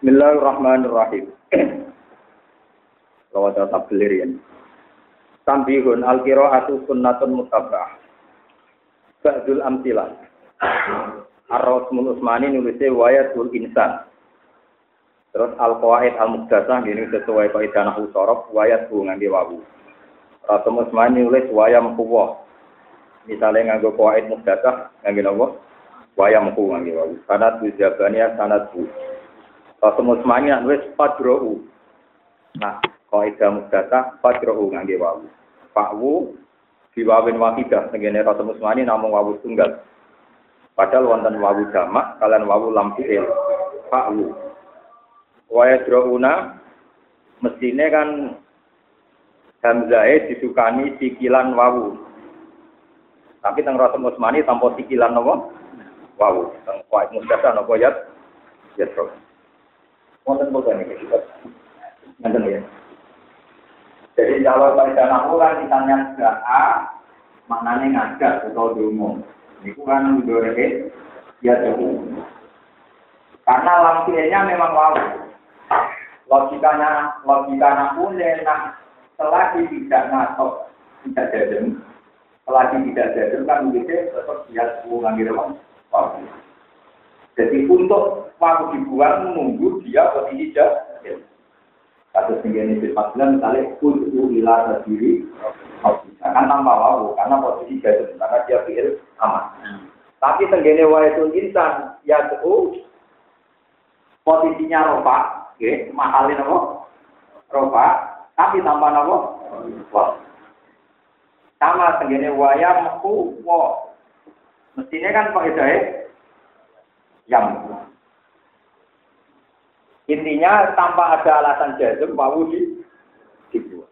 Bismillahirrahmanirrahim. Lawat tetap belirian. Tambihun al-qira'atu sunnatun mutabah. Ba'dul amtilah. Ar-Rasmul Usmani nulisnya wayatul insan. Terus al-qawaid al-muqdasah ini sesuai kaidah nahwu sorof wayat bu ngangge wawu. Rasul Usmani nulis wayam kuwah. Misalnya nganggo qawaid muqdasah ngangge napa? Wayam ku ngangge wawu. Sanad bu bu. Rasul Usmani nulis fadrohu. Nah, kaidah muqdasah fadrohu ngangge wawu. Fakwu diwawin wahidah tengene Rasul Usmani namung wawu tunggal. Padahal wonten wawu jamak kalian wawu lam fi'il. Fakwu. Wa yadrouna mestine kan Hamzah disukani sikilan wawu. Tapi teng Rasul Usmani tanpa sikilan napa? Wawu. Teng kuat mustasa napa ya? Ya terus. Wonten boten iki kita. Nanten ya. Jadi kalau pada nahu kan misalnya sudah A, maknanya ngajak atau diumum. Itu kan mendorong ya jauh. Karena lampinya memang wawu. Logikanya, logikanya pun nah, selagi tidak ngatok, tidak jadem, selagi tidak jadem kan begitu tetap dia rumah. Wawu. Jadi untuk waktu dibuang menunggu dia posisi jadem. Kasus tinggi ini sifat bilang misalnya kudu ila sendiri akan tambah wawu karena posisi jadul karena dia pikir aman. Tapi tenggene wa itu insan ya itu posisinya ropa, okay, mahalin apa? Ropa, tapi tambah apa? Sama tenggene waya meku wa. Mestinya kan kok itu yang Intinya tanpa ada alasan jazm mau di dibuat.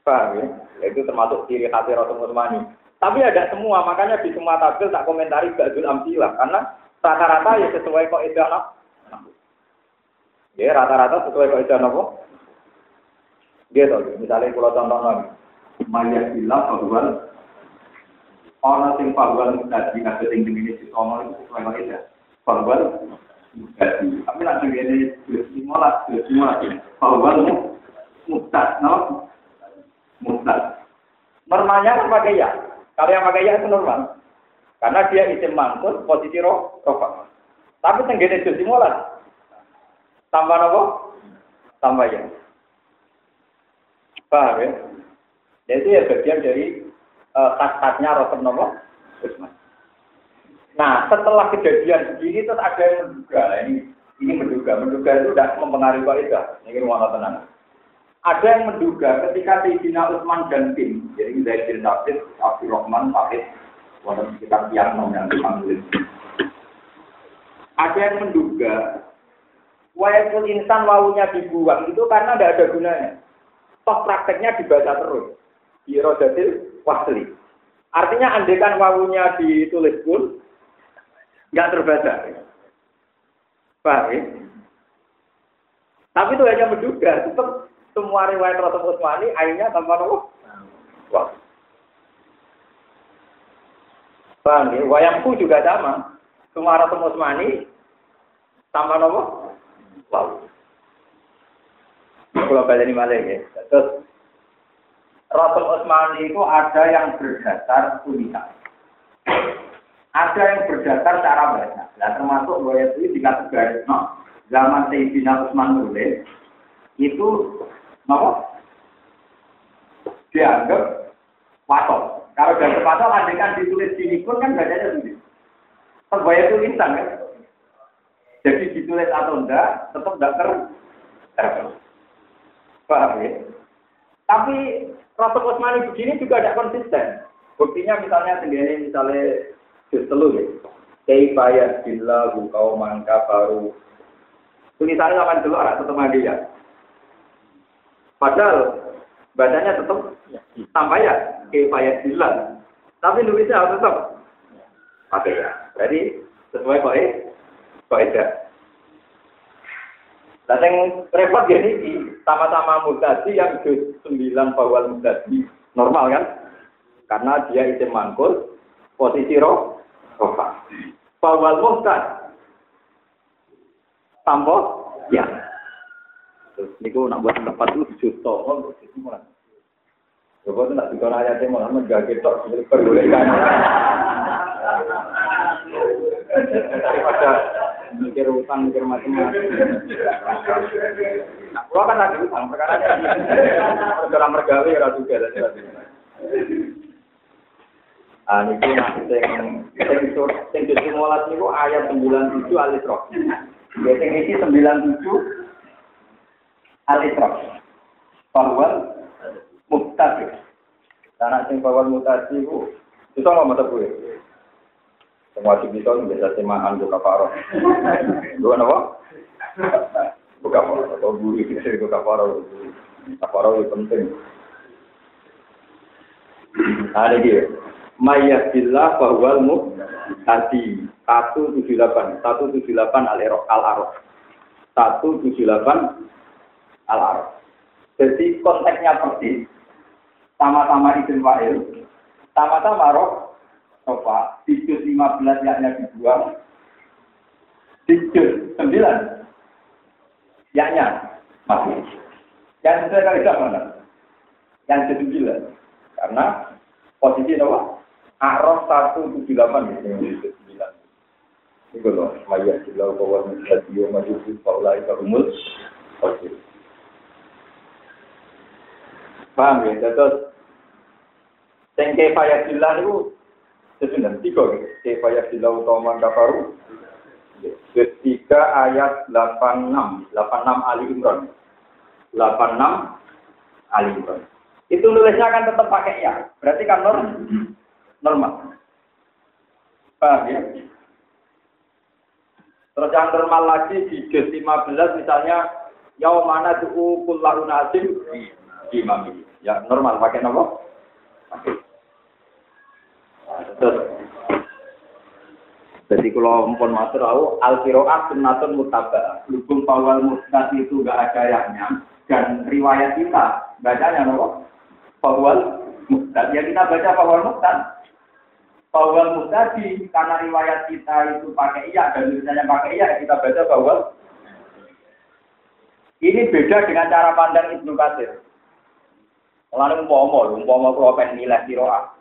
Paham ya? Itu termasuk ciri khas Rasul Utsmani. Tapi ada semua, makanya di semua tabel tak komentari Ba'dul Amsilah karena rata-rata ya sesuai kok idah Ya rata-rata sesuai kok apa? Dia tahu, misalnya kalau contoh lagi, Maya bilang bahwa orang yang bahwa tadi nggak tinggi ini itu sesuai kok Bahwa jadi, tapi nanti ini lima lima Bahwa mustad, no? Mustad. Normalnya kan pakai ya. Kalau yang pakai ya itu normal. Karena dia isim mangkut, posisi roh, rofa. Tapi tenggene itu simulat. Tambah apa? Tambah ya. Paham ya? Jadi ya bagian dari uh, khas-khasnya Rasul Nopo Usman. Nah, setelah kejadian begini terus ada yang menduga, ini ini menduga, menduga itu tidak mempengaruhi kaidah. Ini mana tenang. Ada yang menduga ketika Sayyidina Utsman dan tim, jadi Zaid bin Abdul Rahman, Fahid, walaupun sekitar tiang yang dipanggil. Ada yang menduga Wayakul insan wawunya dibuang itu karena tidak ada gunanya. Toh prakteknya dibaca terus. Di rodatil wasli. Artinya andekan wawunya ditulis pun, nggak terbaca. Paham ya? Tapi itu hanya menduga, tetap semua riwayat Rasul Utsmani akhirnya tanpa nopo. Wah. Paham ya? Wayangku juga sama. Semua Rasul Utsmani tanpa nopo. Wow. Kalau balik malah ya. Terus Rasul Utsmani itu ada yang berdasar tulisan ada yang berdasar cara baca. Nah, termasuk bahwa itu dikategori no, zaman Sayyidina Utsman nulis itu no, dianggap patok. Kalau dari patok kan ditulis di pun kan bacanya sendiri. Sebaya itu insan kan. Jadi ditulis atau enggak, tetap enggak ter terus. Paham ya? Tapi Rasul begini juga tidak konsisten. Buktinya misalnya sendiri misalnya juz telu ya. Kaifa yahdillahu qauman kafaru. Tulisannya sama dulu anak tetap dia. Padahal bacanya tetap sampai ya kaifa yahdillah. Tapi nulisnya harus tetap pakai ya. Jadi sesuai kok eh tidak. Nah, yang repot ya ini sama-sama mutasi yang juz 9 bawal mutasi normal kan? Karena dia isim mangkul, posisi roh, rofa. Fawal muhtad. Tanpa ya. Terus niku nak buat tempat itu justo, oh itu malah. Coba tuh nak dikon ayatnya malah menjaga tok perbolehkan. Daripada mikir utang, mikir macam-macam. Nah, kan lagi utang, perkara dalam mergawe ya juga. Ah niku nak sing sing niku ayat 97 Al-Isra. Ya sing iki 97 Al-Isra. Bahwa muktadi. Karena sing bahwa mutasi itu itu nggak mata gue. Semua wajib bisa bisa semahan buka paro. Dua apa? Buka paro atau buri bisa buka paro. Buka paro itu penting. Ada dia. Mayyadillah bahwal tadi. 178 178 al al araf 178 al araf jadi konteksnya persis. Sama-sama izin wa'il sama-sama roh coba juz 15 yaknya dibuang di juz 9 yaknya. Masih. Yang sesuai kali mana yang ke 9 karena posisi apa Araf 178 gitu. Itu loh, Maya Jilau Kawal Mujadiyo Majubi Faulai Karumul Oke. Paham ya? Terus Sing kefaya jilah itu sesudah tiga gitu. Kefaya jilah utama kafaru. Ketiga ayat 86, 86 Ali Imran. 86 Ali Imran. Itu nulisnya akan tetap pakai ya. Berarti kan normal normal. Paham ya? Terus yang normal lagi di juz 15 misalnya yau mana tuh kullahu nasim imami. Ya normal pakai nama. Terus jadi kalau mpun matur tahu al qiraat sunnatun muttaba. Hukum awal musnad itu enggak ada yahnya dan riwayat kita bacanya nopo? Fawal musnad. Ya kita baca fawal musnad. Bawal mutadi karena riwayat kita itu pakai iya dan tulisannya pakai iya kita baca bawal. Ini beda dengan cara pandang Ibnu Katsir. Lalu umpama, umpama kalau pengen nilai kiroah.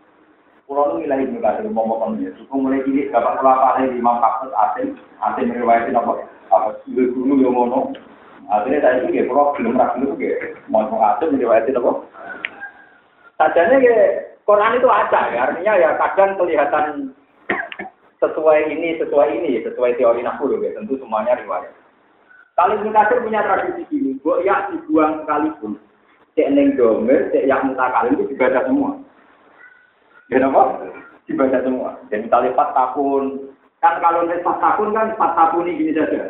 Kalau nu nilai Ibnu Katsir umpama ya. Suku mulai ini dapat kelapa dari Imam Hafiz Asim, Asim riwayatin apa? Apa guru yang ngono. Akhirnya saya itu kalau belum ragu itu mau Asim riwayatin apa? Sajanya kayak Quran itu ada, ya. artinya ya kadang kelihatan sesuai ini, sesuai ini, sesuai teori nafsu ya. Tentu semuanya riwayat. Kalau Ibnu punya tradisi gini, buat ya dibuang sekalipun, cek neng domer, cek yang mutakalim itu dibaca semua. Ya apa? Dibaca semua. Dan misalnya empat tahun, kan kalau nih empat tahun kan empat tahun ini gini saja.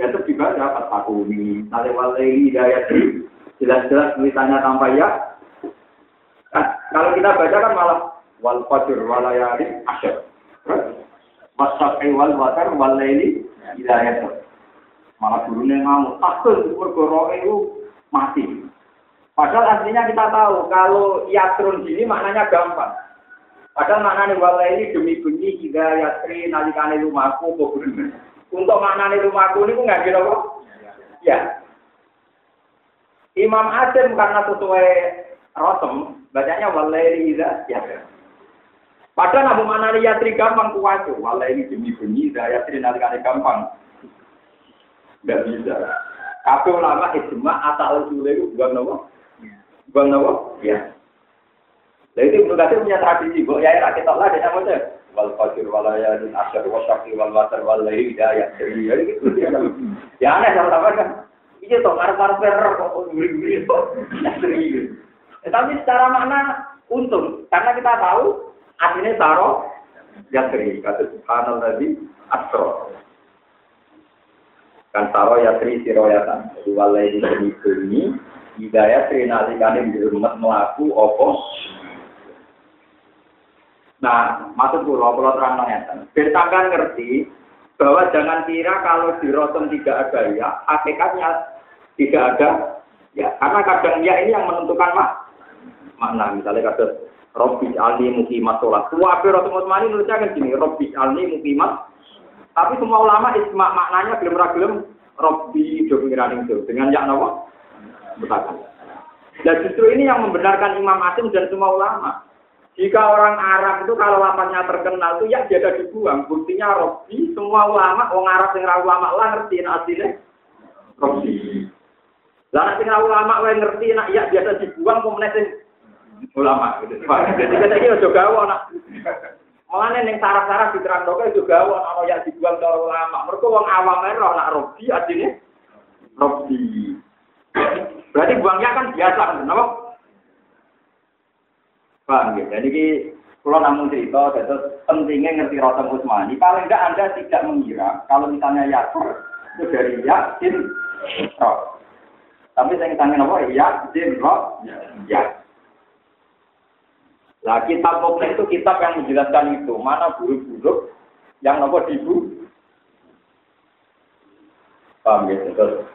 Ya itu dibaca empat tahun ini. Misalnya walai hidayat jelas-jelas tulisannya tanpa ya, kalau kita baca kan malah wal fajr walayali asyar. Wasafi wal watar wal laili hidayat. Malah gurunya ngamuk, takut mergo itu mati. Padahal aslinya kita tahu kalau yatrun sini maknanya gampang. Padahal maknanya wala ini demi bunyi hidayatri nalikane rumahku kok Untuk maknanya rumahku ini nggak kira kok? Ya. Imam Asim karena sesuai rotem Bacanya walaili idza ya. Padahal nabu mana yatri gampang kuwaco. Walaili demi bunyi yatri nalikane gampang. Enggak bisa. Kabeh ulama ijma asal usule itu bukan nopo? Bukan nopo? Ya. Lah itu Ibnu Katsir punya tradisi, kok ya rakyat Allah dia namanya wal fajr wal layalin asyr wa syaqi wal watar wal hidayah. Jadi ya gitu. Ya aneh sama-sama kan. Iya toh marah-marah perro kok nguri-nguri kok. Serius. Tetapi secara makna untung, karena kita tahu artinya saro yatri, kata subhanal tadi astro. Kan saro yatri siroyatan, jadi walai sini bumi, hidayah trinalikane di rumah melaku opo. Nah, maksud pulau pulau terang nonton. Bertangkan ngerti bahwa jangan kira kalau di rotom tidak ada ya, hakikatnya tidak ada ya. Karena kadang ya ini yang menentukan mak makna misalnya kata Robi alni mukimat sholat. Wabe Rasul Utsmani nulisnya kan gini, Robi alni mukimat. Tapi semua ulama isma maknanya belum ragilum Robbi do pengiran itu dengan yang nawa mutakallim. Dan justru ini yang membenarkan Imam Asim dan semua ulama. Jika orang Arab itu kalau lapasnya terkenal itu ya biasa dibuang. Buktinya Robbi, semua ulama, orang Arab yang ulama lah ngerti aslinya Robbi. Lah nek ulama wae ngerti nak ya biasa dibuang pemenang ulama. Jadi kita iki aja gawe nak. Mulane ning saraf-saraf diterangke juga gawe ana ya dibuang cara ulama. Mergo wong awam ae ora nak Robbi artine Robbi. Berarti buangnya kan biasa, kenapa? Paham ya? Jadi ki kalau namun cerita, terus pentingnya ngerti Rotem Usmani. Paling enggak Anda tidak mengira kalau misalnya Yakin itu dari Yakin. Tapi saya tanya apa? Yakin Roh. Ya. Nah, kitab Mukmin itu kitab yang menjelaskan itu. Mana buruk-buruk yang nopo dibu. Paham ya? Terus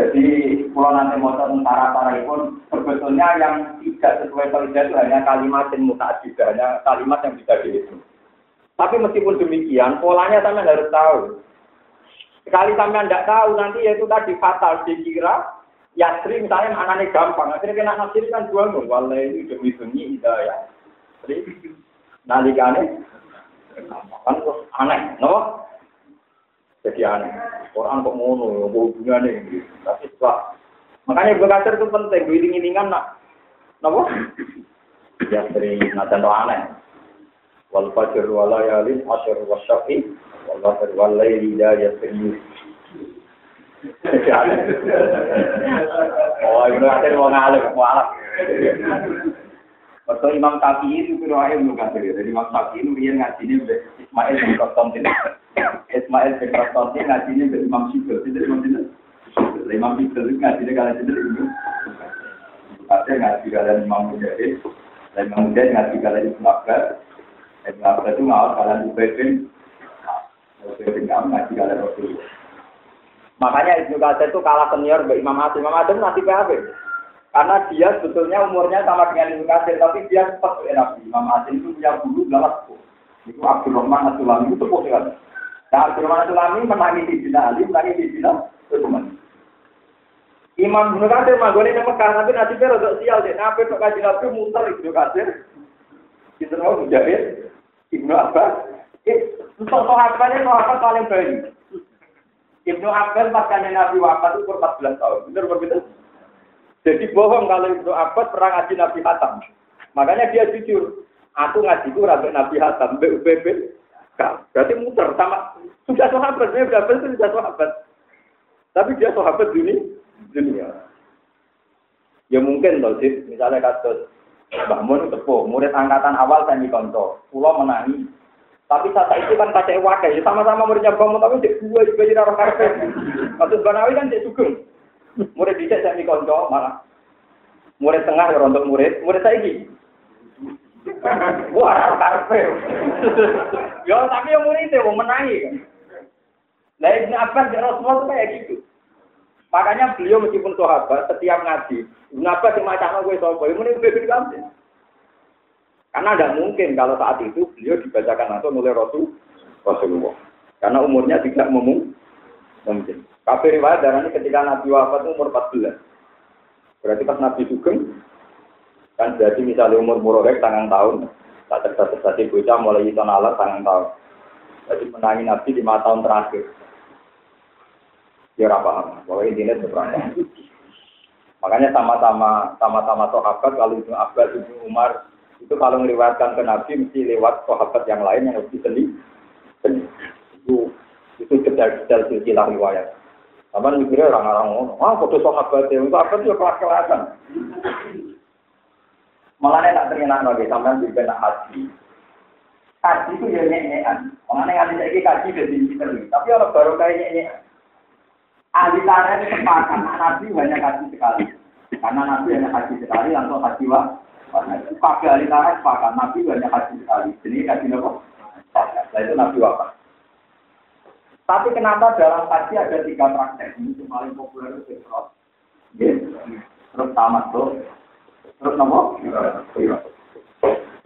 jadi kalau nanti mau tentara tara pun sebetulnya yang tidak sesuai kerja itu hanya kalimat yang juga hanya kalimat yang bisa dihitung. Tapi meskipun demikian, polanya sampai harus tahu. Sekali sampai tidak tahu, nanti yaitu tadi fatal dikira Yasri misalnya anaknya gampang, akhirnya kena nasir kan dua nung, walau ini demi demi hidayah. Jadi nalikane kan aneh, no? Jadi aneh. Quran kok ngono, apa hubungannya gitu. Tapi setelah makanya belajar itu penting, iling-ilingan nak napa? Ya sering najan aneh. Wal fajr wal layalin asyr wasyafi wal fajr wal layli la yasri. Oh, ada mau ngalih, mau alat. Waktu Imam Syafi'i itu kira ilmu kan Jadi Imam Syafi'i itu dia ngaji ini Ismail bin Konstantin. Ismail bin Konstantin ngaji ini Imam Syibel. Itu Imam. Imam Syibel itu ngaji ini kalian itu. Ada ngaji kalian Imam Mujahid. Imam Mujahid ngaji kalian Ibn Abbas. Ibn Abbas itu ngawal kalian Ubay bin Kamu kalian Rasulullah. Makanya Ibnu Qasir itu kalah senior Mbak Imam Asim. Imam Asim nanti PHB. Karena dia sebetulnya umurnya sama dengan Ibnu Katsir, tapi dia cepat ke Nabi. Imam Asim itu punya guru galas Itu Abdul Rahman Asulami itu sepuh sekali. Nah, Abdul Rahman Asulami menangi di Bina Ali, menangi di Bina Utsman. Imam Ibnu Katsir manggone nang Mekah, tapi dia rada sial deh. Nabi kok kaji Nabi muter Ibnu Katsir. Kita mau menjahit Ibnu Abbas. Untuk sahabatnya sahabat paling baik. Ibnu Abbas pas Nabi wafat itu 14 tahun. Benar benar. Jadi bohong kalau Ibnu Abbas perang ngaji Nabi Hatam. Makanya dia jujur. Aku ngaji itu rabe Nabi Hatam, BUPB. Berarti muter sama sudah sahabat, dia sudah itu sudah sahabat. Tapi dia sahabat dunia, dunia. Ya mungkin loh misalnya kasus Mbah Mun tepuh, murid angkatan awal saya konco, pulau menangi. Tapi saat itu kan kaca wakai, ya sama-sama muridnya Mbah Mun, tapi cek dua juga jadi orang karpe. Kasus Banawi kan cek sugeng. Murid bisa saya konco malah. Murid tengah ya untuk murid, murid saya ini. Wah, karpe. Yo, tapi yang murid itu mau menangi kan. Lah Ibnu Abbas dan Rasulullah itu kayak gitu. Makanya beliau meskipun sahabat, setiap ngaji, Ibnu Abbas yang macam gue sopo, ini lebih gampang. Karena tidak mungkin kalau saat itu beliau dibacakan langsung oleh Rasul Rasulullah. Karena umurnya tidak mungkin. Kafir riwayat darah ini ketika Nabi wafat umur 14. Berarti pas Nabi Sugeng, kan jadi misalnya umur murorek tangan tahun, tak tadi bocah mulai itu nalar tangan tahun. Jadi menangi Nabi lima tahun terakhir. Dia paham, bahwa intinya seberapa. Makanya sama-sama sama-sama sahabat kalau itu Abbas itu Umar itu kalau meriwayatkan ke Nabi mesti lewat sahabat yang lain yang lebih seni. Itu itu detail-detail silsilah riwayat. Apa mikirnya orang-orang ngono. Ah, foto sahabat itu apa sih kelas-kelasan. Malah tak terima lagi sampai juga nak haji. Haji itu ya nyenyekan. Orang yang ada lagi haji jadi pinter. Tapi orang baru kayak nyenyek. Ahli itu sepakat Nabi banyak haji sekali. Karena Nabi hanya haji sekali langsung haji wah. Pakai ahli tanah sepakat Nabi banyak haji sekali. Jadi haji apa? Nah itu Nabi wafat. Tapi kenapa dalam haji ada tiga praktek? Ini yang paling populer itu terus. Terus tamat tuh. Terus nomor?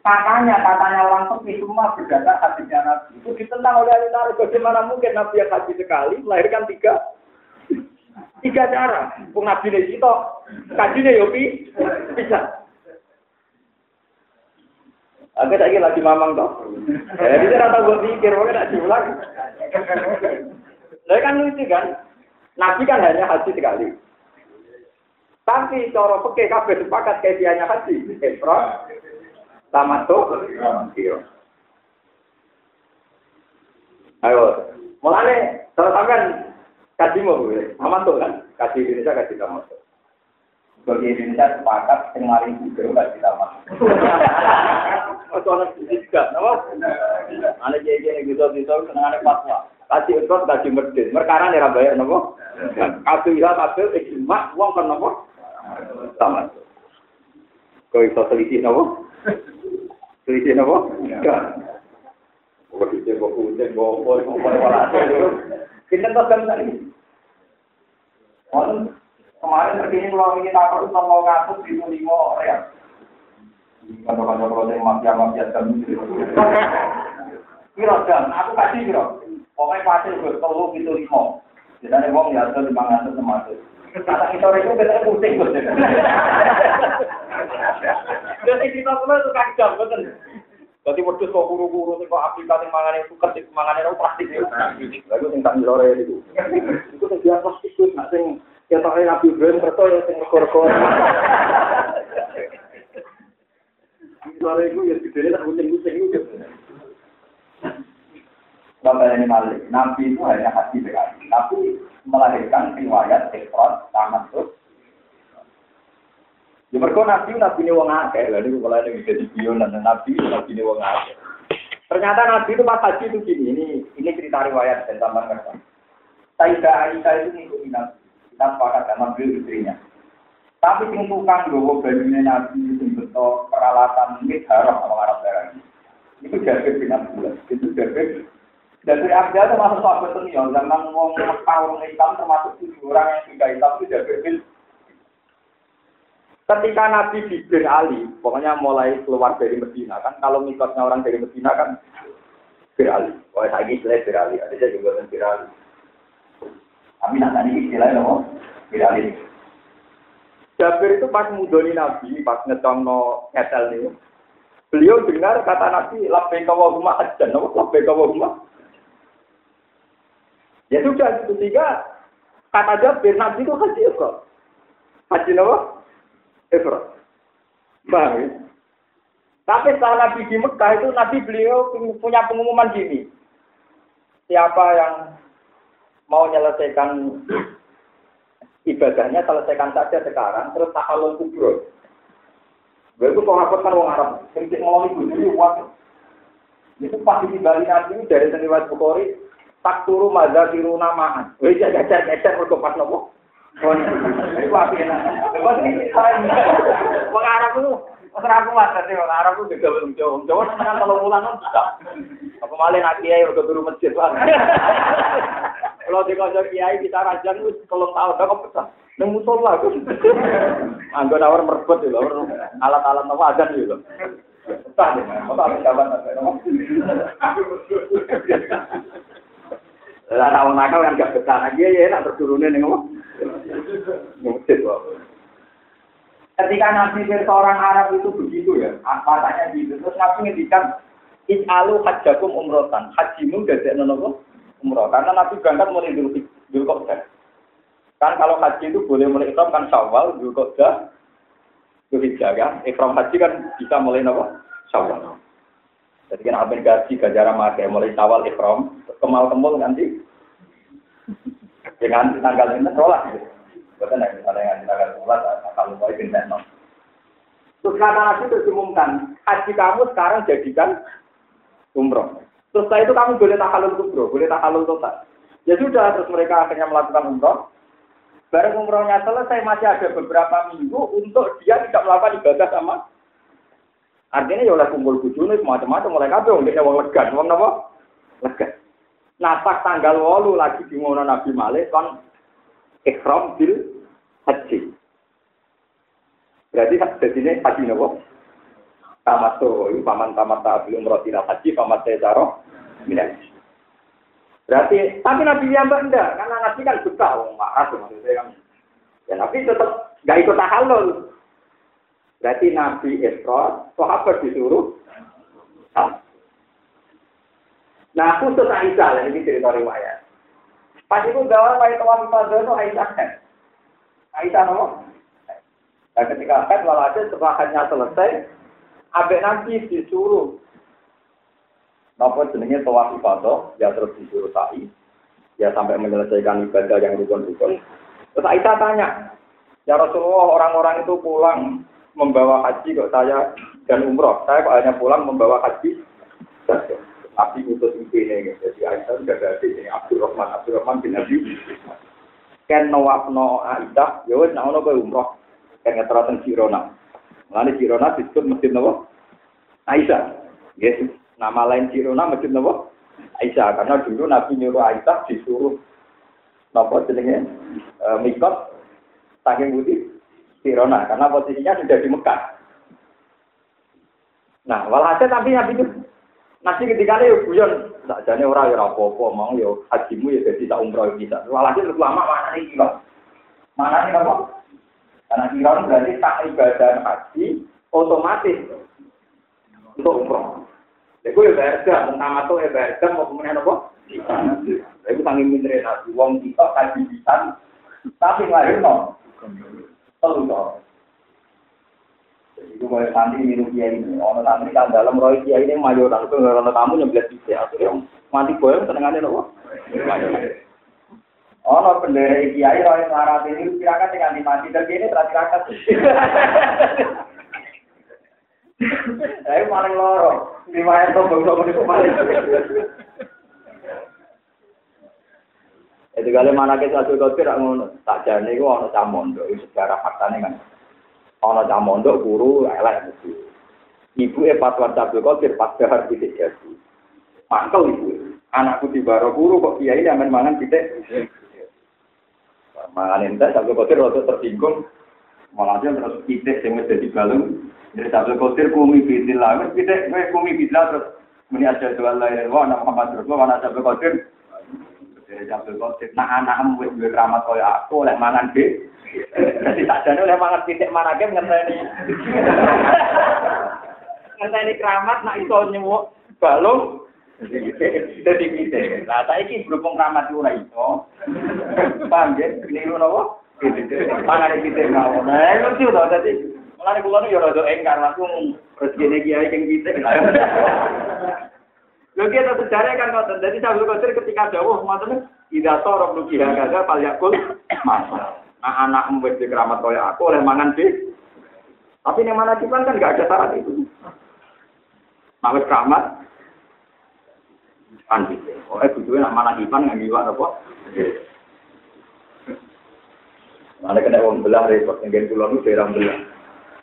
Katanya, katanya orang sepi semua berdasar hadisnya Nabi. Itu ditentang oleh Tarik. Bagaimana mungkin Nabi yang haji sekali melahirkan tiga tiga cara. Ini itu kajinya yopi bisa. Aku lagi lagi mamang toh. Jadi saya rata gue pikir, mungkin nak diulang. Nah kan lucu kan? Nabi kan hanya haji sekali. Tapi cara peke kabeh sepakat kaifiahnya haji. Ifrat, tamattu, iya. Ayo, mulane kalau sampean kaji mau gue, tamattu kan? Kaji Indonesia kaji tamattu. Bagi Indonesia sepakat yang paling juga kaji tamattu. Oh, soalnya juga, nama? Ada jadi gitu senang ada fatwa. Kaji ikut kaji medit, mereka nih bayar nopo. Kaji ya kaji ijma, uang kan nopo. Sama. Kau iso selisih nopo? Selisih? Kau selisih kau kucing, kau kau kau kau Kita tuh kan tadi. Kemarin terkini kalau ini takut sama ngatur di lima ya. Kata-kata kalau saya mafia-mafia kan. Kira jam, aku kasih kira. Pokoknya pasti gue telu gitu lima. Jadi wong ya tuh lima ratus termasuk. Kata kita itu kita pusing gue. Jadi kita semua itu kacau betul. Jadi waktu kok guru-guru sih kok aplikasi mangan itu ketik mangan itu plastik itu. Lalu sing tak lore itu. Itu tuh dia plastik itu nggak sing tak Nabi Ibrahim kerto ya sing kor-kor. Lore itu ya gede tak kucing-kucing itu. Bapak ini malik, Nabi itu hanya hati sekali, tapi melahirkan riwayat ekor tamat tuh. Ya mereka Nabi, Nabi ini wong akeh, lalu kalau ada bisa dibion dan Nabi, Nabi ini wong akeh. Ternyata Nabi itu pas haji itu gini, ini ini cerita riwayat dan tambah. Sayyidah Aisyah itu ngikutin Nabi, kita sepakat sama beliau istrinya. Tapi sing tukang gowo bajunya Nabi itu betul peralatan ini harus sama Arab darah. Itu Jabir bin Abdullah, itu Jabir dan dari Abdul termasuk sahabat senior, zaman wong Mekah orang Islam termasuk tujuh orang yang tidak Islam itu Jabir bin Ketika Nabi di bin Ali, pokoknya mulai keluar dari Medina kan, kalau mikotnya orang dari Medina kan bin Ali. Wah saya istilah bin Ali, ada juga bin Ali. Tapi nanti istilahnya bin Ali. Jabir itu pas mudoni Nabi, pas ngecongno ngetel nih, beliau dengar kata Nabi, labbaik Allahumma hajjan, labbaik Allahumma Ya sudah, itu tiga kata Jabir, Nabi itu haji Ifrat. Haji apa? Ifrat. Paham ya? Tapi setelah Nabi di Mekah itu Nabi beliau punya pengumuman gini. Siapa yang mau menyelesaikan ibadahnya selesaikan saja sekarang, terus tahalul kubro. Gue itu sahabat kan orang Arab, yang mau ibu jadi uang. Itu pasti di Bali Nabi dari Seniwat Bukhari, tak turu maza tiru namaan. Wih, jajar jajar jajar mereka pas nopo. Itu api enak. Pas ini Wong Arab itu, Wong Arab mas, tadi Wong Arab itu kan kalau bulan. Apa malah nak kiai udah masjid lah. Kalau di kota kiai kita rajang itu kalau tahu dah pecah. Neng musola aku. Anggo nawar merebut loh. Alat-alat apa gitu loh. Pecah deh. Apa apa jabat lah nak nakal kan gak betah lagi ya nak terturunnya nih ngomong. Ketika Nabi seorang Arab itu begitu ya, matanya gitu. Terus Nabi ngendikan, Is'alu hajjakum umrotan. Hajimu gak nopo umroh. Karena Nabi berangkat mulai dulu kok Kan kalau haji itu boleh mulai ikram kan syawal, kok dulu kan. Ikram haji kan bisa mulai nopo syawal. Jadi kan abin gaji gajaran pakai mulai syawal ikram, kemal kemul nanti. Dengan tanggal ini sholat. Bukan yang misalnya yang tanggal sholat, kalau mau ikut no. Terus kata Nabi terus umumkan, haji kamu sekarang jadikan umroh. Terus setelah itu kamu boleh tahalul kubro, boleh tahalul total. Ya sudah, terus mereka akhirnya melakukan umroh. Bareng umrohnya selesai, masih ada beberapa minggu untuk dia tidak melakukan ibadah sama. Artinya ya oleh kumpul bujune macam-macam mulai kabeh wong dene legan, wong napa? Legan. Pas tanggal walu lagi di Nabi Malik kon ikhram bil haji. Berarti jadi ini haji nopo? tamat tuh, paman tamat tak belum roti haji, paman saya taruh, Berarti, tapi Nabi yang enggak, karena Nabi kan suka, wong marah maksudnya kan. Ya Nabi tetap nggak ikut tahallul. Berarti Nabi Isra, sahabat disuruh. Nah, khusus Aisyah, ini cerita riwayat. Pas itu gawa pakai tawaf ibadah itu Aisyah kan. Aisyah nopo. Dan ketika kan walhasil setelah hanya selesai, abek Nabi disuruh Napa jenenge tawaf ibadah, ya terus disuruh sa'i, ya sampai menyelesaikan ibadah yang rukun-rukun. Terus Aisyah tanya, ya Rasulullah orang-orang itu pulang membawa haji kok saya dan umroh, saya kok hanya pulang membawa haji. Nabi utus ini, jadi Aisyah sudah ada ini Abdurrahman, Abdurrahman bin Nabi. Ken nawafno Aisyah, ya wes nak ono umroh, ken ngeterasen Jirona. Mulane Jirona disebut masjid nawa Aisyah. Yes. Nama lain Jirona masjid Nabi Aisyah karena dulu Nabi nyuruh Aisyah disuruh nopo jenenge e, mikot saking putih Jirona karena posisinya sudah di Mekah. Nah, walhasil tapi Nabi itu nanti ketika itu guyon, tak jadi orang apa-apa, mau ya hajimu ya jadi tak umroh bisa. Walhasil terus lama mana nih kilo? Mana nih apa? Karena kilo berarti tak ibadah haji otomatis untuk umroh. Iku ya berda, pertama tuh berda mau kemudian apa? Iku sangi minre nabi, wong kita kaji bisa, tapi lahir no. Telu toh. Itu kalau santri minum kiai ini, orang santri kan dalam roy kiai ini mayoran, itu nggak ada tamu nyeblet bisa, akhirnya mati boy, senengannya nopo. Ono bendera kiai roy syarat ini kira-kira tinggal mati dan ini terakhir Ayo paling loro. Lima itu bangsa itu paling. Itu kali mana kita tidak ngono. Tak jadi gua camondo. Itu sejarah faktanya kan. Ono camondo guru elek mesti. Ibu e fatwa Abdul Qadir pas dahar titik jadi. Mangkel ibu. Anakku di baro guru kok kiai yang mangan titik. Mangan ente Abdul Qadir waktu tersinggung. Malah dia terus titik yang jadi balung. Jadi Abdul Qadir kumi bidillah. Titik kumi bidillah terus. Muni aja lain. Wah, nama Muhammad Rasulullah. Mana Abdul Qadir. Dari Abdul Qadir. Nah, anak wis duwe keramat kaya aku oleh mangan be. Jadi tak jane oleh mangan titik mana ge ngenteni. ngenteni keramat nak iso nyemuk balung dadi pitik. Lah saiki berhubung keramat ora iso. Paham ya? Niru napa? Mangan pitik mawon. Nah, lucu to dadi Mulane kula nu yo rada engkar langsung rezekine kiai keng pitik. Lho kita sejarah kan ngoten. Jadi Abdul Qadir ketika dawuh ngoten tidak sorok nuki hagaga pal yakul masa. Nah anak membuat di keramat kaya aku oleh mangan di. Tapi yang mana kan nggak ada syarat itu. Mawes keramat kan gitu. Oh, eh butuhnya nak mana kipan nggak giwak apa? Mana kena uang belah repot, yang pulau itu daerah belah.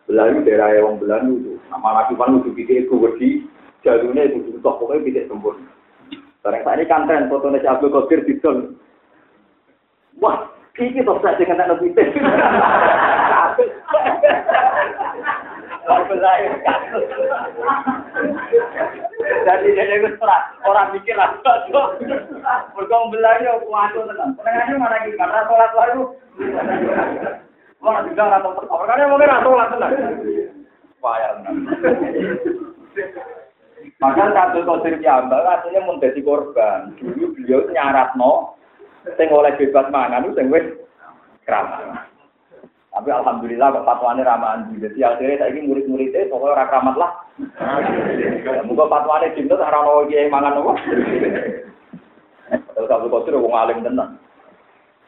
Belah itu daerah yang belah itu. Nama laki pan itu pikir itu wedi, jalurnya itu butuh pokoknya tidak sempurna. Barang saat ini kanten fotonya si Abdul Qadir di Wah, ini toh saya dengan anak putih. Jadi dia itu orang orang mikir lah. Berkong belanya kuatu tenang. Penengahnya mana lagi karena sholat baru. Wah, juga nggak tahu pertama. Karena mungkin nggak sholat tenang. Wah, ya Maka Abdul Qadir Piyambak artinya mau jadi korban. Dulu beliau nyarat no, sing oleh bebas mangan sing wis keramat. Tapi alhamdulillah kok fatwane ramahan Jadi akhirnya saya ini murid-muridnya pokoknya orang keramat lah. Muka fatwane cinta tak rano kiai mangan apa. Terus Abdul Qadir wong alim tenan.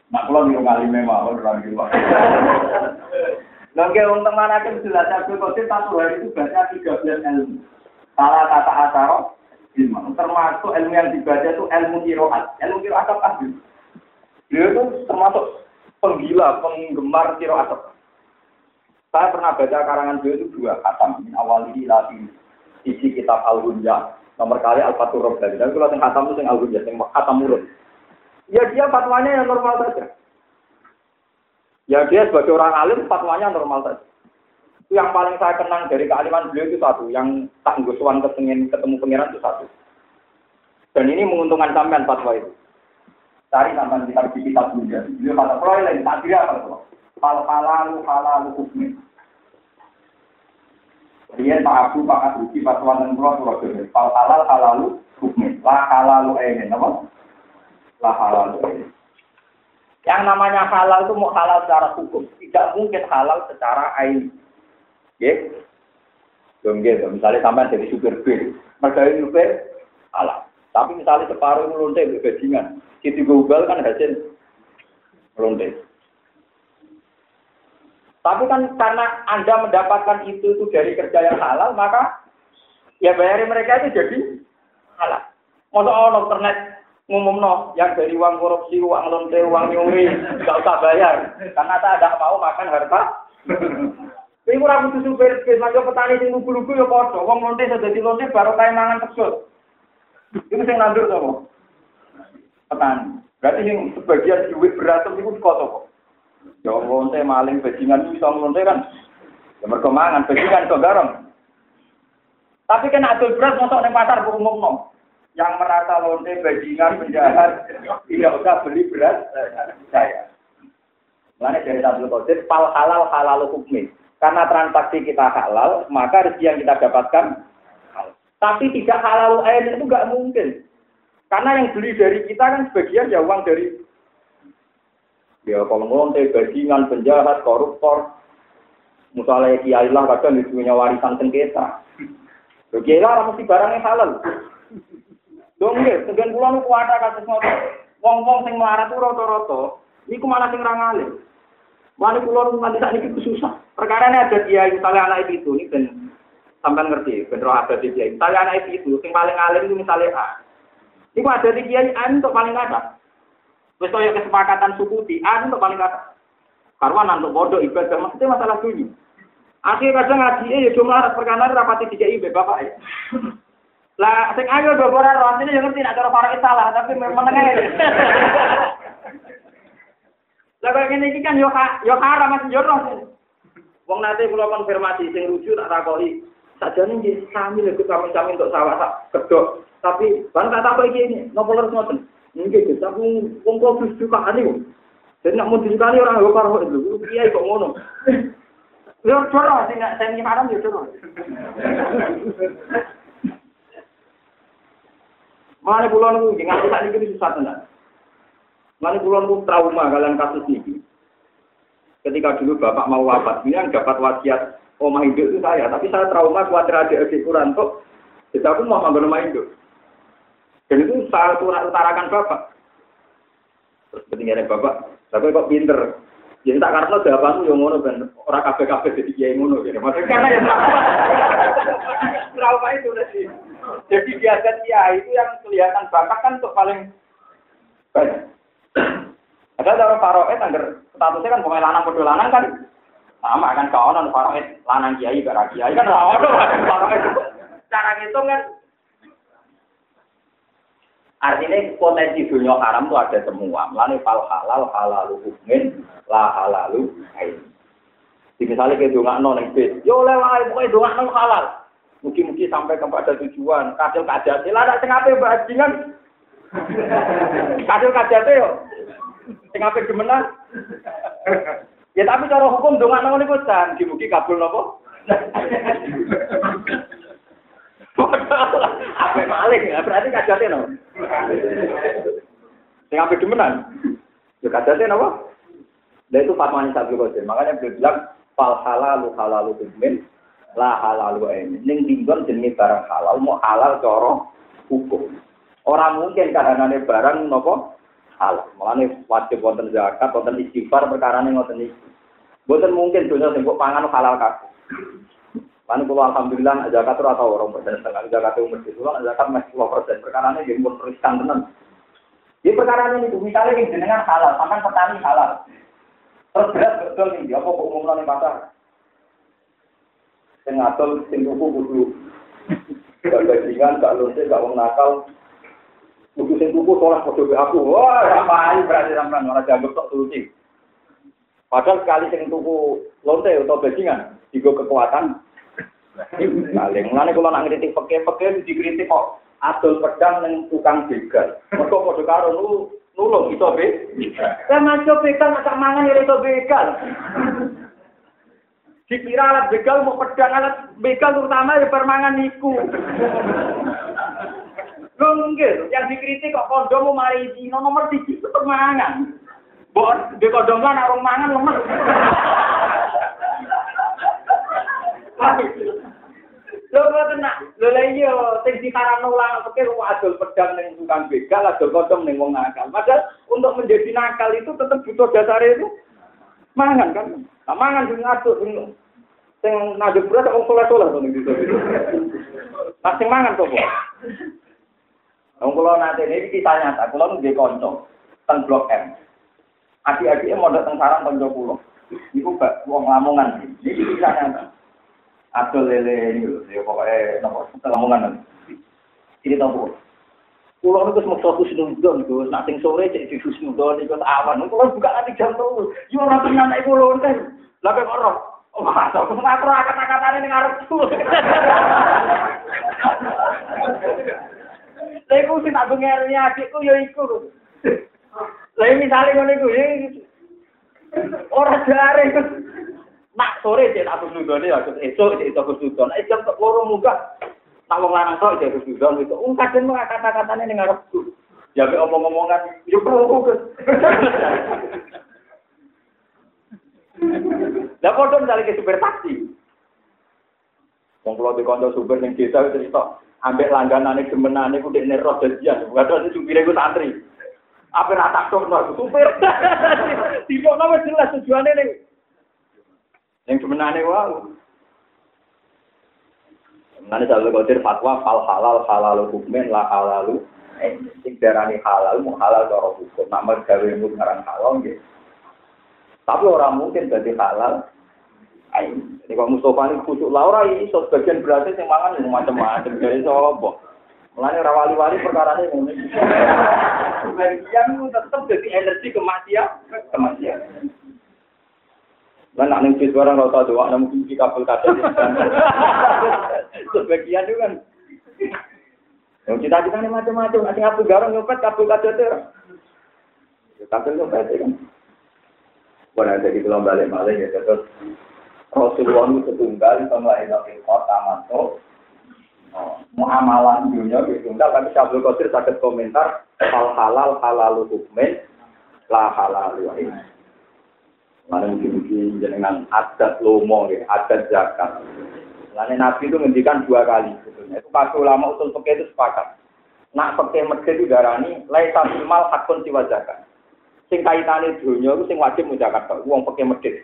Nak kula niku ngalime mawon ora ngira. Lagi untuk mana kan jelas Abdul Qadir satu hari itu baca 13 ilmu. Salah kata asaro, termasuk ilmu yang dibaca itu ilmu kiroat. Ilmu kiroat apa sih? Dia itu termasuk penggila, penggemar kiroat. Saya pernah baca karangan beliau itu dua kata, min awali ilati isi kitab al nomor kali al-fatur robbani. Dan kalau yang khatam itu yang al-hunja, yang khatam murun. Ya dia fatwanya yang normal saja. Ya dia sebagai orang alim fatwanya normal saja. Itu yang paling saya kenang dari kealiman beliau itu satu, yang tak ngusuan ketemu ketemu pangeran itu satu. Dan ini menguntungkan sampean fatwa itu. Cari sampean kitab di kitab juga. Beliau kata, kalau lain tak kira apa itu. Hal halalu halalu hukmi. Dia Pak Abu Pak Abuki fatwa dan pulau pulau itu. Hal halal halalu hukmi. La halalu ini, apa? La halalu ini. Yang namanya halal itu mau halal secara hukum, tidak mungkin halal secara ain. Ya, gitu. Misalnya sampai jadi supir mereka supir halal. Tapi misalnya separuh melonte bajingan, Siti Google kan hasil melonte. Tapi kan karena Anda mendapatkan itu itu dari kerja yang halal, maka ya bayarin mereka itu jadi halal. Masa orang internet ngumum no, yang dari uang korupsi, uang lonte, uang nyuri, nggak usah bayar. Karena tak ada mau makan harta. Ini kurang butuh supir, maka petani sing lugu-lugu ya podo. Uang lonte sudah di lonte baru kayak mangan tersut. Itu sing nandur sama petani. Berarti yang sebagian duit berantem itu kok kok. Ya lonte maling bajingan itu bisa lonte kan. Ya mereka mangan bajingan kok garam. Tapi kan adul beras masuk di pasar umum no yang merasa lonte bajingan penjahat tidak usah beli beras saya. Mana dari satu Qadir, pal halal halal hukmi. Karena transaksi kita halal, maka rezeki yang kita dapatkan halal. Tapi tidak halal air itu nggak mungkin. Karena yang beli dari kita kan sebagian ya uang dari ya kalau lonte bajingan, penjahat, koruptor, misalnya kiai lah kadang punya warisan sengketa. Kiai lah mesti barang yang halal. Dong nggih, sebagian kula niku ada kasus ngoten. Wong-wong sing melarat ku rata-rata niku malah sing. Wali kula niku nganti sakniki susah. Perkara ini ada dia misalnya anak itu ini ben sampean ngerti, ben roh ada di dia. Misalnya anak itu sing paling alim itu misalnya A. Niku ada di kiai A untuk paling. Wis kaya kesepakatan suku di A untuk paling ada. Karwan untuk bodoh ibadah maksudnya masalah dunia. Akhirnya kadang ngaji ya cuma perkara rapati tiga ibe bapak ya. Lah sing ayo do ora ro artine yo ngerti nek cara para salah tapi menengah. Lah kok ngene iki kan yo yo haram mas yo Wong nate kula konfirmasi sing rujuk tak takoki. Sajane nggih sami lho kami-kami untuk sawah tak kedok. Tapi ban tak takoki iki ini nopo terus ngoten. Nggih Gus, tapi wong kok Gus juga ane. Jadi nak mau dikali orang yo karo itu. Kiai kok ngono. Yo coro sing sing haram yo coro. Mana pulau nunggu, nggak bisa ini susah tenan. Mana pulau nunggu trauma kalian kasus ini. Ketika dulu bapak mau wafat, ini yang dapat wasiat omah hidup itu saya, tapi saya trauma khawatir ada adik kurang kok. Jadi aku mau ngambil rumah hidup. Dan itu saya utarakan bapak. Terus ketinggalan bapak, tapi kok pinter. Jadi tak karena jawabanmu yang ngono dan orang kafe kafe jadi kiai ngono gitu. Maksudnya karena yang trauma itu tadi. Jadi biasa kiai itu yang kelihatan bakat kan untuk paling banyak. Ada cara faroet agar statusnya kan pemain lanang bodoh lanang kan sama kan kawan faroet lanang kiai bara kiai kan rawon faroet. Cara ngitung kan Artinya potensi dunia haram itu ada semua. Melani fal halal halalu hukmin la halalu ain. Di misalnya ke dongak non yang yo lewat pokoknya dongak non halal. Mungkin-mungkin sampai kepada tujuan. Kadil kajati lah, ada tengah bajingan. Kadil kajati yo. Tengah gemenan. Ya tapi cara hukum dongak non itu kan. Mungkin kabul nopo. Apa maling ya? Berarti kajate no. Sing ape demenan. Ya kajate no. Dan itu fatwanya satu kodir. Makanya beliau bilang fal halalu halalu tumin la halalu ini. Ning dinggon jenenge barang halal mau halal coro hukum. Orang mungkin kahanane barang nopo halal. Mulane wajib wonten zakat, wonten istighfar perkara ning ngoten iki. Boten mungkin dunia sing pangan halal kabeh. Lalu kalau alhamdulillah zakat itu atau orang persen setengah zakat itu mesti pulang zakat masih sepuluh persen. Perkara ini jadi pun riskan tenan. Di perkara ini itu misalnya yang jenengan halal, sampai petani halal. Terus berat betul nih, apa kok umum nih pasar? Sing ngatur sing tuku kudu gak bajingan, gak lonte, gak wong nakal. Kudu sing tuku padha be aku. Wah, apa berarti sampean malah dianggap tok solusi. Padahal sekali sing tuku lonte atau bajingan, Tiga kekuatan. Paling mulane kula nak ngritik peke-peke dikritik kok adol pedang ning tukang begal. Mergo padha karo nu nulung iso be. Lah maco begal nak mangan ya iso begal. Dikira alat begal mau pedang alat begal terutama ya permangan niku. Lho yang dikritik kok kondom mau mari dino nomor 3 itu permangan. Mbok de kondom lan arung mangan lemes. Lho ngoten nak, lho lha iya sing diharamno ulang pikir wong adol pedang ning tukang begal, adol kodong ning wong nakal. Padahal untuk menjadi nakal itu tetap butuh dasar itu mangan kan. Nah, mangan sing ngaduk sing sing beras wong soleh-soleh. Nah, sing mangan sapa? Wong kula nate niki kisah nyata, kula nggih kanca teng blok M. Adik-adiknya mau datang sarang konco kula. Iku gak wong lamongan. Ini kisah nyata. Adol lele ini lho, ya pokoknya nopo lamongan. Ini tahu Kulo niku wis meksa husnudon, Gus. Nak sing sore cek di husnudon iku awan. Kulo buka nanti jam 3. Yo ora tenan nek kulo enten. Lah kok ora. Oh, aku ngatur kata-katane ning arepku. Lha iku sing tak bengernya adikku yo iku. Lah misale ngono iku ya ora jare nak sore cek aku nudone ya esuk cek aku nudon. Nek jam loro munggah nak wong lanang tok cek aku nudon itu. Wong mah kata-katane ning arepku. Ya mek omong-omongan yo ke. Lah padha misalnya ke supir taksi. Wong kula dikonco supir ning desa cerita, ambek langganane gemenane ku dekne roh dadian. Padahal supire ku santri. Apa rata tok no supir. Tiba nama jelas tujuannya ning yang gemenane wow. Nanti saya kotir fatwa fal halal halal hukumen lah halalu. Sing darani halal mau halal cara hukum. Nama gawe ngarang halal gitu. Tapi orang mungkin jadi halal. Ini kok Mustafa ini kusuk Laura ini so sebagian berarti yang mangan yang macam-macam jadi apa? Mulanya rawali-wali perkara ini. Sebagian itu tetap jadi energi kematian, kematian. Lah nak ning barang ora tau doa nang kunci kabel kaca. Sebagian itu kan. Yang kita kita ini macam-macam, ada yang garang nyopet kabel kaca itu. Kabel nyopet kan. Pada jadi kalau balik balik ya terus Rasulullah itu setunggal sama ini kota masuk muamalah dunia itu tunggal tapi Syabdul Qadir sakit komentar hal halal halal hukmen la halal ini mana mungkin-mungkin jenengan adat lomo ya adat zakat Lalu Nabi itu ngendikan dua kali sebetulnya. Itu pas ulama usul pakai itu sepakat. Nak pakai medhe itu darani laisa mal hakun siwa zakat sing kaitane dunia itu sing wajib menjaga uang pakai medit.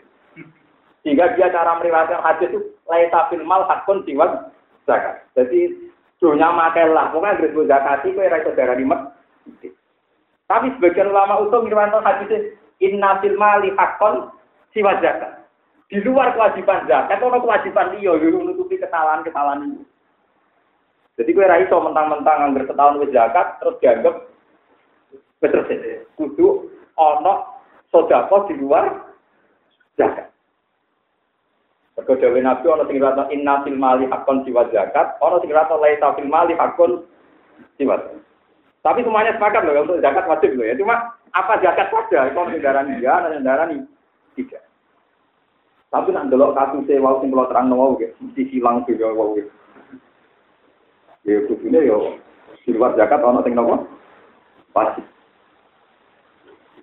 Sehingga dia cara meriwayatkan hadis itu laisa fil mal hakun siwa zakat. Jadi dunia lah, pokoknya gres zakat itu era saudara di Tapi sebagian ulama usul meriwayatkan hadis inna fil mali hakun siwa zakat. Di luar kewajiban zakat, ono kewajiban dia yo menutupi kesalahan-kesalahan itu. Jadi gue raiso mentang-mentang anggar setahun wis zakat terus dianggap betul kudu ono sodako di luar zakat. Mergo dewe Nabi ono sing rata inna fil mali hakon jiwa zakat, ono sing rata laisa fil mali hakon jiwa. Tapi semuanya sepakat loh untuk zakat wajib loh ya. Cuma apa zakat saja, kalau negara dia, ini tidak. Tapi nak delok kasusnya wau sing terang wau nggih, mesti silang juga wau nggih. Ya kudune yo di luar zakat ono sing nopo? Pasti.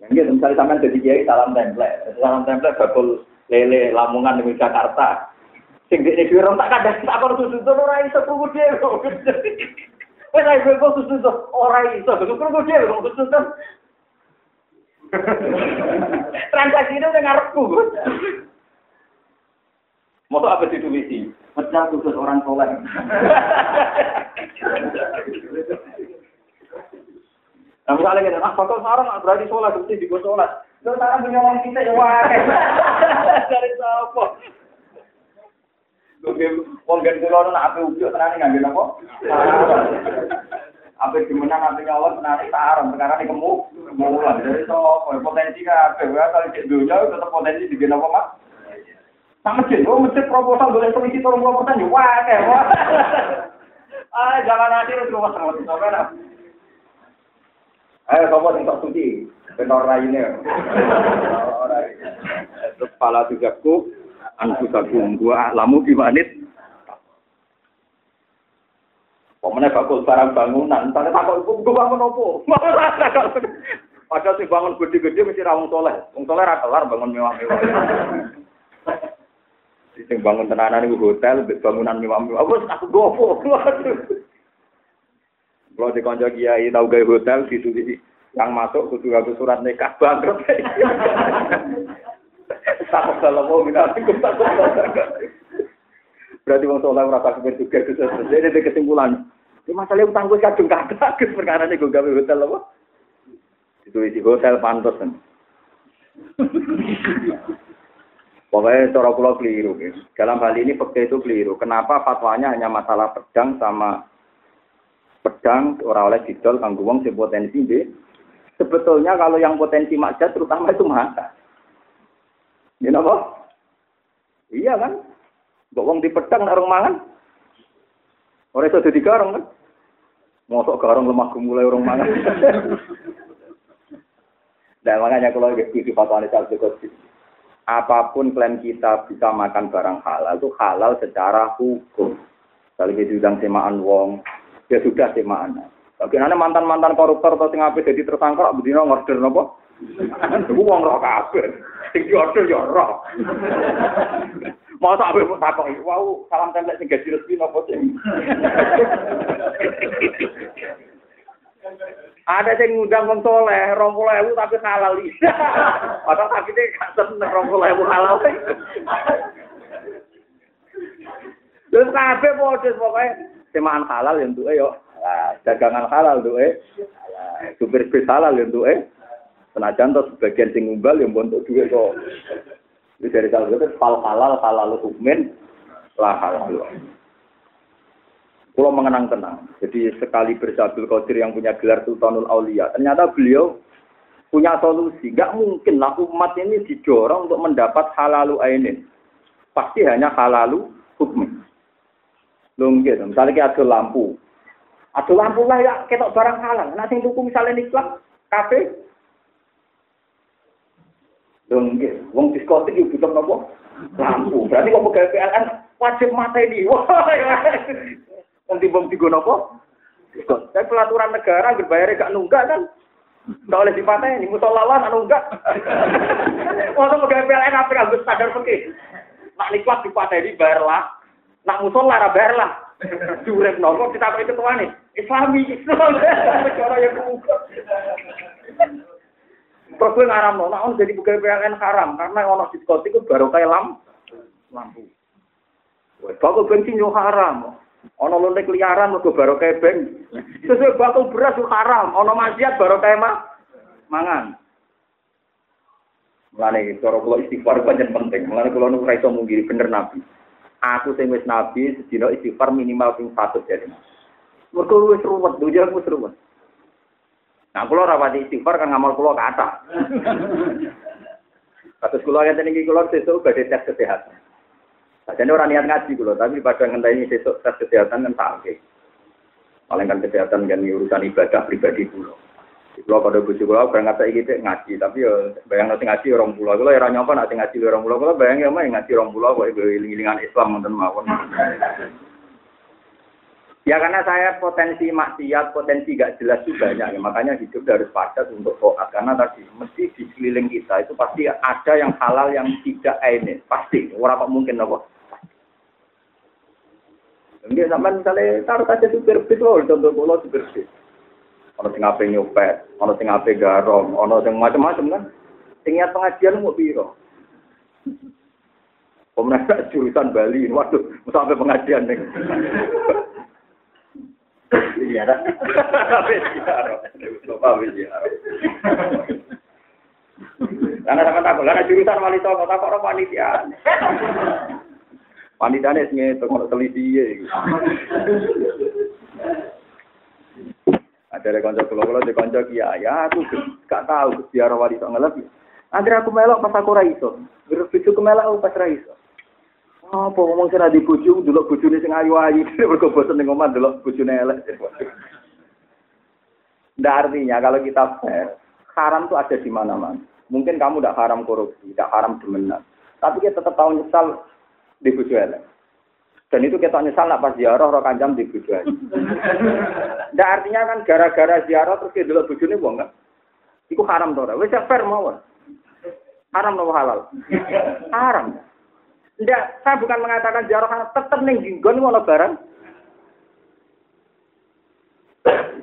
Mungkin misalnya sampai jadi kiai salam template, salam template bakul lele Lamongan di Jakarta. Sing di sini orang tak kadang tak perlu susu tuh orang itu perlu dia. Wes ayo gue susu tuh orang itu perlu dia kok susu tuh. Transaksi itu udah ngarepku. Mau apa sih tuh Pecah khusus orang soleh. Nah misalnya kita, ah bakal sarang berarti sholat, berarti di sholat. Terus sarang punya orang kita ya wah. Dari siapa? Wong gen kula nak ape ujuk tenane ngambil apa? Ape dimenang ape nyolot tenane sarang perkara ini kemu mulan. Dari sapa? Potensi kabeh wae kalau cek dunya tetep potensi digen apa, Mas? Sama masjid, oh masjid proposal boleh turun puluh persen, ya wah kayak. Ah, jangan nanti terus rumah sama. Ayo, sopo sing tok suci, benor lainnya. Terus pala tugasku, anfusakum gua lamu bimanit. Pemenang bakul barang bangunan, tanya takut gua bangun opo. Padahal sih bangun gede-gede mesti rawung soleh. Wong soleh ra kelar bangun mewah-mewah. Sing bangun tenanan iku hotel, bangunan mewah-mewah. Wes aku gopo. Kalau di konco kiai tahu gaya hotel di yang masuk kudu aku surat nikah bangkrut. Takut kalau. Berarti wong soleh ora tak juga itu jadi kesimpulan. Ini masalah utang gue kadung kata, perkara ini gue gawe hotel apa? Itu di hotel pantas kan. Pokoknya cara pulau keliru. Dalam hal ini fakta itu keliru. Kenapa fatwanya hanya masalah pedang sama pedang orang oleh didol kanggo wong sing potensi deh. Sebetulnya kalau yang potensi maksiat terutama itu mata. Ini apa? Iya kan? Mbok wong di pedang narung mangan. Ora iso dadi garong kan? Mosok garong lemah mulai orang mangan. Nah, makanya kalau di fatwa Salih apa pun klaim kita bisa makan barang halal itu halal secara hukum. Kalau kita diundang semaan wong, ya sudah semaan. Bagaimana mantan-mantan koruptor atau sing apik jadi tersangka bedino ngorder nopo? Iku wong roh kabeh. Sing diorder ya roh. Masa ape takoki, "Wau, salam tempel sing gaji resmi sing?" Ada yang ngundang wong soleh, rong ewu tapi halal. Padahal tapi ini gak seneng rong ewu halal. Terus kabeh modus pokoknya semaan halal yang tuh yo. dagangan halal tuh eh. Supir bis halal yang tuh eh. Senajan tuh sebagian sing ngumbal yang bentuk duit kok. Itu dari salah satu hal halal halal hukumin lah halal. Pulau mengenang tenang. Jadi sekali bersabil Qadir yang punya gelar Sultanul Aulia, ternyata beliau punya solusi. Gak mungkin lah umat ini didorong untuk mendapat halalu ainin. Pasti hanya halalu hukum. Lungkit, misalnya kita ada lampu. Ada lampu lah ya, kita barang halal. Nah, sing tuku misalnya niklat, kafe. Lungkit, wong diskotik itu butuh nopo? Lampu. Berarti kok pegawai PLN wajib mata ini. Wah, Wong timbang tiga nopo? Tapi pelaturan negara berbayar gak nunggak kan? Nggak oleh ini, musolawan anu enggak. Mau PLN apa yang sadar pergi? Nak nikmat dipatah ini bayar lah. Nak musola lah bayar lah. Durep kita apa itu tuan nih? Islami, Islam. Cara yang buka. Terus gue ngaram no, nah jadi pegawai PLN haram karena ono diskotik itu baru kayak lam lampu. Wah, bakal bensin yo haram. Ono lontek liaran mergo baru kebeng. Sesuai bakul beras itu haram. Ono maksiat baru mah mangan. Mulane cara kula istighfar pancen penting. Mulane kula nu iso mungkiri bener nabi. Aku sing wis nabi sedina istighfar minimal ping 100 jadi. Mergo wis ruwet, dunya wis ruwet. Nah, kula ora pati istighfar kan ngamal kula kata. Kados kula ngeten iki kula sesuk badhe tes kesehatan. Jadi orang niat ngaji kulo, tapi pada ngenteni besok tes kesehatan kan tak Paling kan kesehatan kan urusan ibadah pribadi kulo. Kulo pada bujuk kulo berangkat saya gitu ngaji, tapi ya bayang nanti ngaji orang pulau. Kulo ya nyoba nanti ngaji orang pulau. Kulo bayang ya mah ngaji orang pulau, kok iling-ilingan Islam nonton mawon. Ya karena saya potensi maksiat, potensi gak jelas juga banyak. Ya, makanya hidup harus padat untuk toat. Karena tadi mesti di sekeliling kita itu pasti ada yang halal yang tidak ini. Pasti. Orang kok mungkin apa? Ini sampai misalnya taruh saja supir bis loh, contoh pulau supir bis. Ono sing ape nyopet, ono sing ape garong, ono sing macam-macam kan. Sing pengajian mau biro. Pemenang jurusan Bali, waduh, sampai pengajian nih. Iya, Karena sama takut, karena jurusan wali songo, takut orang panitia. Wanitanya sing itu kalau teliti ya. Ada konco kulo kulo di konco kia ya aku gak tahu biar wanita ngelebih. Nanti aku melok pas aku raiso, berbicara ke melok pas raiso. Apa ngomong sing di bojo delok bojone sing ayu-ayu, mergo bosen ning omah delok bojone elek. Artinya kalau kita fair, haram itu ada di mana-mana. Mungkin kamu tidak haram korupsi, tidak haram demenan. Tapi kita tetap tahu nyesal di bojo elek. Dan itu kita nyesal nak pas ziarah roh kanjam di elek. Nggak artinya kan gara-gara ziarah terus kita delok bojone wong kan. Iku haram to ora? Wis fair mawon. Haram nopo halal? Haram. Tidak, saya bukan mengatakan ziarah haram, tetap ning jinggon ono barang.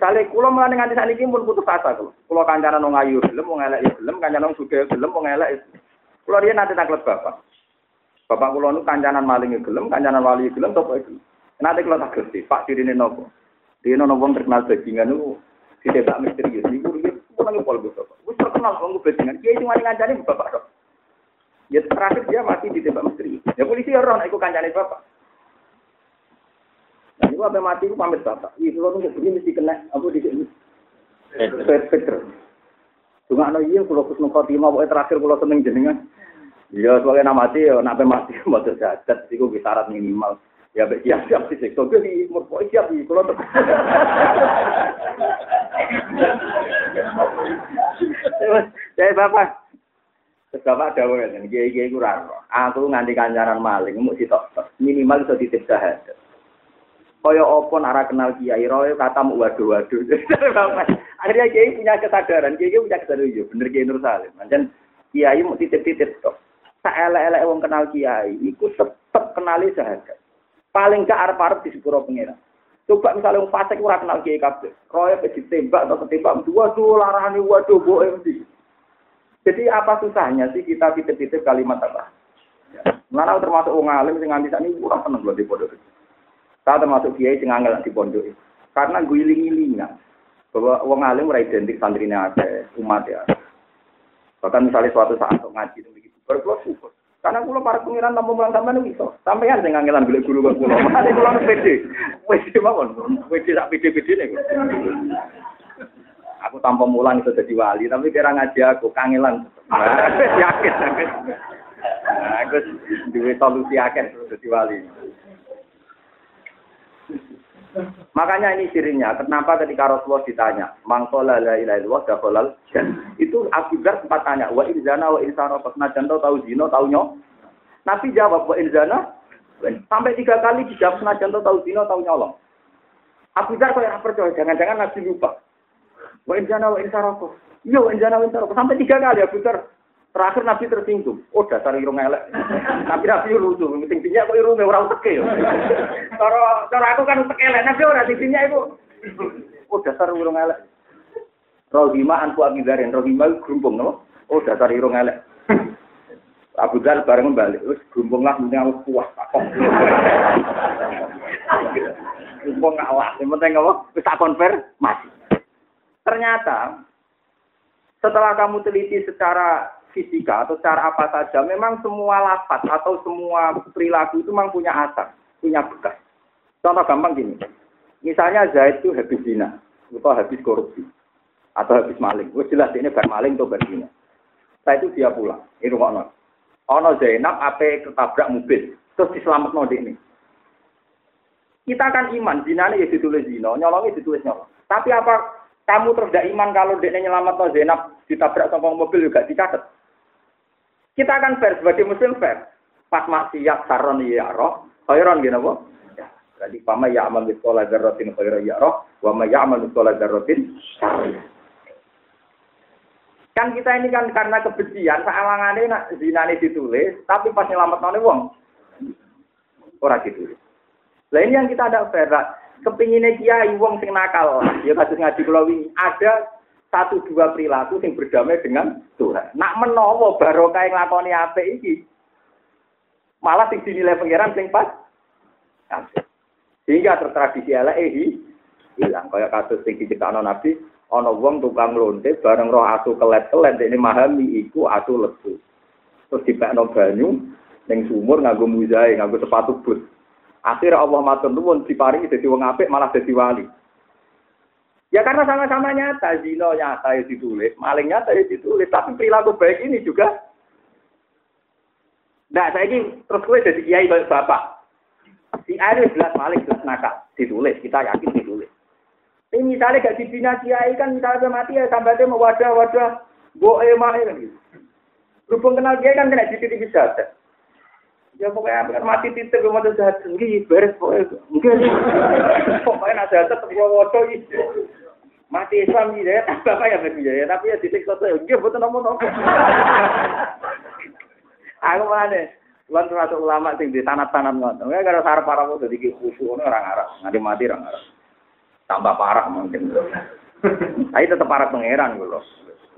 Kali kulo mulane nganti sakniki pun putus asa kulo. Kulo kancanan wong ayu gelem, wong elek ya gelem, kancanan wong sugih gelem, wong elek. Kulo riyen nanti taklet bapak. Bapak kulo nu kancanan maling ya gelem, kancanan wali ya gelem, topo iki. Nanti kulo tak gerti, Pak dirine nopo. Dia nono wong terkenal bajingan nu ditembak misterius. Niku riyen nang pol bapak. Wis terkenal wong bajingan. Kiai wani ngancani bapak tok. Ya terakhir dia mati ditembak misterius. Ya polisi ya ora nek iku kancane bapak. Nah, itu apa mati itu pamit bapak. Iya, kalau nunggu begini mesti kena apa di sini. Peter. Cuma no iya, kalau kus khotimah, pokoknya terakhir kalau seneng jenengan. Iya, sebagai nama mati, ya, nak mati, mau terjadat, itu gue syarat minimal. Ya, siap siap sih, sektor gue di pokoknya siap di kalau ter. Saya bapak, Terus bapak ada kan, kiai kiai kurang. Aku nganti kancaran maling, mau si minimal bisa titip sahadat. Kaya opo nara kenal kiai roy kata mu waduh waduh. Akhirnya kiai punya kesadaran, kiai punya kesadaran yo bener kiai Nur Salim. Macam kiai mau titip-titip tok. Saelek-elek wong kenal kiai, iku tetep kenali sahadat. Paling ke arep-arep di sepuro pengira. Coba misalnya wong fasik ora kenal kiai kabeh. Roy ditembak atau ketembak, waduh larane waduh boe mesti. Jadi apa susahnya sih kita titip-titip kalimat apa? Mana termasuk wong alim sing nganti sakniki ora seneng lho di pondok. Saya termasuk kiai sing angel di pondok. Karena guling-gilingan bahwa wong alim ora identik santrinya ada umat ya. Bahkan misalnya suatu saat ngaji itu begitu, berkulo syukur. Karena kulo para pengiran tamu mulang sampean iso. Sampean sing ngangelan golek guru kok kulo. Mate kulo pede. Pede mawon. Pede sak pede-pede nek. Aku tanpa mulang itu jadi wali, tapi kira ngaji aku kangelan. Yakin, yakin. Nah, aku duwe solusi akeh jadi wali. Makanya ini cirinya, kenapa ketika Rasulullah ditanya, mangkola la ilaha illallah Itu Dhar sempat tanya, wa inzana wa insana najan tahu tahu zino tahu nyok. Nabi jawab wa inzana sampai tiga kali dijawab senajan tahu zino tahu nyolong. Abu Dhar kok percaya, jangan-jangan Nabi lupa. Wa inzana wa insana Iya, wa inzana wa sampai tiga kali Abu Dhar. Terakhir Nabi tersinggung. Oh dasar irung elek. Nabi Nabi lucu. Tingginya kok irung orang teke ya. Cara cara aku kan teke elek. Nabi orang tingginya itu. Oh dasar irung elek. Rohima anku akidarin. Rohima gerumpung. No? Oh dasar irung elek. Abu Dhar bareng balik. Terus gerumpung lah. Mending aku puas. Gerumpung ngalah. Yang penting apa? Bisa konver. Masih. Ternyata setelah kamu teliti secara fisika atau cara apa saja, memang semua lapat atau semua perilaku itu memang punya asal, punya bekas. Contoh gampang gini, misalnya Zaid itu habis zina, atau habis korupsi, atau habis maling. Wah jelas ini bar maling atau bar zina. Setelah itu dia pulang, ini rumah Ono Zainab apa ketabrak mobil, terus diselamat di ini. Kita kan iman, zina ini ya ditulis zina, nyolongnya ditulis nyolong. Tapi apa kamu terus tidak iman kalau dia nyelamat no Zainab ditabrak sama mobil juga dicatat? Kita akan fair sebagai muslim fair. Pas maksiat saron ya roh, khairon gini apa? Jadi pama ya amal miskola darrotin khairon ya roh, wa ma ya amal miskola darrotin Kan kita ini kan karena kebencian, ini nak zinane ditulis, tapi pas nyelamat nane wong, orang ditulis. Ini yang kita ada fair. Kepinginnya kiai wong sing nakal, ya kasus ngaji ini ada satu dua perilaku yang berdamai dengan Tuhan. Nak menowo barokah yang lakoni apa iki. Malah sing dinilai pangeran sing pas. Sehingga tertradisi ala ehi hilang kayak kasus sing diciptakan Nabi ana wong tukang lonte bareng roh asu kelet-kelet ini memahami iku asu lesu. Terus dipekno banyu ning sumur nganggo muzae, nganggo sepatu but. Akhirnya Allah matur nuwun diparingi dadi wong apik malah dadi wali. Ya karena sama-sama nyata, zino nyata ya ditulis, maling nyata ya ditulis, tapi perilaku baik ini juga Nah, saya ini terus gue jadi kiai bapak. Si A itu jelas malik, jelas nakal. Ditulis, kita yakin ditulis. Ini misalnya gak dibina kiai kan misalnya mati ya sampai mau wadah-wadah boe mah kan gitu. Berhubung kenal kiai kan kena dikit bisa. Ya pokoknya kan mati titik mau jahat beres pokoknya. Mungkin pokoknya jahat tetap wadah gitu. Mati Islam ya, bapak ya ya, tapi ya titik satu ya, gitu betul nomor nomor. Aku mana? Tuhan termasuk ulama sing di tanah-tanah ngono. Enggak gara sarap para mau jadi khusyuk ngono orang Arab, nganti mati orang Arab. Tambah parah mungkin. Tapi tetap parah pangeran gitu loh.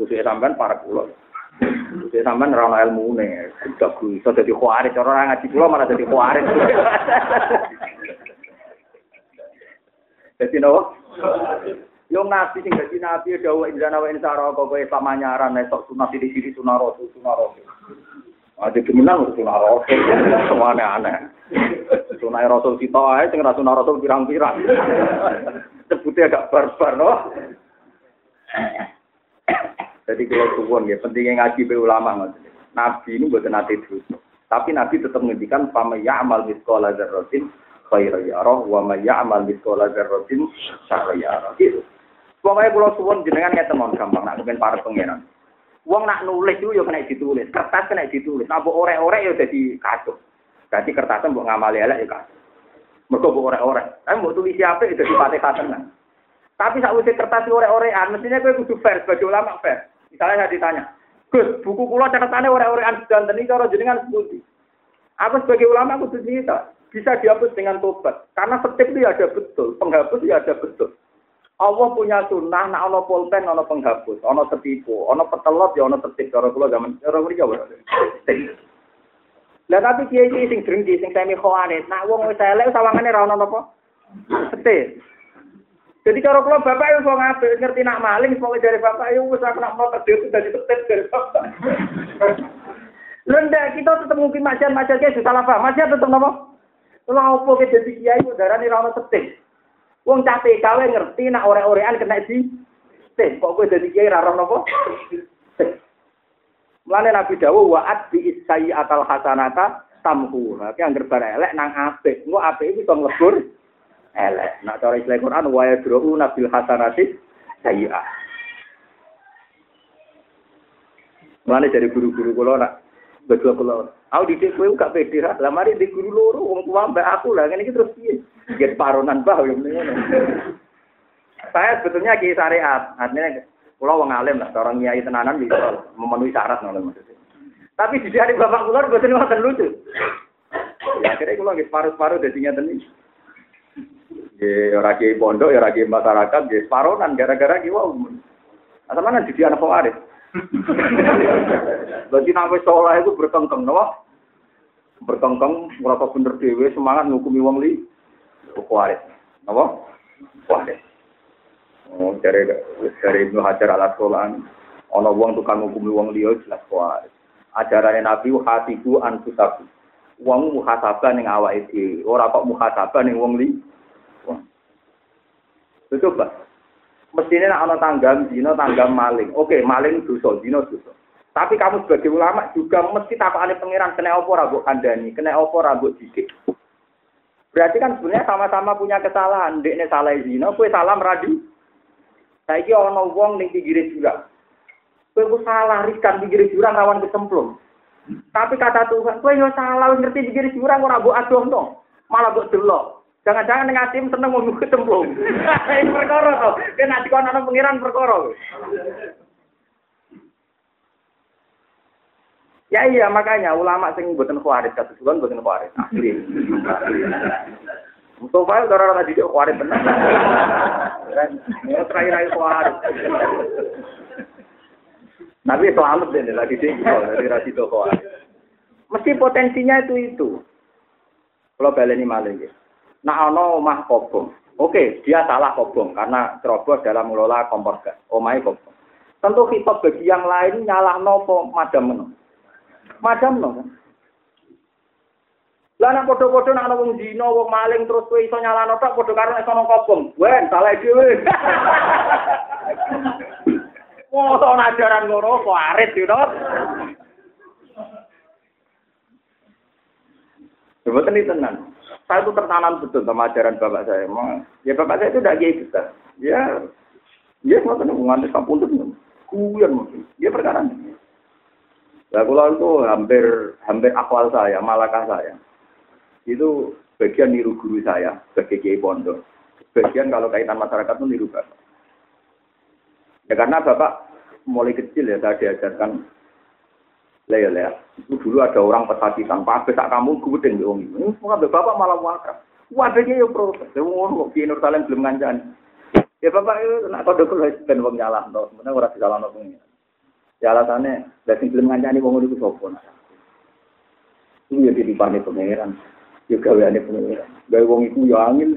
Khusyuk sampean parah kulo. Khusyuk sampean ora ono ilmune, udah iso dadi khawarij, orang ngaji kulo malah dadi khawarij. Jadi nopo? Yo nabi sing dadi nabi dawuh injana wa insara kok kowe pamanyaran nek sok sunah sithik-sithik sunah rasul sunah rasul. Ada kemenang sunah rasul, semuanya aneh. Sunah rasul kita aja, sing sunah rasul pirang-pirang. Sebutnya agak barbar, no? Jadi kalau suwon ya, pentingnya ngaji be ulama maksudnya. Nabi ini buat nanti terus. Tapi Nabi tetap menghentikan pama amal miskola zarrotin khairu yarah wa ma amal miskola zarrotin syarra. Gitu. Pokoknya kalau suwon jenengan ngeten gampang nak mungkin para pangeran. Wong nak nulis itu ya kena ditulis, kertas kena ditulis. Nah, orek-orek ya jadi kacau. Jadi kertasnya mbok ngamali elek ya kacau. Mergo mbok orek-orek. Tapi mbok tulis siapa itu di pate kan. Tapi saat usia kertas orek-orekan, mestinya gue kudu fair sebagai ulama fair. Misalnya saya ditanya, Gus, buku kulo catatannya orek-orekan dan ini kalau jenengan sebuti. Aku sebagai ulama kudu cerita, bisa dihapus dengan tobat. Karena setiap itu ya ada betul, penghapus ya ada betul. Allah punya sunnah, nak ono pulpen, ono penghapus, ono setipu, ono petelot, ya ono tertib. Cara kula zaman, cara kula jawab. Lah tapi kiai iki sing drengki, sing semi khawarit, nak wong wis elek sawangane ra ono napa? Setih. Jadi cara kula bapak yo wong apik ngerti nak maling pokoke dari bapak yo wis aku nak mau tertib dari setih dari bapak. Lenda kita tetap mungkin macan-macan kayak salah paham. Macan tetap napa? Kalau opo ke jadi kiai udarane ra ono setih. Wong cah TKW ngerti nak ore-orean kena di teh. Kok kowe dadi kiai ra napa? Mulane Nabi dawuh wa'at bi isai atal hasanata tamhu. Ki angger bar elek nang apik. Engko apik iki iso nglebur elek. Nak cara istilah Quran wa yadru nabil hasanati sayyi'ah. Mulane dari guru-guru kula nak betul kula. Aku didik kowe gak pede ra. Lah mari di guru loro wong tua mbak aku lah ngene iki terus piye? Get paronan bah yang ini. Saya sebetulnya ki syariat, artinya kalau wong alim lah, orang nyai tenanan bisa memenuhi syarat nol maksudnya. Tapi di hari bapak keluar gue ngoten lucu. Ya akhirnya kalau nggak separuh-separuh jadi ngeten ini. Ya ora ki pondok, ya ora ki masyarakat, ya separonan gara-gara ki wow. Asal mana jadi anak pewaris. Berarti sampai sekolah itu berkengkeng, no? Berkengkeng, merasa bener dewe, semangat ngukumi wong li. Kuwaris. Apa? Kuwaris. Oh, dari dari Ibnu Hajar al Asqalani, ana wong tukang ngukumi wong liya jelas kuwaris. Ajarannya Nabi hatiku anfusaku. Wong muhasabah ning awake dhewe, ora kok muhasabah ning wong li. Betul, Pak. Mestinya nak ana tanggam dino tanggam maling. Oke, maling dosa, dino dosa. Tapi kamu sebagai ulama juga mesti tapakane pangeran kena apa rambut kandani, kena apa rambut dikit. Berarti kan sebenarnya sama-sama punya kesalahan. Dekne salah zina, kue salah meradu. Saiki ana wong ning pinggir jurang. Kue ku salah riskan pinggir jurang rawan kecemplung. Tapi kata Tuhan, kue yo salah ngerti pinggir jurang ora mbok adoh. Malah mbok delok. Jangan-jangan ning atim seneng mau kecemplung. Ini perkara to. Kena dikon ana pengiran perkara. Ya iya makanya ulama sing mboten khawarij kados kula mboten khawarij asli. Mustafa ora ora tadi khawarij bener. Ya terakhir ayo khawarij. Nabi selamat deh lagi sih dari rasido khawarij. Mesti potensinya itu itu. Kalau baleni malah ya. Nah ono omah kobong. Oke, dia salah kobong karena cerobos dalam mengelola kompor gas. Omai kobong. Tentu kita bagi yang lain nyalah nopo madam menung. Macam no. Lah nek padha-padha nek ana wong dina, wong maling terus kowe iso nyalano tok padha karo nek sono kobong. Wen, salah dhewe. Mosok ajaran ngono kok arit you know. Sebetulnya ini tenang. Saya itu tertanam betul sama ajaran bapak saya. Ya bapak saya itu tidak kiai besar. Ya, ya mau tenang, ngantis kampung itu. Kuyan mungkin. Ya perkara ini. Nah, kalau itu hampir hampir akwal saya, malakah saya. Itu bagian niru guru saya sebagai kiai pondok. Bagian kalau kaitan masyarakat itu niru bapak. Ya karena bapak mulai kecil ya saya diajarkan Lea lea, itu dulu ada orang pesakitan, Pak Abis kamu gue di wong ini. Semua bapak malah wakaf. Wadahnya ya proses. Ya ngono kok Nur Salim belum ngancani. Ya bapak itu nak kode kulo ben wong nyalah to, sebenarnya ora disalahno pengen. Ya alasannya, dari belum ngancani wong itu sopo nah. Itu ya ditipane pangeran. Ya gaweane pangeran. Gawe wong iku ya angin.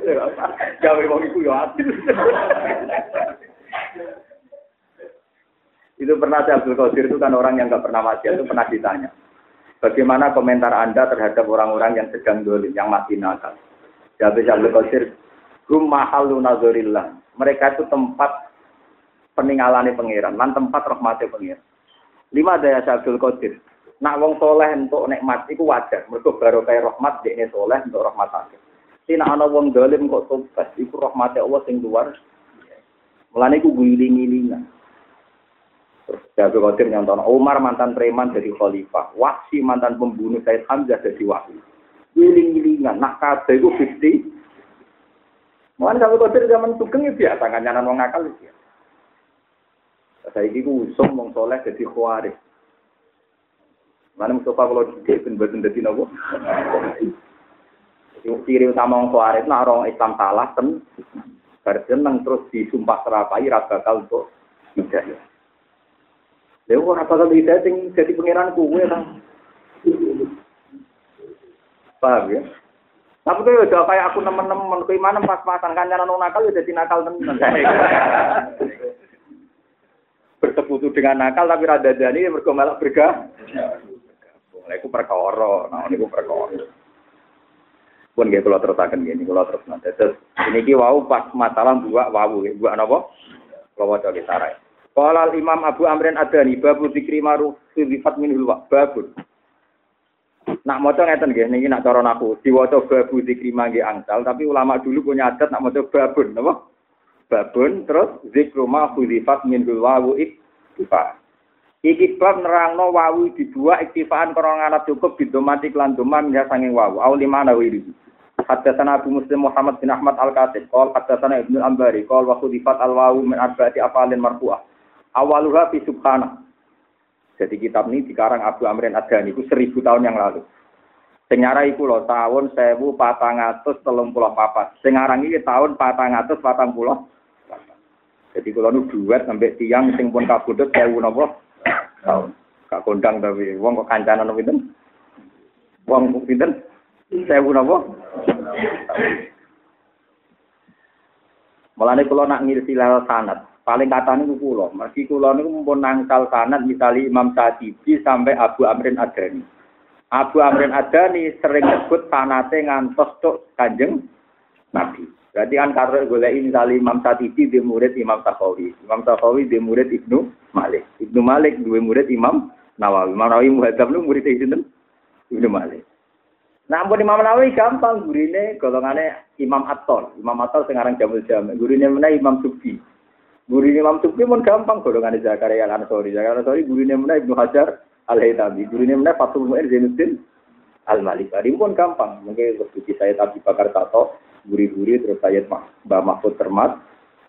Gawe wong iku ya angin. Itu pernah saya Abdul Qadir itu kan orang yang nggak pernah mati itu pernah ditanya. Bagaimana komentar Anda terhadap orang-orang yang sedang dolim, yang mati nakal? Jawab Abdul Qadir, Hum mahalu nazorillah. Mereka itu tempat peninggalan pengiran, lan tempat rahmatnya pengiran. Lima daya Abdul Qadir. Nak wong soleh untuk nikmat itu wajar. Mereka baru kayak rahmat, dia soleh untuk rahmat akhir. Tina ana wong dolim kok tobat, itu rahmatnya Allah sing luar. Mulane iku guling-gilingan. Terus Abu Qadir nyontono Umar mantan preman jadi khalifah, Wahsi mantan pembunuh Said Hamzah jadi wali. Wiling-wilingan, nak kabeh iku 50. Mulane Abu Qadir zaman sugeng ya biasa kancanan wong akal ya. Saya ini usung wong soleh jadi khawarij. Mana Mustafa kalau tidak pun betul jadi nopo. Ciri utama wong khawarij nak orang Islam salah ten, berjeneng terus disumpah serapai rasa bakal untuk hidayah. Lha ora bakal hidayah sing jadi pangeran kuwe ta. Paham ya? Tapi kau udah kayak aku nemen-nemen, kau mana pas-pasan kan nyaran nakal udah jadi nakal temen. Bersekutu dengan nakal tapi rada dani mergo malah bergah. Nah, itu perkara, nah ini perkara. Pun gak kalau terusakan gini, kalau terus nanti. Terus ini ki wau pas masalah buat wau, buat apa? Kalau wajah kita Qala Imam Abu Amrin Adani babu zikri maruf sifat minul babun. Nak maca ngeten nggih niki nak cara aku diwaca babu zikri mangge angsal tapi ulama dulu punya adat nak maca babun napa? Babun terus zikru ma khulifat minul wawu iktifa. Iki bab nerangno wawu dibuat iktifaan krana anak cukup bidomati lan doman ya sanging wawu. Au limana wiri. Haddatsana Abu Muslim Muhammad bin Ahmad Al-Qasib, qol haddatsana Ibnu Ambari, qol wa khudifat al-wawu min arba'ati afalin marfu'ah. Awaluha fi subhana. Jadi kitab ini dikarang Abu Amrin Adani itu seribu tahun yang lalu. Senyara iku loh tahun sewu patang atus telung pulau papat. Sengarang ini tahun patang atus patang pulau. Jadi kalau nu duet sampai tiang sing pun kabudut sewu nopo tahun. Kak kondang tapi wong kok kancanan nopo itu. Wong pinten sewu nopo. Mulane kula nak ngilsilal sanad, paling kata niku kula. Mergi kula niku mumpun nangsal sanad misali Imam Syafi'i sampai Abu Amrin Adani. Abu Amrin Adani sering nyebut sanate ngantos tok Kanjeng Nabi. Berarti kan karo golek misali Imam Syafi'i di murid Imam Syafi'i. Imam Syafi'i di murid Ibnu Malik. Ibnu Malik dua murid Imam Nawawi. Imam Nawawi muhadzab lu murid sinten? Ibnu Malik. Nah, ampun Imam Nawawi gampang gurine golongane Imam Atol. Imam Atol sekarang jamul jam. Gurine mana Imam Subki. Gurine Imam Subki pun gampang golongane Zakaria Al Ansori. Zakaria Al Ansori gurine mana Ibnu Hajar Al Haytami. Gurine mana Fatul Mu'in Zainuddin Al Malik. Ini pun gampang. Mungkin seperti saya tadi bakar tato, guri-guri terus saya Mbak Mahfud Termat.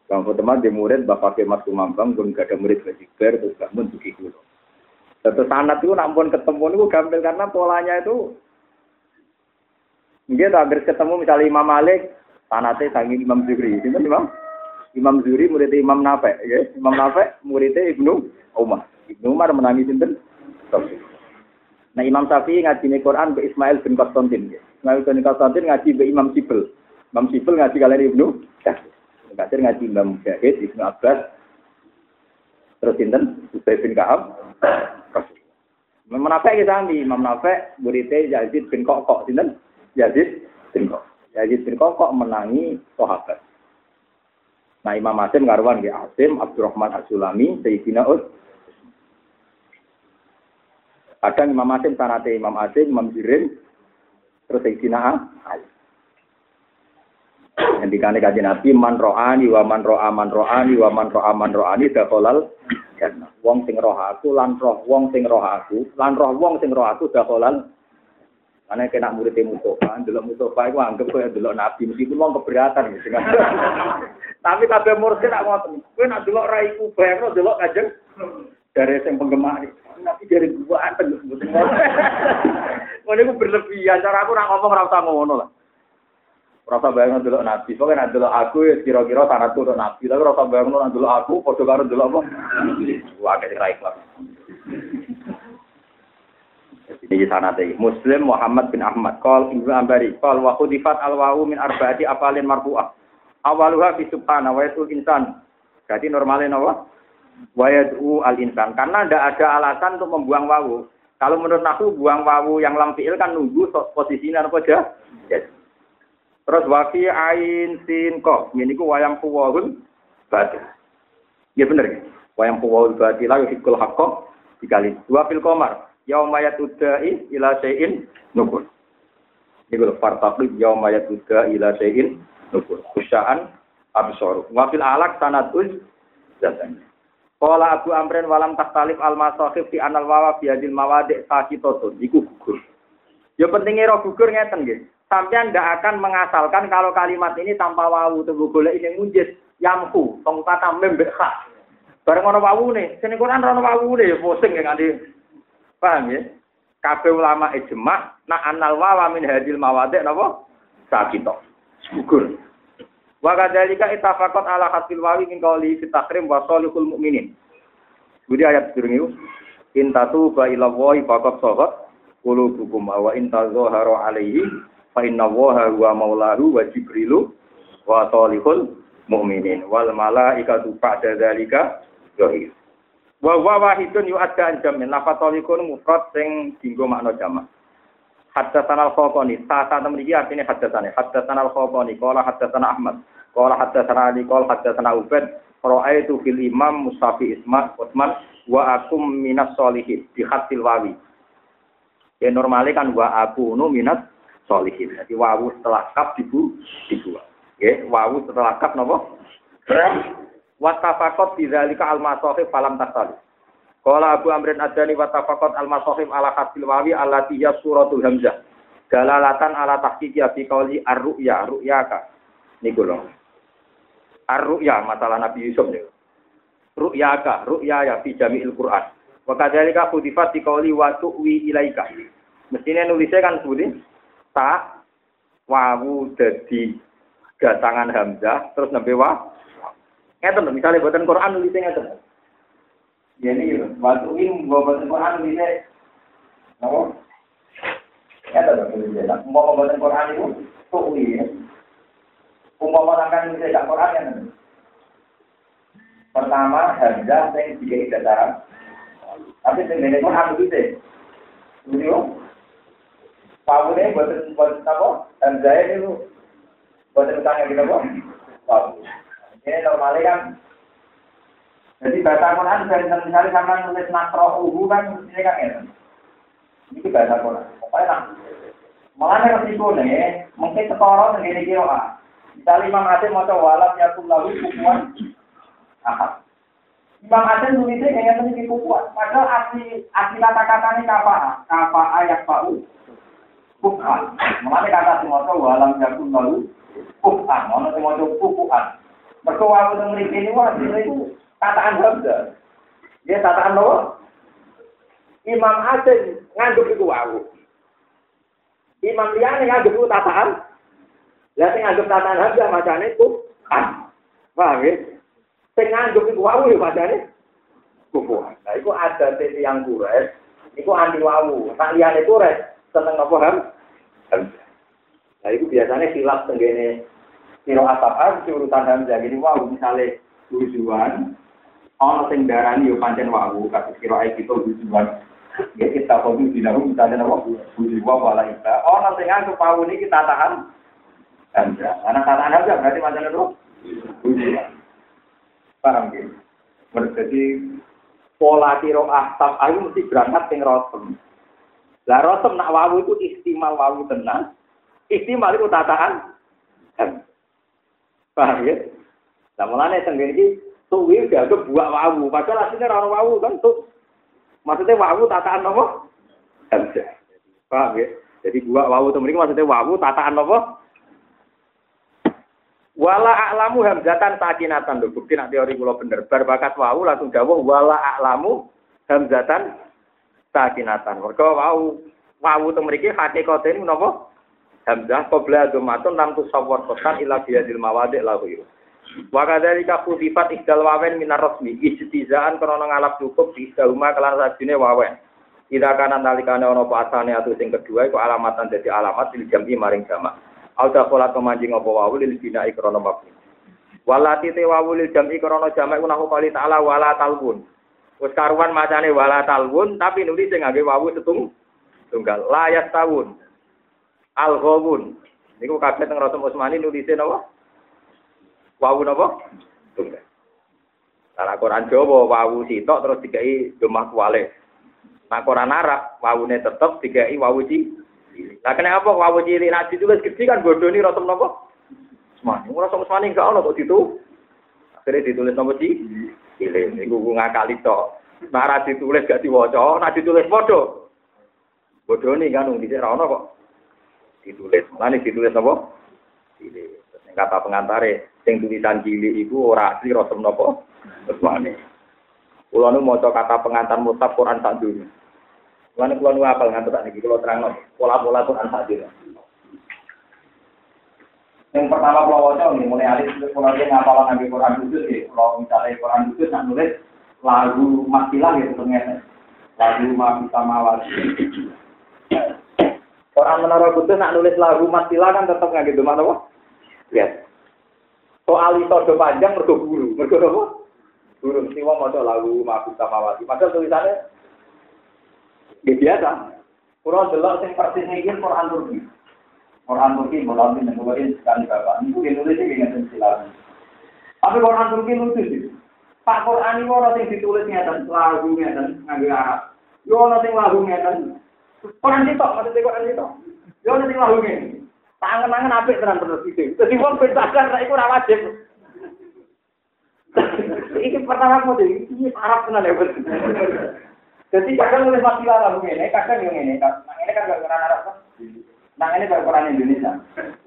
Mbak Mahfud Termat dia murid Bapak Kemas Kumambang, pun gak ada murid Bajiber, terus bangun begitu. Terus sanat itu nampun ketemu itu gampil karena polanya itu Mungkin hampir ketemu misalnya Imam Malik, sanate sangi Imam Zuhri. Itu Imam Imam Zuhri murid Imam Nafe, ya. Imam Nafe muridnya Ibnu Umar. Ibnu Umar menangi sinten? Nah Imam Syafi'i ngaji Quran ke Ismail bin Konstantin. Ya. Ismail bin Konstantin ngaji ke Imam Sibel. Imam Sibel ngaji kalian Ibnu Syahid. Kasir ngaji Imam Syahid, Ibnu Abbas. Terus sinten? Ubay bin Ka'ab. Imam Nafe kita Imam Nafe muridnya Yazid bin Kokok. Sinten? Yazid bin Kok. Yazid bin Kok kok menangi sahabat. Nah Imam Asim ngaruan di Asim, Abdurrahman As-Sulami, Sayyidina Ud. Kadang Imam Asim sanate Imam Asim, Imam Jirin, terus Sayyidina Ali. Ngendikane kanjeng Nabi man ro'ani wa man ro'a man ro'ani wa man ro'a man ro'ani. Wong sing roh aku lan roh wong sing roh aku lan roh wong sing roh aku dakhalal karena kena murid Mustafa, delok Mustafa itu anggap kaya delok Nabi, meskipun wong keberatan gitu. Tapi kabeh murid nak ngoten. Kowe nak delok raiku bayangno delok kajeng dari yang penggemar Nabi dari gua anteng mboten ngono. Berlebihan, cara aku nak ngomong ora usah ngono lah. Rasa bayang dulu nabi, pokoknya nanti dulu aku ya kira-kira sanatku untuk nabi, tapi rasa bayang dulu aku, podo karo dulu apa? Wah, kayak raih lah. Ini sana deh. Muslim Muhammad bin Ahmad. Kal Ibnu Ambari. Kal wa khudifat al wawu min arbaati apalin marfu'ah. Awaluha fi subhana wa yatul insan. Jadi normalnya apa? Wa yad'u al insan. Karena tidak ada alasan untuk membuang wawu. Kalau menurut aku buang wawu yang lam fi'il kan nunggu posisinya apa aja. Yes. Terus wafi ain sin ko. Ini ku wayang puwahun batil. Ya bener ya. Wayang puwahun batil lalu hikul hakko dikali dua fil komar mayat udai ila sein nukul. Ini kalau fartaqib mayat udai ila sein nukul. Kusyaan absor. Wafil alak sanatuz zatanya. Kala Abu Amrin walam taktalif al masahib fi anal wawa fi hadil mawadik sakitotun. Iku gugur. Ya pentingnya roh gugur ngeten nggih. Sampeyan ndak akan mengasalkan kalau kalimat ini tanpa wawu tunggu golek ini munjis yamku tong kata membek Bareng wawu nih, sini Quran ana wawu nih, pusing ya nganti Paham ya? Kabeh ulama ijma nak anal wawa min hadil mawadek napa? Sakito. Gugur. Wa kadzalika itafaqat ala hasil wawi min qawli fi takrim wa salihul mukminin. Budi ayat sedurunge itu. In tatuba ila Allahi faqad sahat qulubukum wa in tazharu alaihi fa inna Allaha huwa maulahu wa jibrilu wa salihul mukminin wal malaikatu ba'da dzalika zahir. Wa wa wahidun yu ada anjamin lafatolikun mufrad sing dinggo makna jamak. Haddatsan al-Khawqani, sasa mriki artine haddatsan. Haddatsan al-Khawqani, qala haddatsan Ahmad, qala haddatsan Ali, qala haddatsan Ubaid, ra'aitu fil imam Mustafi Isma Utsman wa akum minas solihin di hasil wawi. Ya normalnya kan wa aku nu minat solihin. Jadi wawu setelah kap dibu dibuat. Ya, wawu setelah kap nopo? Watafakot bidzalika al-masahif falam tasali. Kala Abu Amrin Adani watafakot al-masahif ala hasil wawi allati ya suratul hamzah. Dalalatan ala tahqiqi abi qauli ar-ru'ya, ru'yaka. Niku lho. Ar-ru'ya masalah Nabi Yusuf niku. Ru'yaka, ru'ya ya fi jami'il Qur'an. Wa kadzalika khudifat bi qauli wa tu'wi ilaika. Mestine nulisnya kan sebutin ta wawu dadi gatangan hamzah terus nembe wa Ngeten misalnya buatan Quran nulisnya ngeten. Jadi ya, waktu ini buatan Quran nulisnya apa? Ngeten buatan Quran itu tuh ya. Umpama akan nulisnya Quran yang Pertama, hamzah yang tiga dataran. Tapi sebenarnya Quran nulisnya. Nulisnya. Pawune buatan buatan apa? Hamzah itu buatan utangnya kita apa? Ini normalnya kan jadi bahasa Quran dan misalnya sama nulis makro uhu kan ini kan ya. Ini bahasa Quran. Pokoknya nah, malah resiko nih, mungkin ketoro segini kira ah. Misalnya Imam Asim mau walam ya lalu kukuan ahad. Imam Asim tulisnya kayaknya sedikit kukuan. Padahal asli asli kata-kata ini kapa, kapa ayat pau. Bukan. Malah kata si mau walam ya lalu kukuan. Mana si mau kukuan. Mereka waktu yang memiliki ini wajib itu tataan Hamzah. Dia tataan apa? Imam Asim ngandung itu wawu. Imam Liane ngandung itu tataan. Lihat yang ngandung tataan Hamzah macamnya itu ah. Paham ya? Sing ngandung itu wawu ya macamnya kufuan. Nah itu ada titik yang kures. Itu anti wawu. Tak liane kures. Seneng apa ham? Nah itu biasanya silap tenggene Siro asapar, si urutan hamzah. Jadi wow, misalnya tujuan, ono sing darani yo pancen wawu, kasus kiro ayat itu tujuan. Ya kita kodu di dalam misalnya apa? Tujuan wala kita. Ono sing anggap wawu ini kita tahan. Karena tahan hamzah berarti macam itu. Paham gitu? Berarti pola kiro asap ayu mesti berangkat sing rotem. Lah rosem nak wawu itu istimal wawu tenang. Istimal itu tataan. Paham ya? Nah mulane tenggene iki tuwi dianggap buak wawu. Padahal aslinya orang wawu kan tuh. Maksudnya wawu tataan apa? Hamzah. Paham ya? Jadi buak wawu itu maksudnya wawu tataan apa? Wala a'lamu hamzatan sakinatan lho. Bukti nak teori kula bener. Berbakat wawu langsung dawuh wala a'lamu hamzatan sakinatan. Mergo wawu wawu itu mriki hakikate ini napa? Hamzah qabla dzumatun lam tusawwar kosan ila biadil mawadi' lahu. Wa kadzalika khutifat ihdal wawen minar rasmi ijtizaan krana ngalap cukup di ihdahuma kelan sajine wawen. Ida kana nalikane ana apa asane atau sing kedua iku alamatan dadi alamat lil jam'i maring jamak. Auda kola kemanjing apa wawu lil bina ikrana mabni. Walati te wawu lil jam'i krana jamak iku nahu kali ta'ala wala talbun. Wis karuan macane wala talbun tapi nulis sing ngangge wawu setung tunggal layas tahun. Al ghawun. Niku kabeh teng Rasul Utsmani nulise napa? Wawu napa? Tunggal. Cara Quran Jawa wawu sitok terus dikai domah kuwale. Nah Quran Arab wawune tetep dikai wawu ci. Lah kenapa wawu cilik nak ditulis gede kan bodoni Rasul napa? Utsmani. Rasul Utsmani enggak ono kok ditu. Akhirnya ditulis napa ci? Cilik. Niku ngakali tok. Nah ra ditulis gak diwaca, nak ditulis padha. Bodoh nih kan, di sini rano kok ditulis. Mana ditulis apa? Cilik. Yang kata pengantare, yang tulisan cilik itu ora asli Rasul nopo. Kesuane. Kulo nu maca kata pengantar mutab Quran tak dulu. Kulo kulo nu apal ngantuk tak niki kulo terang pola-pola Quran tak dulu. Yang pertama kulo waca nih mulai alif kulo dia ngapal nabi Quran khusus ya. Kalau misalnya Quran khusus nak nulis lagu matilah gitu ternyata. Lagu ma bisa mawar. Orang menara kudus nak nulis lagu matilah kan tetap nggak gitu mana Ya. Soal itu do panjang mergo guru, mergo apa? Guru mesti mau maca lagu maku samawati. Padahal tulisannya ya biasa. Kurang delok sing persis iki Quran Turki. Quran Turki mulai mulai sekali bapak. Niku nulis iki ngene silakan. Tapi Quran Turki lucu sih. Pak Quran ini orang yang ditulis ngeten, lagu ngeten, nganggo Arab. Yo orang sing lagu ngeten. Quran itu, maksudnya Quran itu. Orang sing lagu ngene. Tangan-tangan apik tenan terus itu. Jadi wong nek iku ora wajib. Iki pertama mau deh, ini Arab tenan ya. Jadi kadang nulis matilah lagu ngene, kadang yang ngene. Nah ini kan gak Quran Arab kan. Nah ini baru Quran Indonesia.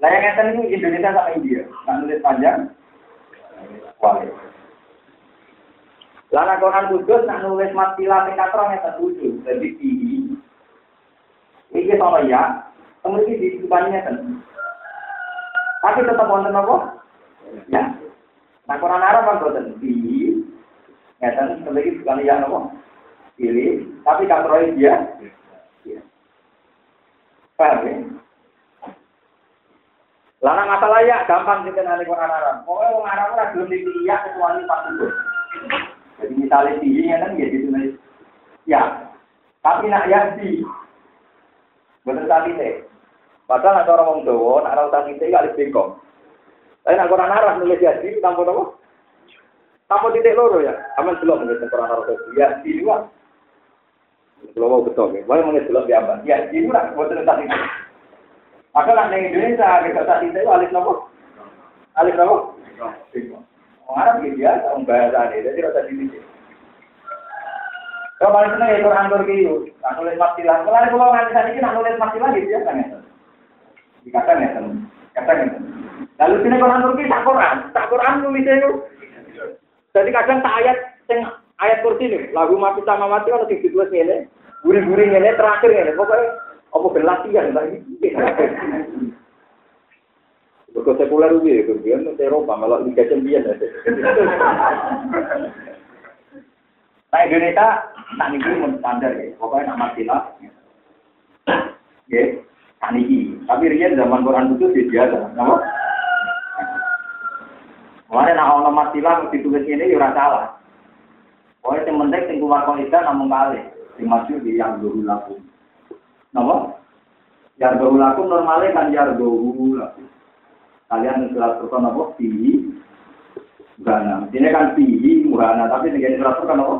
Lah yang ngeten ini Indonesia sama India. Nah nulis panjang. Wale. Lana Quran kudus nak nulis matilah sing katrong ngeten lucu. Jadi. Iki sama ya, kemudian di depannya kan. Tapi tetap wonten apa? Ya. Nah Quran Arab kan boten di ngeten lagi bukan ya apa? Pilih, tapi katroi dia. Ya. Paham ya? Lana masalah ya gampang kita nanti Quran Arab. Pokoknya orang Arab ora belum dipilih kecuali pas itu. Jadi misalnya tinggi kan ya ditulis ya. Tapi nak ya di Bener tadi teh. Padahal ada orang wong Jawa, nak ora teh kali bengkok. Tapi nak Quran Arab nulis ya di tanpa apa? Tanpa titik loro ya. Aman belum nulis Quran Arab ya di dua. Kalau mau betul ya, boleh nulis belum ya Mbak. Ya di dua, buat tadi. Maka nak ning Indonesia kita tadi teh alif nopo? Alif nopo? Orang Arab ya, orang bahasa ini, jadi rasa di kalau paling seneng ya Quran Turki itu, nak nulis matilah. Mulai pulau nganti saat ini nak nulis matilah gitu ya kan ya. Dikatakan ya kan, katakan. Lalu sini Quran Turki tak Quran, tak Quran nulisnya itu. Jadi kadang tak ayat, sing ayat kursi ini, lagu mati sama mati kalau tiga dua ini, gurih-gurih ini terakhir ini, pokoknya apa berlatihan lagi. Berkau sekuler itu, kemudian Eropa malah Liga Champion Nah Indonesia tak niki mun standar ya. Pokoknya nak matilah. Ya, tak niki. Tapi riyen zaman Quran itu dia biasa, nama. Mulane nak ono matilah ditulis ini ya salah. Pokoknya yang penting sing keluar kaidah namun kali. Sing di yang dulu laku. Nama? Yang dulu laku normalnya kan yang dulu laku. Kalian surat Quran apa? Pihi. Bukan. Ini kan pihi, muhana. Tapi ini surat Quran apa?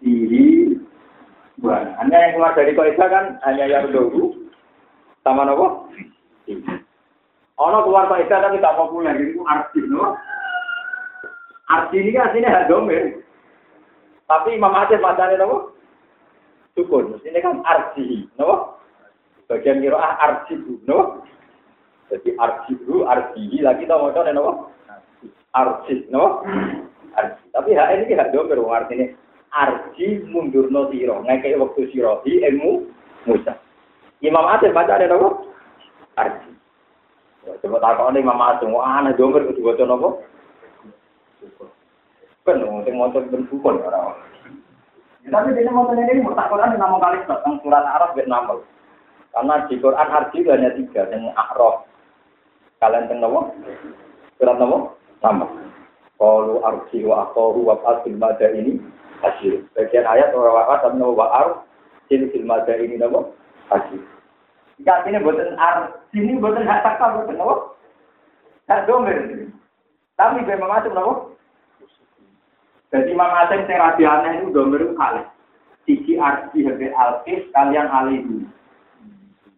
Fihi Bukan. Hanya yang keluar dari koisa kan hanya yang dulu sama nopo. Ono keluar koisa tapi tak populer itu arti no. Arti ini kan aslinya hadomir. Tapi Imam Aceh bacanya nopo. Sukun. Ini kan arti, nopo. Bagian kira ah arti no. Jadi arti bu, arti lagi tau mau nopo. Arti, no. Arti. Tapi hak ini hak domir artinya arji mundur no siro ngekei waktu siro di ilmu Musa. Imam Asim baca ada apa? Arji. Coba takut nih Imam Asim wah aneh donger kudu baca nopo kan sing motor berbukon orang tapi dia mau tanya ini mutakoran nama kali tentang surat Arab Vietnam karena di Quran arji hanya tiga yang akrof kalian tahu nopo surat nopo nama kalau arji wa akhoru wa fasil mada ini hasil. Bagian ayat orang wakat dan ar sini filmada ini nama hasil. Jika ini buatan ar sini buatan hak takta buatan nama hak domer. Tapi memang macam nama. Jadi Imam Asim yang rabi aneh itu domer itu kali. Sisi arti hebe alkis kalian alihu.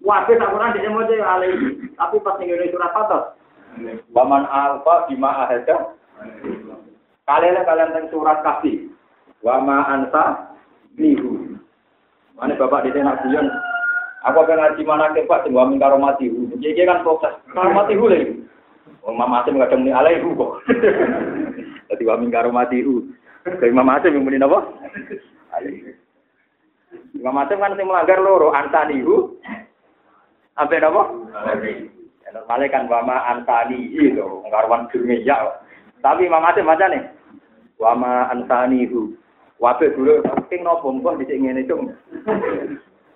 Wabe tak pernah dia mau jadi alihu. Tapi pas tinggal surat atas. Baman alfa bima ahada. Kalian kalian teng surat kasih. Wama ansa nihu. Mana bapak di sana guyon. Aku akan ngaji mana ke Pak tunggu amin karo mati hu. Jadi kan proses karo mati hu lagi. Mama asim kadang muni alaihu kok. Jadi wa min karo mati hu. Dari mama asim yang? Alaihu. Imam Asim kan sing melanggar loro antanihu. Sampai? Alaihu. Normalnya kan wama antani itu ngarwan ya. Tapi Imam Asim macam nih. Wama antanihu. Wabe dulu, king nopo mbah dhisik ngene cung.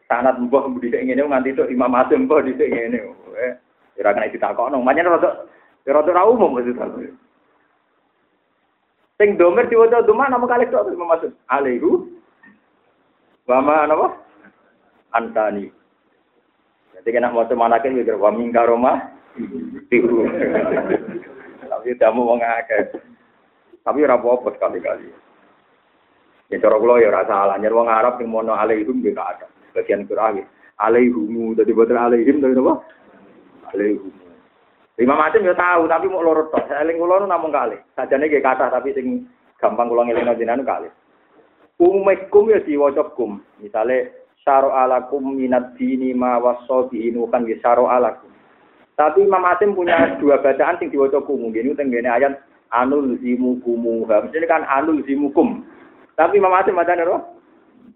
Sanat mbah dhisik ngene nganti tok Imam Azim mbah dhisik ngene. Eh, ora kena ditakokno. Manyen rada rada ra umum aku. Sing domer diwaca duma nama kali tok Imam Azim. Alaihu wa ma? Antani. Jadi kena mau semanakin mikir wa min karoma tiru. Tapi tamu wong akeh. Tapi ora apa-apa sekali-kali. Ya cara kula ya ora salah. Nyer wong Arab sing mono alaihim nggih ada. Bagian Qur'an alaihimu dadi boten alaihim tapi napa? Alaihim. Lima macam ya tahu tapi mau lorot tok. Eling kula nu namung kali. Sajane nggih kathah tapi sing gampang kula ngelingno jenengan kali. Umikum ya diwaca kum. Misale syaro alakum minad dini ma wasobi kan nggih syaro alakum. Tapi Imam Asim punya dua bacaan sing diwaca kum. Ngene tenggene ayat anul zimu kumuha. Mesti kan anul zimukum. Tapi Imam Asim macam apa?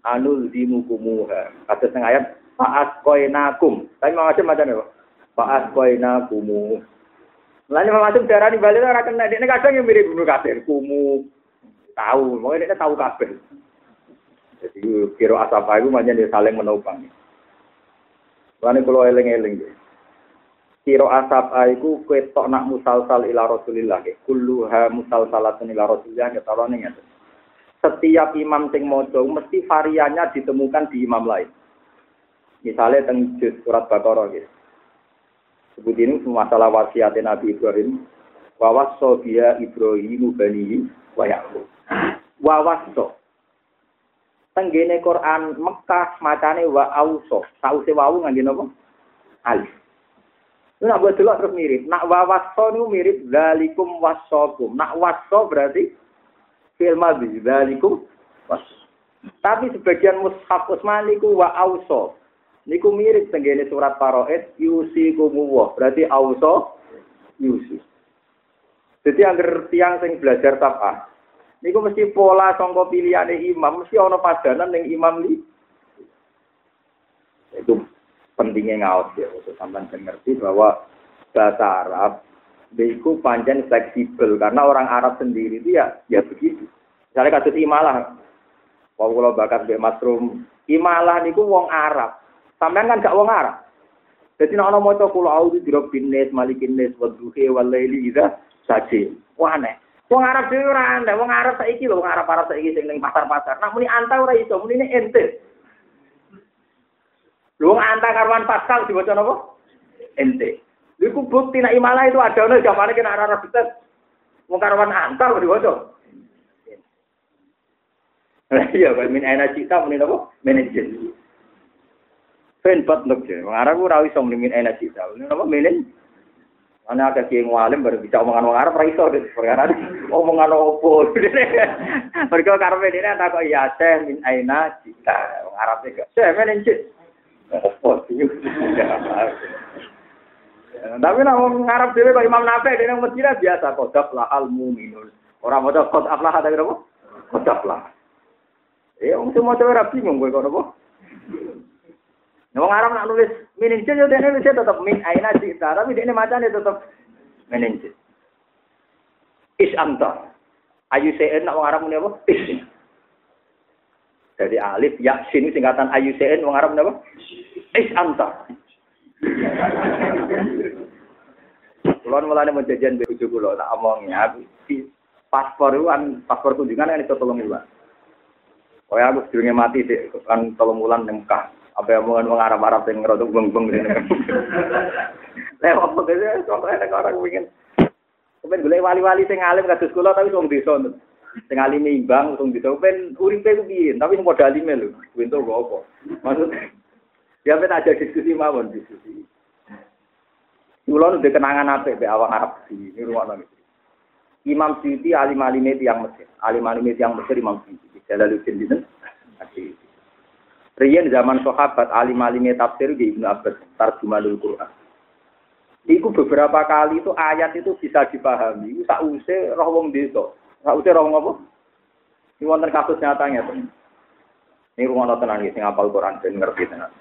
Anul dimu kumuha. Kata setengah ayat, Fa'as koinakum. Tapi Imam Asim macam apa? Fa'as koinakumu. Lalu Imam Asim darah di balik orang kena. Ini kadang yang mirip bunuh kafir. Kumu. Tahu. Mau ini tahu kafir. Jadi kira asapa itu macam dia saling menopang. Lalu kalau eling-eling. Kiro asap aiku ketok nak musalsal ila rasulillah. Kulluha musalsalatun ila rasulillah. Ketalon ini setiap imam sing mojo mesti variannya ditemukan di imam lain. Misalnya teng surat Baqarah gitu. Sebut ini masalah wasiat Nabi Ibrahim. Wawasso dia Ibrahim bani wa Yaqub. Wawasso. Tenggene Quran Mekah macane wa auso. Sause wawu ngangge napa? Alif. Lu nak buat terus mirip. Nak wawasso nu mirip zalikum wasokum. Nak wasso berarti fil madhi dzalikum. Tapi sebagian mushaf Utsmani ku wa auso. Niku mirip tenggene surat Paroet yusi kumuwah. Berarti auso yusi. Jadi agar tiang sing belajar tafah, niku mesti pola sangka pilihane imam, mesti ana padanan ning imam li. Itu pentingnya ngawas ya, untuk sampai ngerti bahwa bahasa Arab Beiku panjang fleksibel karena orang Arab sendiri itu ya ya begitu. Misalnya kasus imalah, wong bakat Mbak Masrum, imalah niku wong Arab. Sampean kan gak wong Arab. Jadi nek ana maca kula auzu birabbin nas malikin nas wa dhuhi wal laili idza sajid. Wah aneh. Wong Arab dhewe ora aneh, wong Arab saiki lho, wong Arab Arab saiki sing ning pasar-pasar. Nah muni anta ora iso, muni ente. Lu anta karwan pasal diwaca napa? Ente. Iku bukti nek imalah itu ada nek jamane kena arah betet. Wong karwan antar diwaca. Iya, kalau min aina cita muni apa? Manajer. Fen bat nuk je. Wong Arab ora iso muni min aina cita. Muni apa? Menen. Ana akeh kiai ngalim baru bisa omongan wong Arab ora iso perkara omongan opo. Mergo karepe dene tak kok ya teh min aina cita. Wong Arab e gak. Teh manajer. Opo sih? Tapi nak wong Arab dhewe kok Imam Nafi dene Madinah biasa kodap lahal mu'minun. Ora maca qad aflah ada apa? Qad aflah. Eh wong semua cewek ora bingung kowe kok apa? Nah, wong Arab nak nulis meninjil yo dene wis tetep min aina cita, tapi dene macane tetep meninjil. Is anta. Ayu sen nak wong Arab muni apa? Is. Jadi alif ya sin singkatan ayu sen wong Arab apa? Is anta. Kulon mulane mau jajan bojo kula tak omongi aku paspor itu kan paspor kunjungan kan itu tolong bulan. Oh ya aku sedurunge mati sih kan tolong bulan nengkah. Apa yang mau ngomong Arab Arab yang ngerodok beng beng ini. Lewat begitu contohnya orang ingin. Kemudian gue wali-wali sing alim kados kula tapi wong desa sing alim imbang wong desa ben uripe ku piye tapi padha alime lho. Kuwi entuk apa. Maksud ya ben aja diskusi mawon diskusi. Kulo nu kenangan apik be awak Arab di rumah nang Imam Syuuti alim alim yang Mesir, alim alim yang Mesir Imam Syuuti. Jalaluddin itu. Rian zaman sahabat alim alim tafsir di Ibnu Abbas tarjumanul Quran. Iku beberapa kali itu ayat itu bisa dipahami. Sause roh wong desa. Sause roh apa? Ini wonten kasus nyatanya. Ini rumah tenan sing apal Quran dan ngerti tenan.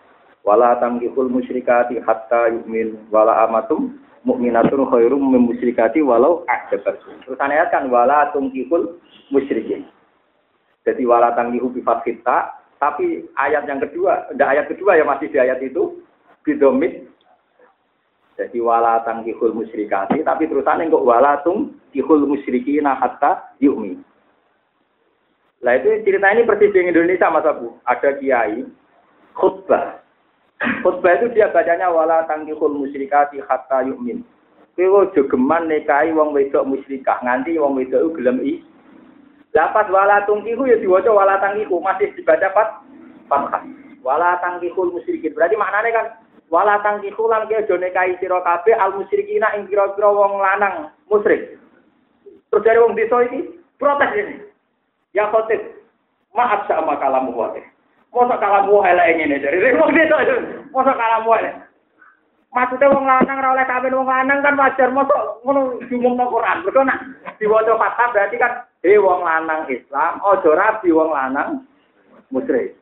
Wala tamkihul musyrikati hatta yu'min wala amatum mukminatun khairum min musyrikati walau a'jabatkum. Terus ayat kan wala tumkihul musyrikin. Jadi wala tangkihu bi kita, tapi ayat yang kedua, ada ayat kedua yang masih di ayat itu bidomit. Jadi wala tangkihul musyrikati, tapi terusannya kok wala tumkihul musyrikina hatta yu'min. Lah itu cerita ini persis di Indonesia Mas Abu. Ada kiai khutbah Khutbah itu dia bacanya wala tangkihul musyrikati hatta yu'min. Kowe aja nikahi wong wedok musyrikah nganti wong wedok gelem i. Lapas wala tungkihu ya diwaca wala tangkihu masih dibaca pat fathah. Wala tangkihul musyrikin. Berarti maknanya kan wala tangkihu lan ki aja nikahi sira kabeh al musyrikina ing kira-kira wong lanang musyrik. Terus dari wong desa iki protes ini. Ya khotib, maaf sama kalamu Masa kalamu elek ngene dari desa itu. Masa kalamu elek. Maksudnya wong lanang ora oleh kawin wong lanang kan wajar masa ngono diumumno Quran. Mergo nak diwaca fatah berarti kan he wong lanang Islam, aja rabi wong lanang musyrik.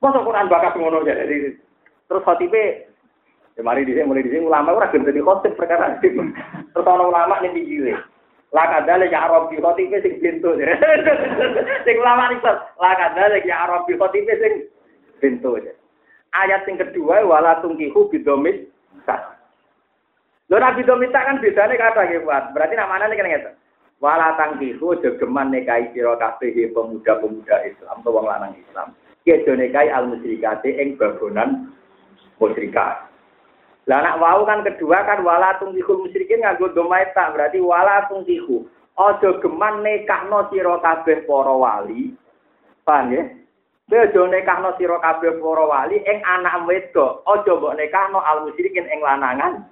Masa Quran bakas ngono jadi terus khotibe ya mari dhisik mulai dhisik ulama ora gelem dadi khotib perkara terus ana ulama ning pinggire. La kadale ya Arabi khotibe sing pintu. Sing ulama iki la kadale ya Arabi khotibe sing pintu. Ayat yang kedua wala tungkihu bidomit sah. Lho nabi domita kan bedane kata nggih Pak. Berarti namanya ini kan ngeten. Wala tangkihu jogeman nekai sira kabeh pemuda-pemuda Islam atau wong lanang Islam. Kedo nekai al musyrikate ing bagonan musyrikat. Lah anak wau kan kedua kan wala tungkihul musyrikin nganggo domaita berarti wala tungkihu. Aja geman nekahno sira kabeh para wali. Paham ya? Kowe aja nekahno sira kabeh para wali ing anak wedok, aja mbok nekahno al musyrikin ing lanangan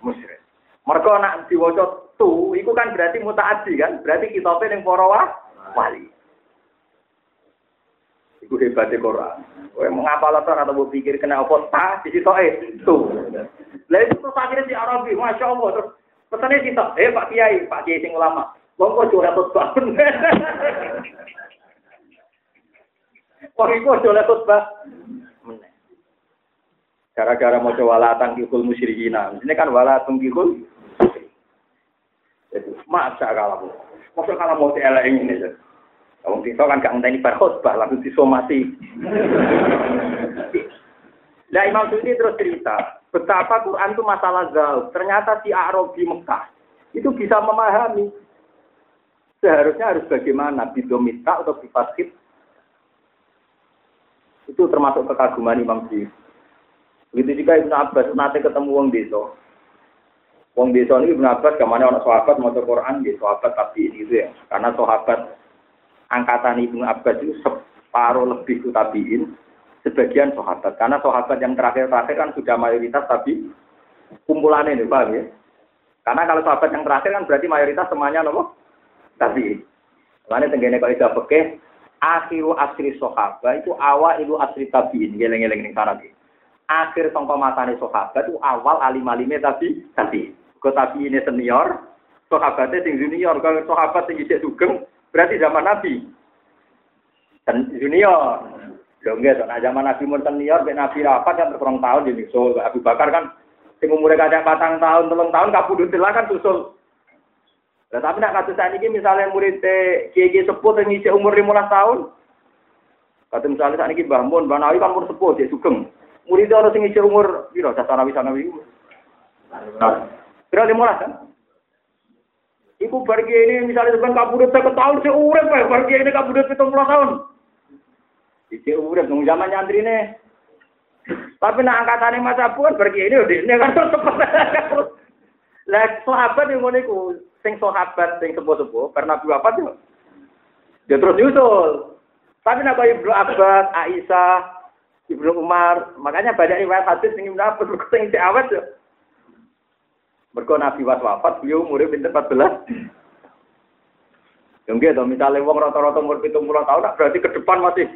musyrik. Mergo nak diwaca tu iku kan berarti mutaaddi kan, berarti kitabe ning para wali. Iku hebatnya Quran. Kowe mengapa latar atau pikir kena apa ta di situ eh tu. Lah itu terus akhirnya di Arabi, masya Allah terus pesannya kita, eh Pak Kiai, Pak Kiai sing ulama, monggo curhat banget. Wong iku oleh khutbah. Gara-gara mau coba latang kikul musyrikina. Ini kan walatang kikul. Masa kalau Masa kalau mau elek ini. Kamu kita kan gak ngenteni berkhutbah langsung disomasi. Nah Imam Suyuti terus cerita, betapa Quran itu masalah gaul. Ternyata si Arabi Mekah itu bisa memahami. Seharusnya harus bagaimana, bidomita atau bifasid itu termasuk kekaguman Imam Syukri. Begitu juga Ibnu Abbas nanti ketemu wong desa. Wong desa ini Ibnu Abbas ke mana orang sahabat mau Quran di sahabat tapi ini itu ya. Karena sahabat angkatan Ibnu Abbas itu separuh lebih itu tabiin, sebagian sahabat. Karena sahabat yang terakhir-terakhir kan sudah mayoritas tapi kumpulannya ini, paham ya? Karena kalau sahabat yang terakhir kan berarti mayoritas semuanya nopo tabiin. Lainnya tenggene kalau tidak pakai akhiru asri sahabat itu awal itu asri tabiin, geleng-geleng ning sana Akhir sangka matane sahabat itu awal alim-alime tapi tapi. Kok tapi ini senior, sahabatnya sing junior, kalau sahabat sing isih berarti zaman Nabi. Dan junior. Lho nggih, nah zaman Nabi mun senior, ben Nabi rapat kan terkurang tahun jadi so Abu Bakar kan sing umure kadang patang tahun, telung tahun kabudut kan susul. Nah, tapi nak kasus saat ini misalnya murid kiai sepuh yang umur 15 tahun, kata misalnya saat ini Mbah Mun, Mbah Nawi kan umur sepuh, dia sugeng. Murid orang sing ngisi umur, biro, sasana wisana wi. Kira 15 kan? Iku pergi ini misalnya sebenarnya kabudut saya tahun saya urep ya, pergi ini kabudut itu tahun. Iki urep nung zaman nyantri nih. Tapi nak angkatannya masa pun pergi ini udah ini kan terus Lah sahabat yang ngono sing sahabat sing sepuh-sepuh pernah dua apa tuh? Dia terus nyusul. Tapi nak Ibnu Abbas, Aisyah, Ibnu Umar, makanya banyak riwayat hadis sing Ibnu Abbas sing awet yo. Mergo Nabi was wafat, beliau umure pinter 14. Yang gitu, misalnya wong rata-rata umur 70 tahun, berarti ke depan masih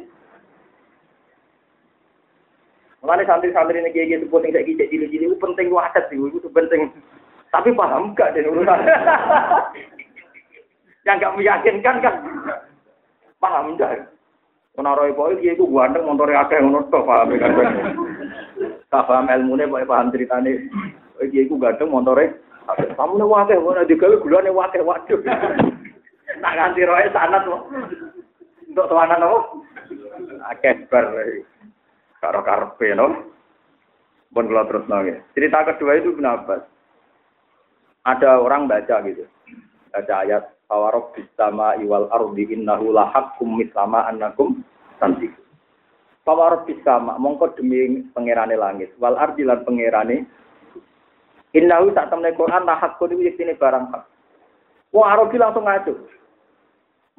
Mengenai santri-santri ini kayak gitu, penting gitu, cilik-cilik itu penting wacat sih, itu penting. Tapi paham gak dan urusan? Yang gak meyakinkan kan? Paham gak? Menaroi poin dia itu ganteng montore akeh ngono to paham kan. Tak paham ilmune pokoke paham ceritane. Dia itu ganteng montore kamu nih wakil, mana digawe gulane wakil, waduh. Tak ganti roe sanat Untuk tuanan apa? Akeh bar. Karo karpe no. Pun kalau terus nongol. Cerita kedua itu kenapa? ada orang baca gitu. Baca ayat Awarob bisama iwal ardi innahu lahakum mislama annakum nanti. Pawarob bisama mongko demi pangerane langit wal ardi lan pangerane innahu tak temne Quran lahakun iki sini barang hak. Wong Arabi langsung ngaco.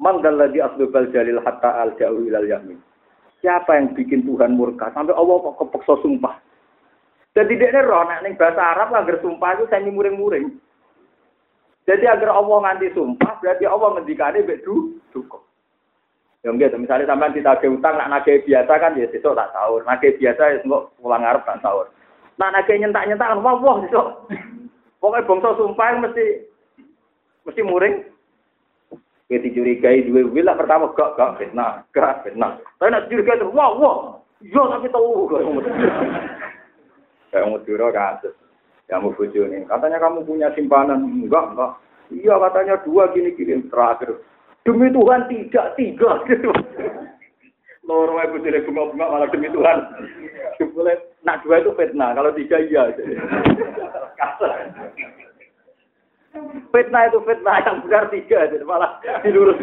Mangdal ladzi asdubal jalil hatta al ja'u ilal yamin. Siapa yang bikin Tuhan murka sampai Allah kok kepeksa sumpah. Jadi dia roh nek ning bahasa Arab lah sumpah itu semi muring-muring. Jadi agar Allah nganti sumpah, berarti Allah ngendikane mbek du duka. Ya gitu, misalnya sampean ditagih utang nak nagih biasa kan ya sesuk tak sahur. Nagih biasa ya engko pulang ngarep tak sahur. Nak nagih nyentak-nyentak wah wah sesuk. Pokoknya bangsa sumpah mesti mesti muring. Ya dicurigai dua wil lah pertama gak gak fitnah, gak fitnah. Tapi nak curigai terus wah wah. Yo tapi tahu kayak mau diro kasus kamu nih. Katanya kamu punya simpanan. Enggak, enggak. Iya katanya dua gini-gini terakhir. Demi Tuhan tidak, tiga. Gitu. Loro ibu jadi bunga-bunga malah demi Tuhan. Boleh, nak dua itu fitnah. Kalau tiga iya. fitnah itu fitnah yang benar tiga. Jadi malah dilurus.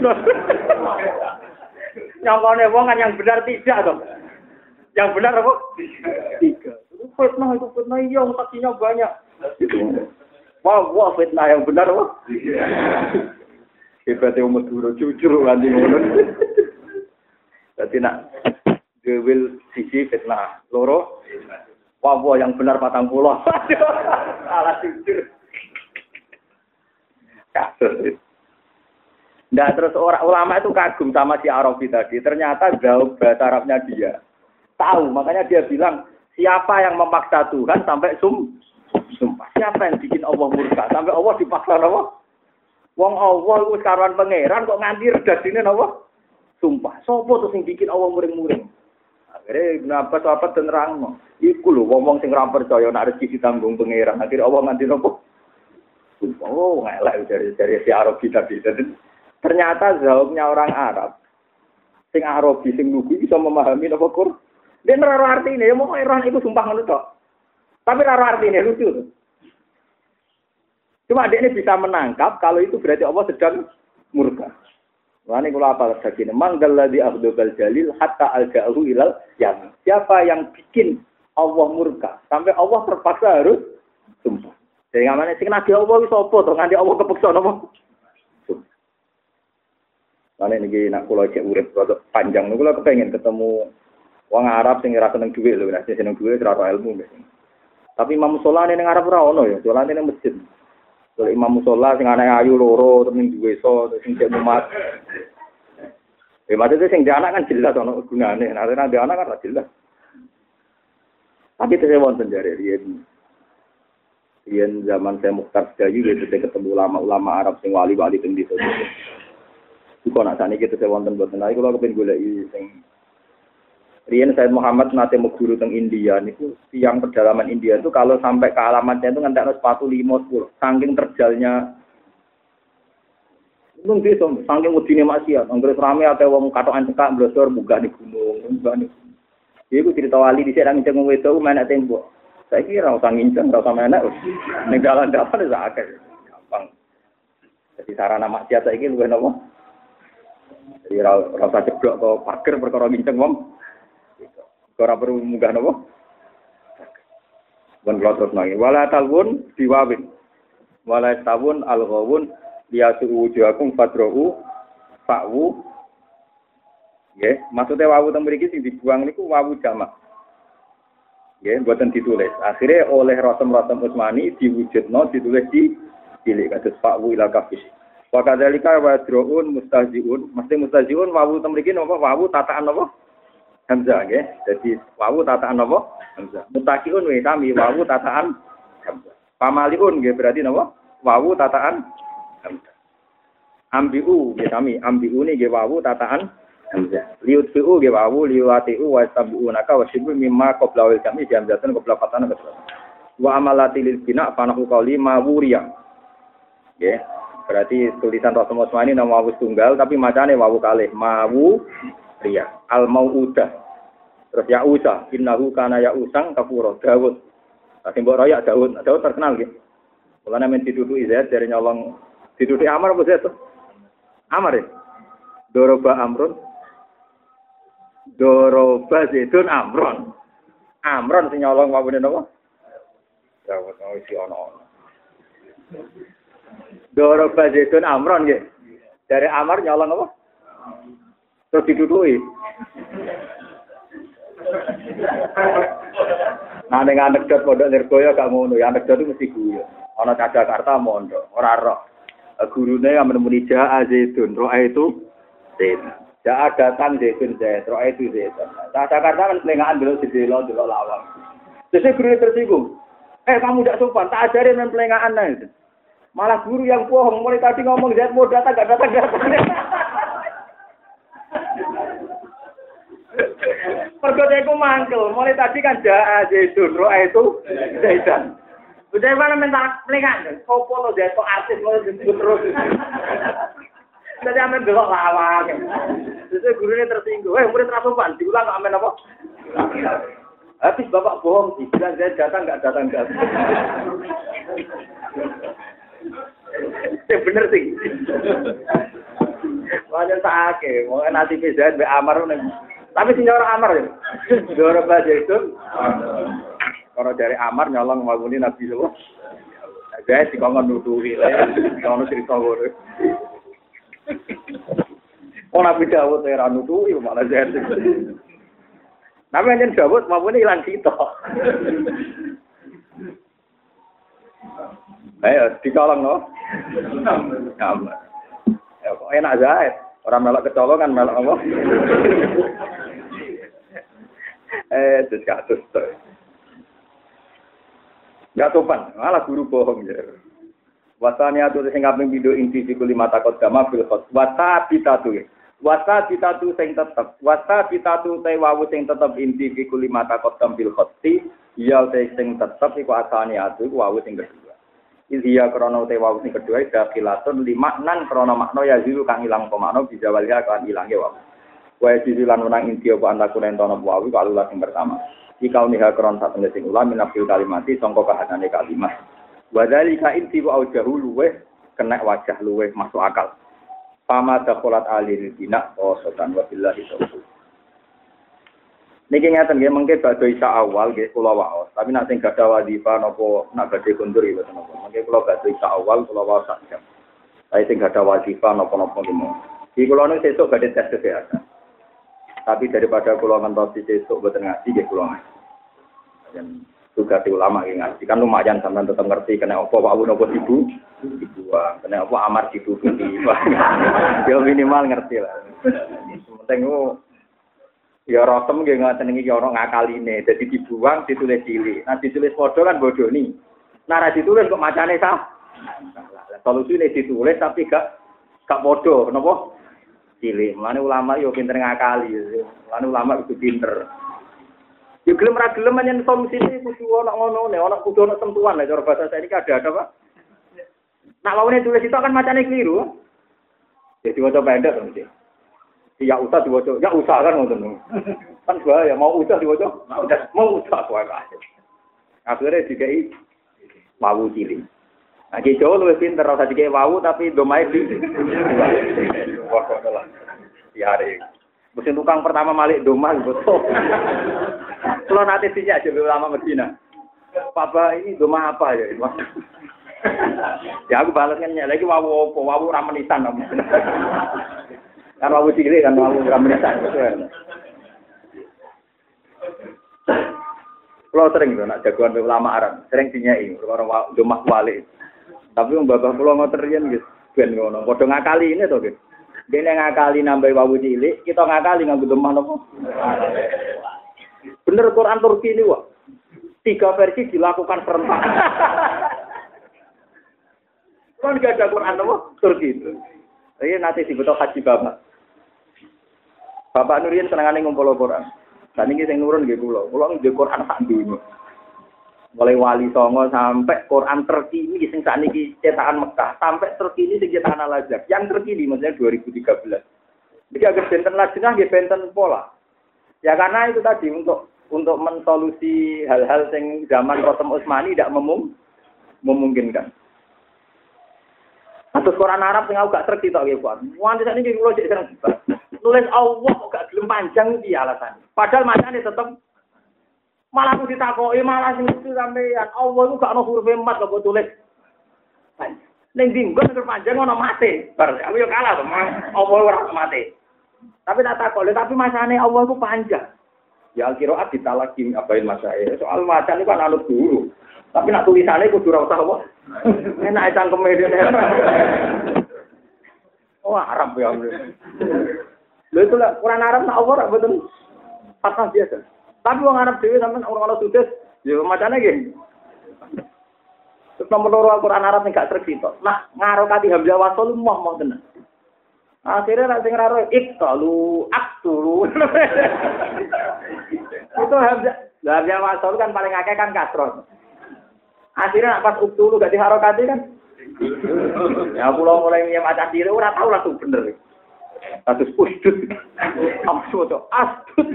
Nyongkone wong kan yang benar tidak dong. Yang benar apa? Tiga. Fitnah itu fitnah iya, saksinya banyak. Wah, wah fitnah yang benar wah. Hebatnya umat dulu jujur nanti. Jadi nak gewil sisi fitnah loro. Wah yang benar patang pulau. Salah jujur. Kasus. Nah terus orang ulama itu kagum sama si Arabi tadi. Ternyata jauh bahasa Arabnya dia. Tahu, makanya dia bilang Siapa yang memaksa Tuhan sampai sum sumpah? Siapa yang bikin Allah murka sampai Allah dipaksa apa? Wong Allah itu karuan pangeran kok nganti redasine apa? Sumpah. Sopo tuh sing bikin Allah muring-muring? Akhirnya Ibnu Abbas apa terang Iku lho wong-wong sing ora percaya nek rezeki ditanggung pangeran. Akhirnya Allah nganti nopo? Oh, ngelak dari dari si Arabi tadi. Ternyata jawabnya orang Arab sing Arabi sing lugu bisa memahami nopo Quran. Dia nero arti ini, ya mau roh itu sumpah ngono tok. Tapi nero arti ini lucu. Cuma dia ini bisa menangkap kalau itu berarti Allah sedang murka. Wani kula apa lagi ini? Manggal ladzi akhdubal jalil hatta alja'ahu ilal yang Siapa yang bikin Allah murka sampai Allah terpaksa harus sumpah. Jadi ngamane sing nagih Allah wis apa to nganti Allah kepeksa napa? Mana ini nak pulau cek urip rada panjang. Niku kula kepengen ketemu wong Arab sing ora seneng dhuwit lho, nek seneng dhuwit ora ilmu. Tapi Imam Musola ning Arab ora ono ya, soalnya ning masjid. Kalau Imam Musola sing anake ayu loro terus ning duwe so sing cek umat. Ya maksudnya sing di anak kan jelas ono gunane, nah di anak kan jelas. Tapi itu saya wonten jare riyen. Riyen zaman saya Mukhtar Sedayu gitu saya ketemu ulama-ulama Arab sing wali-wali teng desa. Kok nak sani kita saya wonten boten. Nah, kalau kepen golek sing Rian Said Muhammad nate mau guru teng India niku tiang pedalaman India itu kalau sampai ke alamatnya itu ngantek sepatu lima sepuluh saking terjalnya Nung desa saking udine maksiat, anggere rame ate wong katokan cekak blosor buka di gunung, buka di Iku cerita wali di sedang ngnceng wedok menek tembok. Saya kira usah nginceng, ora usah menek. Ning dalan-dalan wis akeh. Gampang. Jadi sarana maksiat saiki luwih napa? Jadi ora usah jeblok ke pager perkara nginceng wong. Ora perlu munggah napa? Bon kula terus nang. Wala talwun diwawin. Wala tawun al-ghawun liyatu wujuhakum fadra'u fa'wu Ya, maksudnya wawu teng mriki sing dibuang niku wawu jamak. Ya, buatan ditulis. Akhirnya oleh Rasul-Rasul Utsmani diwujudno ditulis di cilik kados Pak Wu ila kafis. Wa kadzalika wa droun mustahziun, mesti mustahziun wawu teng mriki napa wawu tataan napa? Hamzah nggih. Jadi wawu tataan napa? Hamzah. Mutakiun wa kami wawu tataan Hamzah. Pamaliun nggih berarti napa? Wawu tataan Hamzah. Ambiu nggih kami, ambiu nggih wawu tataan hamzah. Liut fi'u ge wawu liwati'u wa tabi'unaka wa shibu mimma qabla wal kami di hamzatun qabla fatana qabla. Wa amalati lil bina fanahu qawli ma wuriya. Ya. Berarti tulisan Rasulullah ini nama wawu tunggal tapi macane wawu kalih mawu riya. Al mauudah. Terus ya usa innahu kana ya usang kafuro Dawud. Nah, sing mbok royak Dawud. Dawud terkenal gitu. Mulane men dituduki Zaid dari nyolong dituduki Amar apa Zaid? Amar ya. Doroba Amrun Doroba Zaidun Amron. Amron sing nyolong wawune napa? Dawud mau isi ono-ono. Doroba Zaidun Amron nggih. Dari Amar nyolong apa? Terus diduduki. Nah, ning anekdot pondok Nirgoyo gak ngono, ya anekdot mesti guyu. Ana Jakarta mondok, ora roh. Gurune yang menemui Ja'a Zaidun, roh itu Zaidun. Ya datang Zaitun Zaitun, itu Zaitun. Nah, Jakarta kan pelengahan dulu di dulu lawang. Jadi guru tersinggung. Eh kamu tidak sopan, tak ajarin main pelengahan nah. Malah guru yang bohong, mulai tadi ngomong Zaid mau datang, gak datang, datang. Pergoda itu mangkel, mulai tadi kan jaa Zaitun, roh itu Zaitun. Udah mana minta pelengahan, sopo lo Zaitun artis, lo disebut terus. Jadi amin delok lawang. Jadi gurunya tersinggung. Eh, murid rasupan, diulang kok amin apa? Habis bapak bohong sih, bilang saya datang nggak datang nggak. Ya bener sih. Wajar sakit, mau nanti bisa be amar nih. Tapi sih orang amar ya. Dora baca itu. Kalau dari amar nyolong ngomongin nabi loh. Saya sih kau nuduhi lah, kau cerita gue. Oh Nabi Dawud ya ranu tuh, ibu malah jadi. Nabi yang Dawud maupun hilang kita. Ayo dicolong no. Ya kok enak aja. Orang melok kecolongan melok apa? Eh, terus kasus tuh. Gak sopan, malah guru bohong ya. Wasani atu sing kaping pindho inti fiku lima takot gama fil khot. Wasa bitatu. Wasa bitatu sing tetep. Wasa bitatu te wawu sing tetep inti fiku lima takot gam fil khoti. Ya te sing tetep iku asani iku wawu sing kedua. Izia krono te wawu sing kedua dakilatun lima nan krono makna ya zilu kang ilang pemakna bisa walia kan ilange wawu. Wa jizi lan menang inti apa antaku nentono wawu kalau sing pertama. Ikau niha kron satu sing ulah minafil kalimati songko kahanane kalimat. Wadali ka inti wa aujahu luweh kena wajah luweh masuk akal. Pama dakholat alil bina wa sotan wa billahi taufiq. Niki ngeten nggih mengke badhe isa awal nggih kula waos, tapi nek sing gadah wadifah napa nak badhe kundur ya boten napa. Mengke kula badhe isa awal kula waos sak jam. Tapi sing gadah wadifah napa-napa Di kulo nu sesuk badhe tes kesehatan. Tapi daripada kulo ngentosi sesuk boten ngaji nggih ngaji. Dan juga di ulama yang ngaji. Kan lumayan sampean tetap ngerti kena apa Pak Abu nopo ibu dibuang. Kena apa amar ibu di ya minimal ngerti lah. Penting ya rotem iki ya ora ngakaline. Dadi dibuang ditulis cilik. Nah ditulis padha kan bodoh nih nah ditulis kok macane sah? Solusi ini ditulis tapi gak gak bodoh, kenapa? Cilik. Mulane ulama yo pinter ngakali. Mulane ulama itu pinter. Yo gelem ra gelem solusi solusine kudu ana ngono ne, ana kudu ana sentuhan lah cara bahasa saya ini ada ada apa? Nak lawannya tulis itu kan macamnya keliru. Jadi wajah pendek kan sih. Ya usah diwaca, ya usah kan ngoten. Kan bahaya mau usah diwaca, mau usah kuwi. Akhirnya dikai mau cilik. Nah, ki Jawa luwih pinter ora dikek wau tapi domae di. Wah, kok lah. Diare. Mesin tukang pertama malik domah betul. Kalau nanti sih aja lama Medina. Papa ini domah apa ya? ya aku balasnya lagi wawu apa wawu ramenisan kamu. kan wawu cilik kan wawu ramenisan. Kalau sering tuh nak jagoan ulama Arab, sering dinyai orang domah wali. Tapi wong bapak kula ngoten riyen nggih ben ngono. Padha ngakali ini to nggih. Dene ngakali nambah wawu cilik, kita ngakali nganggo lemah napa? Bener Quran Turki ini kok. Tiga versi dilakukan serentak. kan gak ada Quran apa? Turki itu. Ini nanti dibutuh haji bapak. Bapak Nurian senengane ngumpul Quran. Dan ini yang nurun gitu loh. Pulau di Quran sak dunia mulai wali songo sampai Quran terkini sing saat ini cetakan Mekah sampai terkini sing cetakan Al Azhar. Yang terkini maksudnya 2013 jadi agar benten lajengah ya benten pola. Ya karena itu tadi untuk untuk mensolusi hal-hal yang zaman Rotem Utsmani tidak memung, memungkinkan. Atus Quran Arab yang aku gak terkini tak kuat. Wanti saat ini jadi nulis Allah gak gelem panjang dia alasan. Padahal macamnya tetap Malah aku ditakoki malah sing lucu sampean. Allah iku gak ono huruf emat kok tulis. Ning dinggon nek panjang ono mate. Bar aku yo kalah to, Allah ora mate. Tapi tak takok, tapi masane Allah iku panjang. Ya ditalaki abain masae. Soal macan itu kan anut guru. Tapi nak tulisannya kudu ora usah apa. Enak cangkeme dene. Oh, Arab ya. Lha itu lah Quran Arab nak Allah betul. Patah biasa. Tapi wong Arab dhewe sampean orang orang sudes, ya macane nggih. Terus nomor loro Al-Qur'an Arab gak tercipta. Nah, ngarokati hamzah wasol mau mau tenan. Akhirnya nak sing raro iktalu aktulu. Itu hamzah hamzah wasol kan paling akeh kan kasron. Akhirnya pas uktulu gak diharokati kan. ya pulau mulai nyem acan diri ora tau langsung bener. Kasus usdut. Amsu to astut.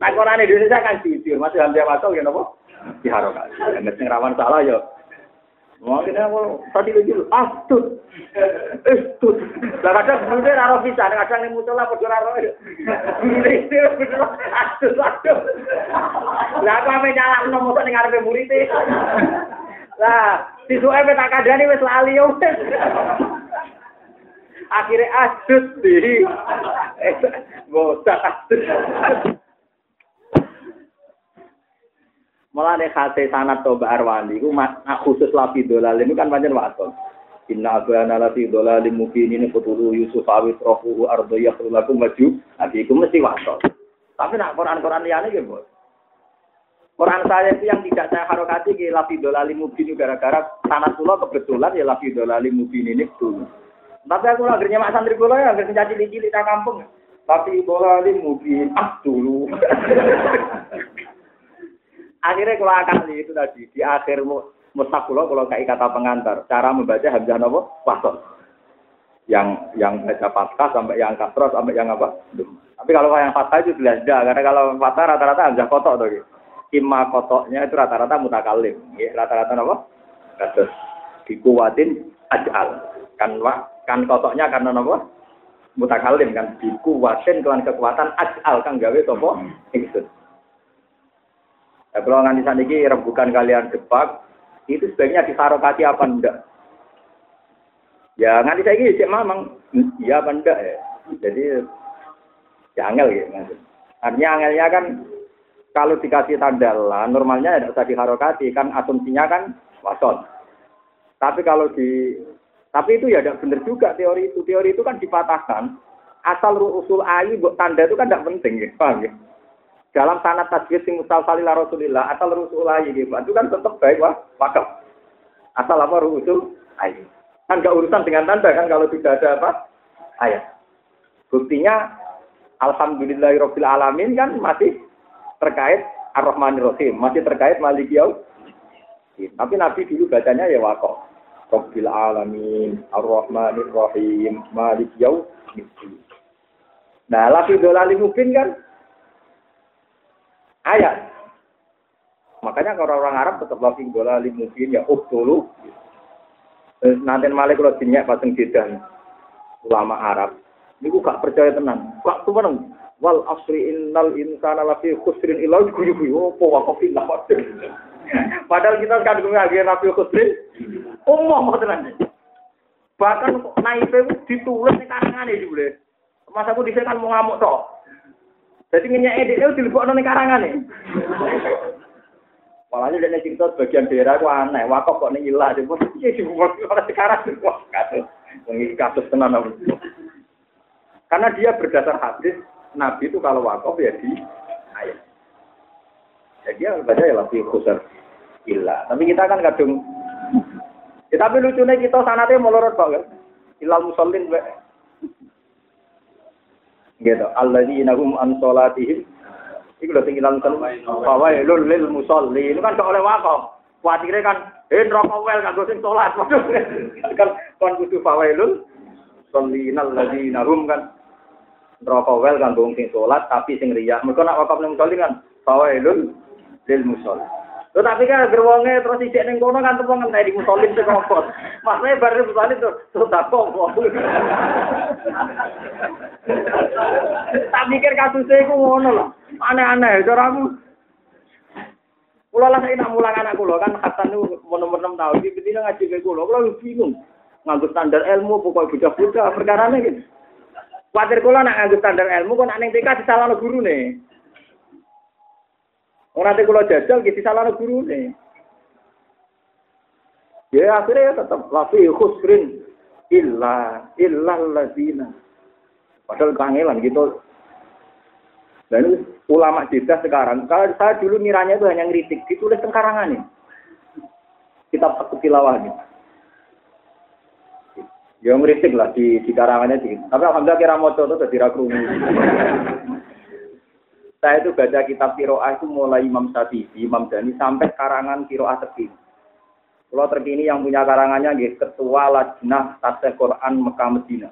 Nah, Quran Indonesia kan jujur, masih hamzah masuk ya nopo? Diharokan. Nek sing rawan salah ya Mau kita mau tadi lagi lu astut, astut. Lah kadang bune ora bisa, kadang ning musola padha ora ora. Bune astut astut. Lah kok ame nyalahno motor ning ngarepe murid Lah, sisuke tak kandhani wis lali yo. Akhire asut di. Bosak asut. Mulane khate sanat toba arwani iku khusus lapi dolal ini kan pancen waton. Inna abana lafi dolalin mubin ini kutulu Yusuf awit rohuhu ardo yakhrulakum maju. Nabi itu mesti waton. Tapi nak Quran-Quran liane ya bos. Quran saya itu yang tidak saya harokati ke lafi dolali mubin gara-gara sanat pulau kebetulan ya lafi dolali mubin ini dulu. Tapi aku akhirnya mak santri kula ya akhirnya caci cilik di kampung. Tapi dolali mubin ah dulu. Akhirnya kalau kali itu tadi di akhir mustaq kula kalau kayak kata pengantar cara membaca hamzah napa wasol. Yang yang baca fathah sampai yang kasroh sampai yang apa? Tapi kalau yang fathah itu jelas dah karena kalau fathah rata-rata hamzah kotok tuh gitu. Ima kotoknya itu rata-rata mutakalim. Ya, rata-rata apa? Kasus dikuatin ajal. Kan kan kotoknya karena apa? Mutakalim kan dikuatin kelan kekuatan ajal kan gawe topo itu. Ya, kalau nganti saat ini rembukan kalian jebak, itu sebaiknya disarokati apa enggak? Ya nganti saya ini cek mamang, iya apa enggak ya. Jadi ya angel ya. Artinya angelnya kan kalau dikasih tanda lah, normalnya tidak usah diharokati kan asumsinya kan wasot. Tapi kalau di tapi itu ya tidak benar juga teori itu. Teori itu kan dipatahkan. Asal usul ayi buat tanda itu kan tidak penting ya, paham ya? Dalam sanat tajwid sing musalsal ila Rasulillah asal usul ayi gitu. Itu kan tetap baik wah, wakaf. Asal apa usul ayi. Kan gak urusan dengan tanda kan kalau tidak ada apa? Ayat. Buktinya Alhamdulillahirabbil alamin kan masih terkait Ar-Rahmanir Rahim, masih terkait Malik Yaum. Tapi Nabi dulu bacanya ya wakoh. Rabbil alamin, Ar-Rahmanir Rahim, Malik Yaum. Nah, lagi dolali mungkin kan ayat. Makanya kalau orang Arab tetap lagi dolali mungkin ya oh dulu nanti malik kalau dinyak pasang jidan ulama Arab. Ini gak percaya tenang. Gak tuh menang. Wal asri innal insana lafi khusrin illa guyu guyu. Apa wakafin lah Padahal kita kan ngagih nabi khusrin. Umum mau tenang. Bahkan naipe ditulis di karangan ini boleh. Masa aku di sini kan mau ngamuk toh. Jadi ngenyak ediknya dilebok di karangan ini. Malah dia cerita sebagian daerah itu aneh, wakaf kok nih ilah, dia pun iya sih orang sekarang wah kasus, ini kasus tenan Karena dia berdasar hadis, Nabi itu kalau wakaf ya di ayat. Ya dia baca ya lebih khusus ilah. Tapi kita kan kadung, ya, tapi lucunya kita sanatnya melorot banget. Ilal musallin, gitu. Alladzina hum an sholatihim Iku lho sing ilang kan fawailul lil musolli. Ini kan oleh wakaf. Kuatire kan eh neraka wel kanggo sing salat. kan kon kudu fawailul sollinal ladzina kan neraka wel kanggo sing salat tapi sing riya. Mergo nak wakaf ning musolli kan fawailul lil musolli. Lho tapi kan gerwonge terus ijek ning kono kan tepung di musolin sing ngopot. Maksudnya bar musolin tuh tuh tak mikir kasusnya iku ngono lho. Aneh-aneh, cara aku. Kulo lah saya nak mulang anak kulo kan Hasan itu nomor enam tahun, di betina ngaji ke kulo, kulo bingung. Nganggo standar ilmu, pokoknya budak-budak, perkara ini gitu. Khawatir kulo nak nganggo standar ilmu, kok nak neng TK disalah guru nih. Oh nanti kulo jajal, gitu salah guru nih. Ya akhirnya ya tetap lafi khusrin illa illa lazina. Padahal kangelan gitu. Dan ulama jeda sekarang, kalau saya dulu miranya itu hanya ngeritik, ditulis tengkarangan nih. Kitab tilawah nih. Ya ngeritik lah di, di karangannya sih. Tapi alhamdulillah kira moco itu jadi ragu. saya itu baca kitab Kiroah itu mulai Imam Syafi'i, Imam Dani sampai karangan Kiroah terkini. Kalau terkini yang punya karangannya gitu, Ketua Lajnah Tafsir Quran Mekah Medina.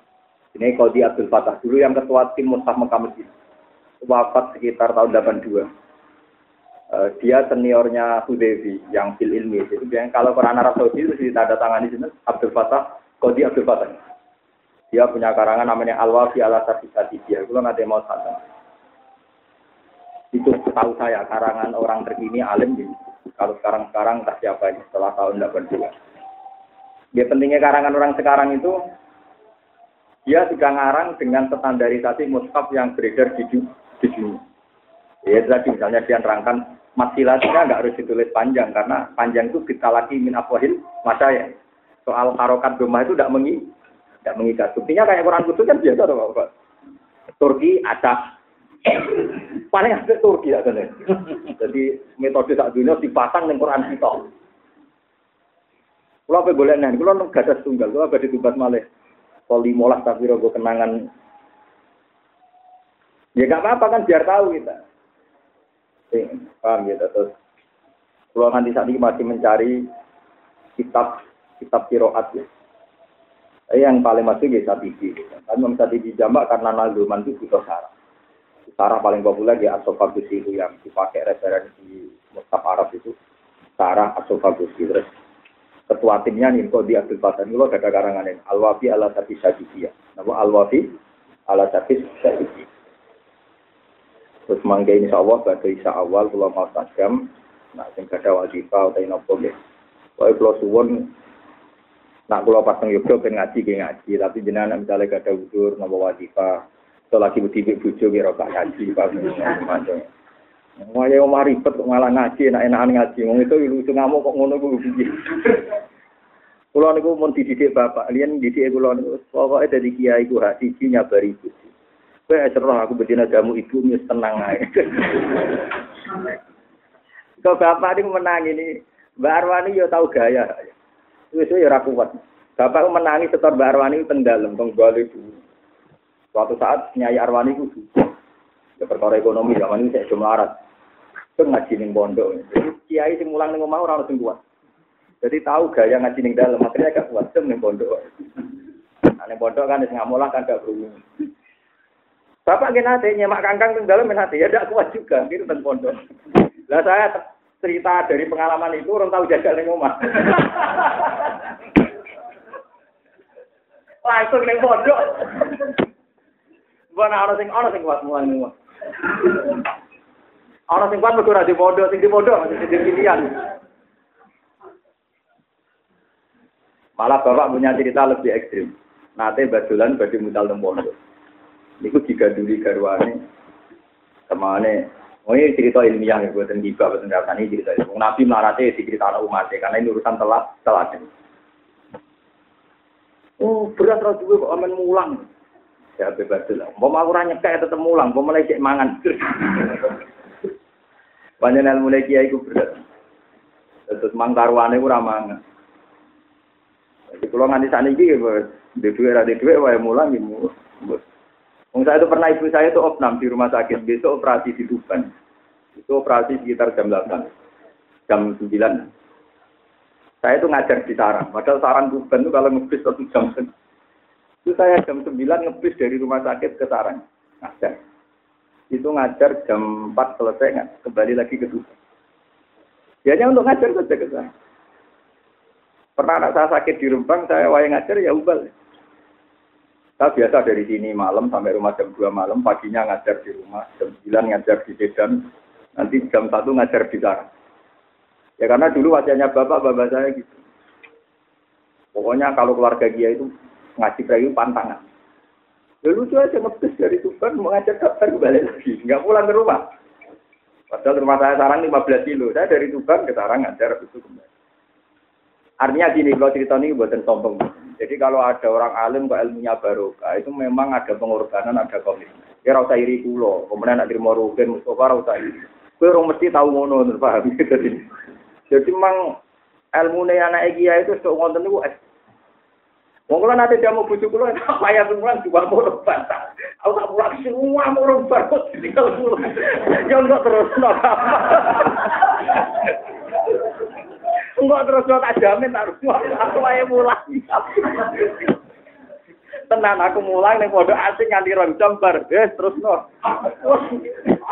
Ini Kodi Abdul Fatah dulu yang ketua tim Mushaf Mekah Medina wafat sekitar tahun 82. Uh, eh, dia seniornya Hudevi yang fil ilmi. Jadi kalau Quran Arab Saudi itu ditanda di sini Abdul Fatah, Kodi Abdul Fatah. Dia punya karangan namanya Al-Wafi ala Sarfisati. Dia itu nanti mau sana. Itu tahu saya karangan orang terkini alim di kalau sekarang-sekarang entah siapa ini setelah tahun 82. Dia pentingnya karangan orang sekarang itu dia sudah ngarang dengan standarisasi mushaf yang beredar di sini. Ya tadi misalnya dia nerangkan masilahnya nggak harus ditulis panjang karena panjang itu kita lagi min masa ya. Soal harokat rumah itu tidak mengi tidak mengikat. Buktinya kayak Quran kudus kan biasa tuh Pak. Turki acak. Paling ada Turki ya Jadi metode tak dunia dipasang dengan Quran kita. Kalau apa boleh nih, kalau nggak ada tunggal, kalau ada ditugas malih. Kalau limolas tapi rogo kenangan Ya nggak apa-apa kan biar tahu kita. Eh, paham ya terus. Kalau nanti saat ini masih mencari kitab kitab kiroat ya. Eh, yang paling masuk ya Satidi. Tapi bisa dijamak karena nazuman itu butuh sarah. Sarah paling populer ya Asofagus itu yang dipakai referensi Mustaf Arab itu. Sarah Asofagus terus ketua timnya nih kok di Abdul Fatah ini ada karangan ini Al-Wafi ala Tabi Sadidiyah. Nama Al-Wafi ala Sadidiyah. Terus mangga insya Allah pada isa awal kalau mau tajam, nah sing kada wajibah atau nopo ya. Pokoknya kalau suwon Nak kula pas teng Yogyakarta ben ngaji ge ngaji, tapi jenengan misalnya gak ada udur napa wajibah, atau lagi berdiri bojo kira gak ngaji, macam. Mau ya omah ribet kok malah ngaji, enak-enakan ngaji. Wong itu lucu ngamuk kok ngono ku piye. Kula niku mun dididik bapak, liyan dididik kula niku pokoke dadi kiai ku hak siji nyabari ibu. Kowe serah aku bedina jamu ibu wis tenang ae. Kok bapak niku menang ini, Mbak Arwani yo tau gaya. Wis ya ora kuat. Bapak menangi setor Mbak Arwani teng dalem teng bali. Suatu saat Nyai Arwani ku ya perkara ekonomi zaman ini saya cuma arat. Itu ngaji ning pondok. Kiai sing mulang ning omah ora ono sing kuat. Jadi tahu gaya ngaji ning dalem, akhirnya agak kuat sem ning pondok. Nah, ning pondok kan wis ngamulah kan gak berumur. Bapak nate nyemak kangkang teng dalem nate ya tidak kuat juga gitu teng pondok. Lah saya cerita dari pengalaman itu orang tahu jaga ning omah. Langsung ning pondok. Bukan ana sing ana sing kuat mulai ning omah. Ana sing kuat mergo ora di pondok, sing di pondok masih di pilihan. Malah bapak punya cerita lebih ekstrim. Nate badulan badhe mutal teng pondok. Niku diganduli garwane temane Oh ini cerita ilmiah ya, buatan giba, buatan ini cerita ilmiah. Nabi melarate di cerita anak umatnya, karena ini urusan telat, telat. Oh, berat roh gue kok aman mulang. Ya bebas lah. Mau ranya kayak tetep mulang, mau mulai cek mangan. Banyak ilmu mulai kiai gue berat. Terus mangkarwane gue ramangan. Jadi kalau nganti sana ini, di dua, di dua, wae mulang, gitu. Wong saya itu pernah ibu saya itu opnam di rumah sakit, besok operasi di Tuban. Itu operasi sekitar jam 8, jam 9. Saya itu ngajar di Sarang, padahal Sarang Tuban itu kalau ngebis satu jam itu saya jam 9 ngebis dari rumah sakit ke Sarang, ngajar. Itu ngajar jam 4 selesai, kembali lagi ke Tuban. Hanya untuk ngajar saja ke sana. Pernah anak saya sakit di Rembang, saya wayang ngajar ya ubal. Saya biasa dari sini malam sampai rumah jam 2 malam, paginya ngajar di rumah, jam 9 ngajar di Sedan, nanti jam 1 ngajar di sana. Ya karena dulu wajahnya bapak-bapak saya gitu. Pokoknya kalau keluarga dia itu ngaji kayu pantangan. Ya lucu aja ngebis dari Tuban mau ngajar dokter kembali lagi, nggak pulang ke rumah. Padahal rumah saya sekarang 15 kilo, saya dari Tuban ke Sarang ngajar itu kembali. Artinya gini, kalau cerita ini buatan sombong. Jadi kalau ada orang alim kok ilmunya barokah, itu memang ada pengorbanan, ada komitmen. Ya rasa iri kulo, kemudian nak terima rugen, Mustafa rasa iri. Kue orang mesti tahu ngono, paham? Jadi, jadi memang ilmu nih anak Egia itu sok ngonten itu es. Wong kula nanti dia mau bujuk kula, saya pulang juga mau bantah. Aku tak pulang semua mau rombak, tinggal pulang. Ya enggak terus, enggak terus tak jamin tak aku ae mulai. Tenan aku mulai ning pondok asing nganti rong jam bar. Terus no.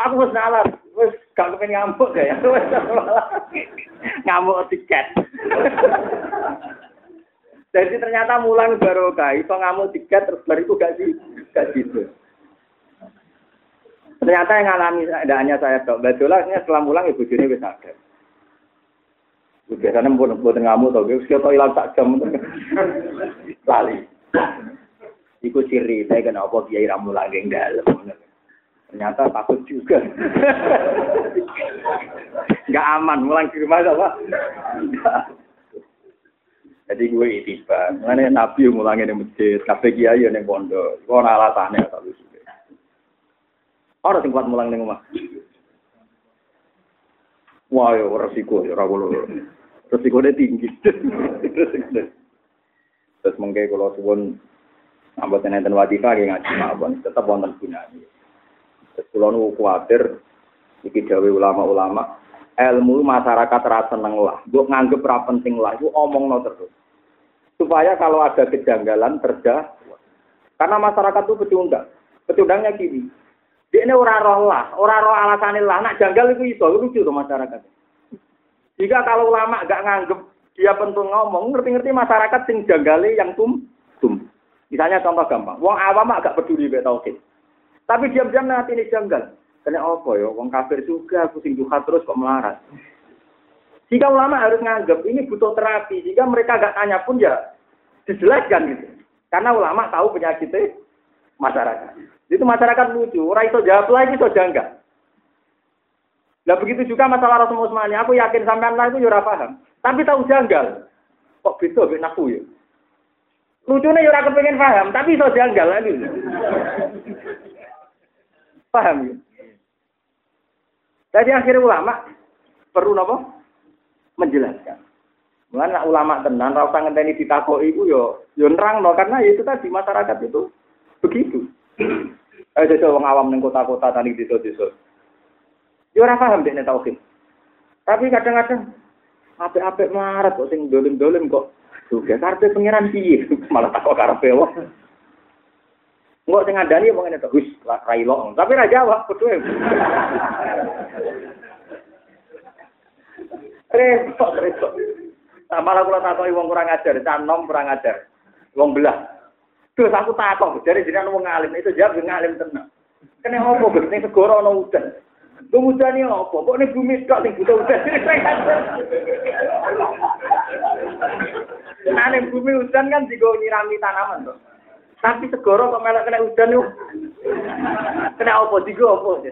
Aku wis nalar. Wis gak kepen ngamuk ya. Ngamuk tiket. Jadi ternyata mulang barokah, iso ngamuk tiket terus bar itu gak sih? Gak gitu. Ternyata yang alami tidak hanya saya dok. Betulnya setelah mulang ibu juni wis sadar. Biasanya pun buat ngamu tau, gue sekitar hilang tak jam, lali. Iku ciri, saya kenapa kiai ramu lagi dalam. Ternyata takut juga. Gak aman, mulang di rumah apa? Jadi gue tiba, mana nabi mulangin di masjid, kafe kiai yang pondok, gue alasannya tak lucu. Orang sing kuat mulang di rumah. Wah, ya resiko ya ora resikonya tinggi. Terus mungkin kalau suwon ambil enten wadifah yang ngaji mawon tetap wonten gunanya. Terus kalau nu khawatir iki ulama-ulama ilmu masyarakat rasa seneng lah, gue nganggep ra penting lah, itu omong no terus. Supaya kalau ada kejanggalan terjadi, karena masyarakat itu pecundang, pecundangnya gini, dia ini orang roh lah, orang roh alasan lah, nak janggal itu itu lucu tuh masyarakat. Jika kalau ulama gak nganggep dia penting ngomong, ngerti-ngerti masyarakat sing janggali yang tum tum. Misalnya contoh gampang, wong awam agak peduli be tauhid. Tapi diam-diam nanti ini janggal. Karena apa ya, wong kafir juga, aku sing terus kok melarat. Jika ulama harus nganggep ini butuh terapi, jika mereka gak tanya pun ya dijelaskan gitu. Karena ulama tahu penyakitnya masyarakat. Itu masyarakat lucu, orang itu jawab lagi itu janggal. Nah begitu juga masalah Rasul Usmani, aku yakin sampai lah itu ya paham. Tapi tahu janggal. Kok beda ben aku ya? Lucunya ya kepengen paham, tapi itu janggal lagi. paham ya? Jadi akhirnya ulama perlu apa? Menjelaskan. Mulanya ulama tenan, rasa ngenteni ditakoi itu yo, yo nerang no, karena itu tadi masyarakat itu begitu. Eh jadi orang awam neng kota-kota tadi di desa Ya ora paham dekne tauhid. Tapi kadang-kadang apik-apik marat kok sing dolim-dolim kok juga karpe pangeran piye malah takok karepe wong. Enggak sing ngandani wong ngene to, wis railo. Tapi ra jawab kudu. Repot, repot. Tak malah kula takoki wong kurang ajar, canom kurang ajar. Wong belah. Terus aku takut, jadi jadi wong ngalim itu jawab ngalim tenang. Kene opo Gus ning segoro ana udan. Lu udane opo? Kok ning bumi tok sing butuh udan. Nah ning bumi udan kan digo nyirami tanaman to. Tapi segoro kok melok kena udan yuk. Kena opo digo opo.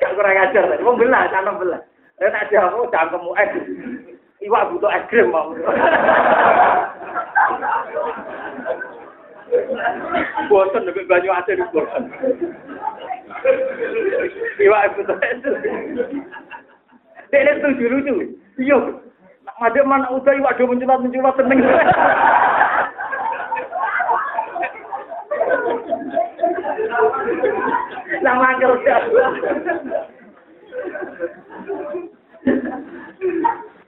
Gak kurang ajar, wong belah, tanam belah. Eh tak jawab, cangkemmu es. Iwak butuh es krim mau. Bosan lebih banyak aja di bosan. Iwak butuh es. Dia setuju lucu. Iya. Ada mana udah iwak do menculat menculat seneng. Nama kerja.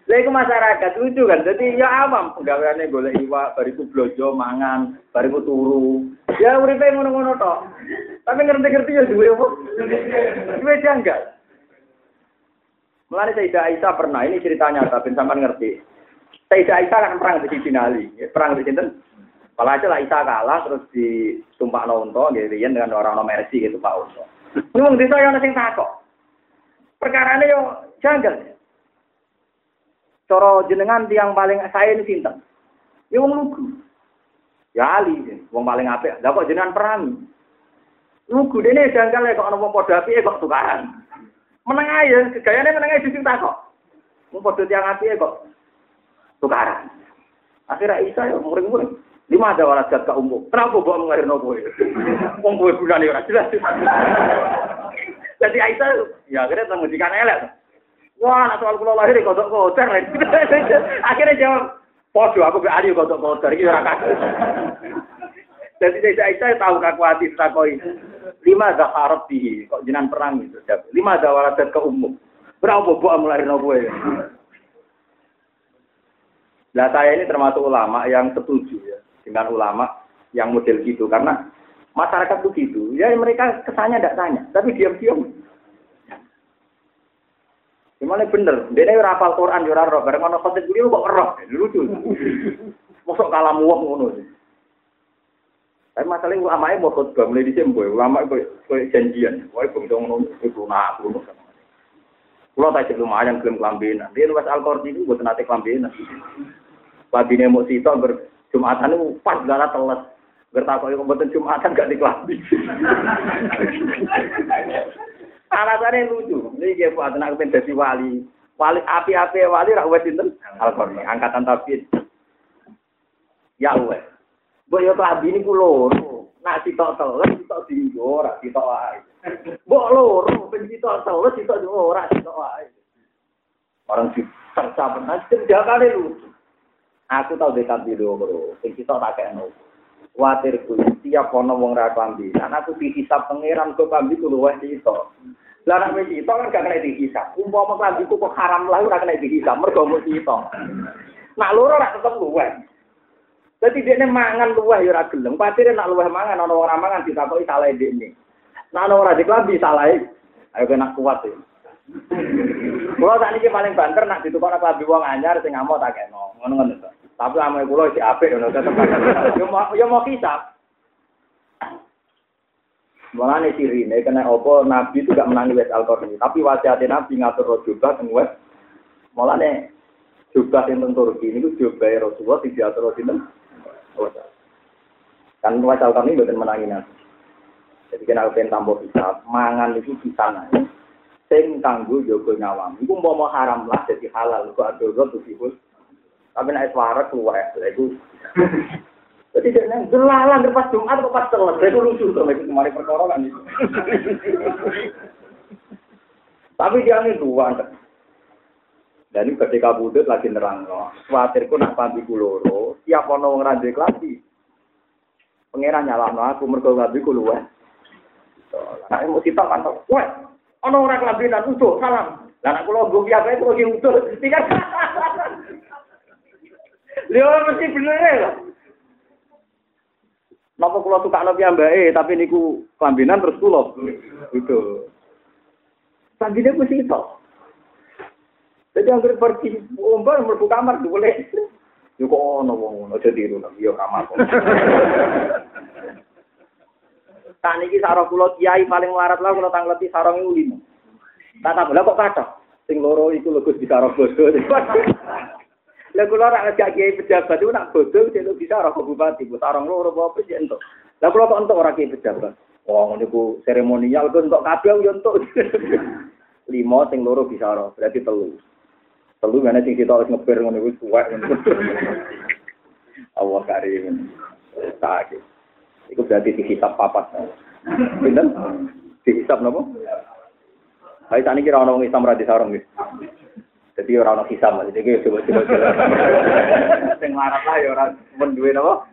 Lha iku masyarakat lucu kan. Jadi ya awam penggaweane golek iwak, bariku blojo mangan, bariku turu. Ya uripe ngono-ngono tok. Tapi ngerti-ngerti ya duwe apa? Duwe janggal. Mulane Sayyidah Aisyah pernah, ini ceritanya tapi sampean ngerti. Sayyidah Aisyah kan perang di Sinali, perang di sinten? Kalau aja lah Aisyah kalah terus ditumpak nonton, gitu dengan orang-orang mercy gitu Pak. Ini wong desa yang sing takok. Perkara ini yo janggal. Coro jenengan tiang paling saya ini sinten? Ya wong lugu. Ya Ali, wong paling apik. Lah kok jenengan perang? Lugu dene janggal ya kok ana wong padha apike kok tukaran. Meneng ae, gayane meneng ae dising kok. Wong padha tiang apike kok tukaran. Akhirnya Isa ya muring-muring. Lima ada walat ke umum. Kenapa bawa mengalir nopo? Wong gue bulan ya jelas. Jadi Aisyah ya akhirnya temu di elek. Wah, anak soal kula lahir kodok kotor. Akhirnya jawab, podo aku be ali kodok kotor iki ora kasus. Jadi saya saya tahu kakuati takoi. Lima zaharab di kok jinan perang itu. Lima zawaradat ke umum. Berapa buah mulai nopo ya. Nah saya ini termasuk ulama yang setuju ya dengan ulama yang model gitu karena masyarakat begitu ya mereka kesannya tidak tanya tapi diam-diam Gimana bener? Dia ini rapal Quran, jura roh. Bareng ono khotib beliau kok roh. Lucu. Masuk kalam wong ngono. Tapi masalahnya ulama mau khotbah mulai di boy. Ulama itu janjian. Wah, itu ngono itu nak ngono. Kulo tak cek lumayan klaim kelambinan. Dia nulis Al-Qur'an itu buat nanti kelambinan. Babine mau sito ber Jumatan itu pas gara teles. Gertakok yang betul Jumatan gak dikelambi. Alasannya lucu. Ini dia buat anak kepen wali. Wali api-api wali rak wes? Al-Qur'an, angkatan tafsir. Ya wes. Mbok yo kelambi niku loro. Nak sitok teles, sitok dinggo, ora sitok wae. Mbok loro, ben sitok teles, sitok dinggo, ora sitok wae. Orang si terca pernah kali lucu. Aku tau dekat video bro, sing sitok tak kene. Watirku tiap ono wong ra klambi. Lan aku dihisab pangeran kok klambi ku luwih sitok. Lah nek wis itu kan gak kena dihisab. Umpama klambi ku kok haram lah ora kena dihisab mergo mesti itu. Nak loro ora tetep luweh. Dadi dekne mangan luweh ya ora gelem. Patire nak luweh mangan ana ora mangan ditakoki salah dekne. Nak ana ora diklambi salah. Ayo kena kuat ya. Kulo sak niki paling banter nak ditukar klambi wong anyar sing ngamuk tak kena. Ngono-ngono to. Tapi ame kulo iki apik ngono tetep. Yo mau yo mau hisab. Mulane sirine kena opo Nabi itu gak menangi wes al tapi wasiat Nabi ngatur juga teng wes. Mulane Juga yang Turki ini juga Rasulullah diatur Rasulullah. Kan wasal kami bukan menangin nanti. Jadi kena pengen tambah bisa mangan itu bisa nanya. Sing kanggo jogo nyawam. Iku mau mau haram lah jadi halal. Kok ada tuh sih Tapi naik suara keluar. Itu jadi dia nang jelalan pas Jumat kok pas selesai itu lucu tuh kemarin perkara kan itu. Tapi dia ini dua. Dan ini ketika budut lagi nerang loh. Khawatirku nak panti kuloro. Siap ono wong ranjek lagi. Pengiran nyala no aku mergo ngabi kuluwe. Nah mau kita kan. Wah, ono orang kelambinan utuh salam. Lah nak kula nggo piye itu lagi utuh. Tiga. Lho mesti bener ya. Napa kula suka nabi ambake tapi niku kelambinan terus kula. Gitu. Sandine mesti itu. Jadi yang pergi umbar mlebu kamar boleh. Yo kok ono wong ngono aja tiru yo kamar. Tak niki sarong kula kiai paling melarat lah kula tangleti sarong iku limo. Tak tambah kok kata. Sing loro iku lho Gus bisa bodoh. Lah kula ora ngajak kiai pejabat itu nak bodoh jadi bisa ora bupati, bu sarong loro apa sih entuk. Lah kula kok entuk ora kiai pejabat. Wong niku seremonial kok entuk kabeh yo entuk. Limo sing loro bisa ora, berarti telu. Telu mana sing kita harus ngepir ngono iku suwek. Allah karim. Sakit. Iku berarti dihisap papat. Pinten? Dihisap napa? Ayo tani kira ono wong Islam ra disarung iki. Jadi ora ono hisab, jadi coba coba. Sing larat lah ya ora men duwe napa?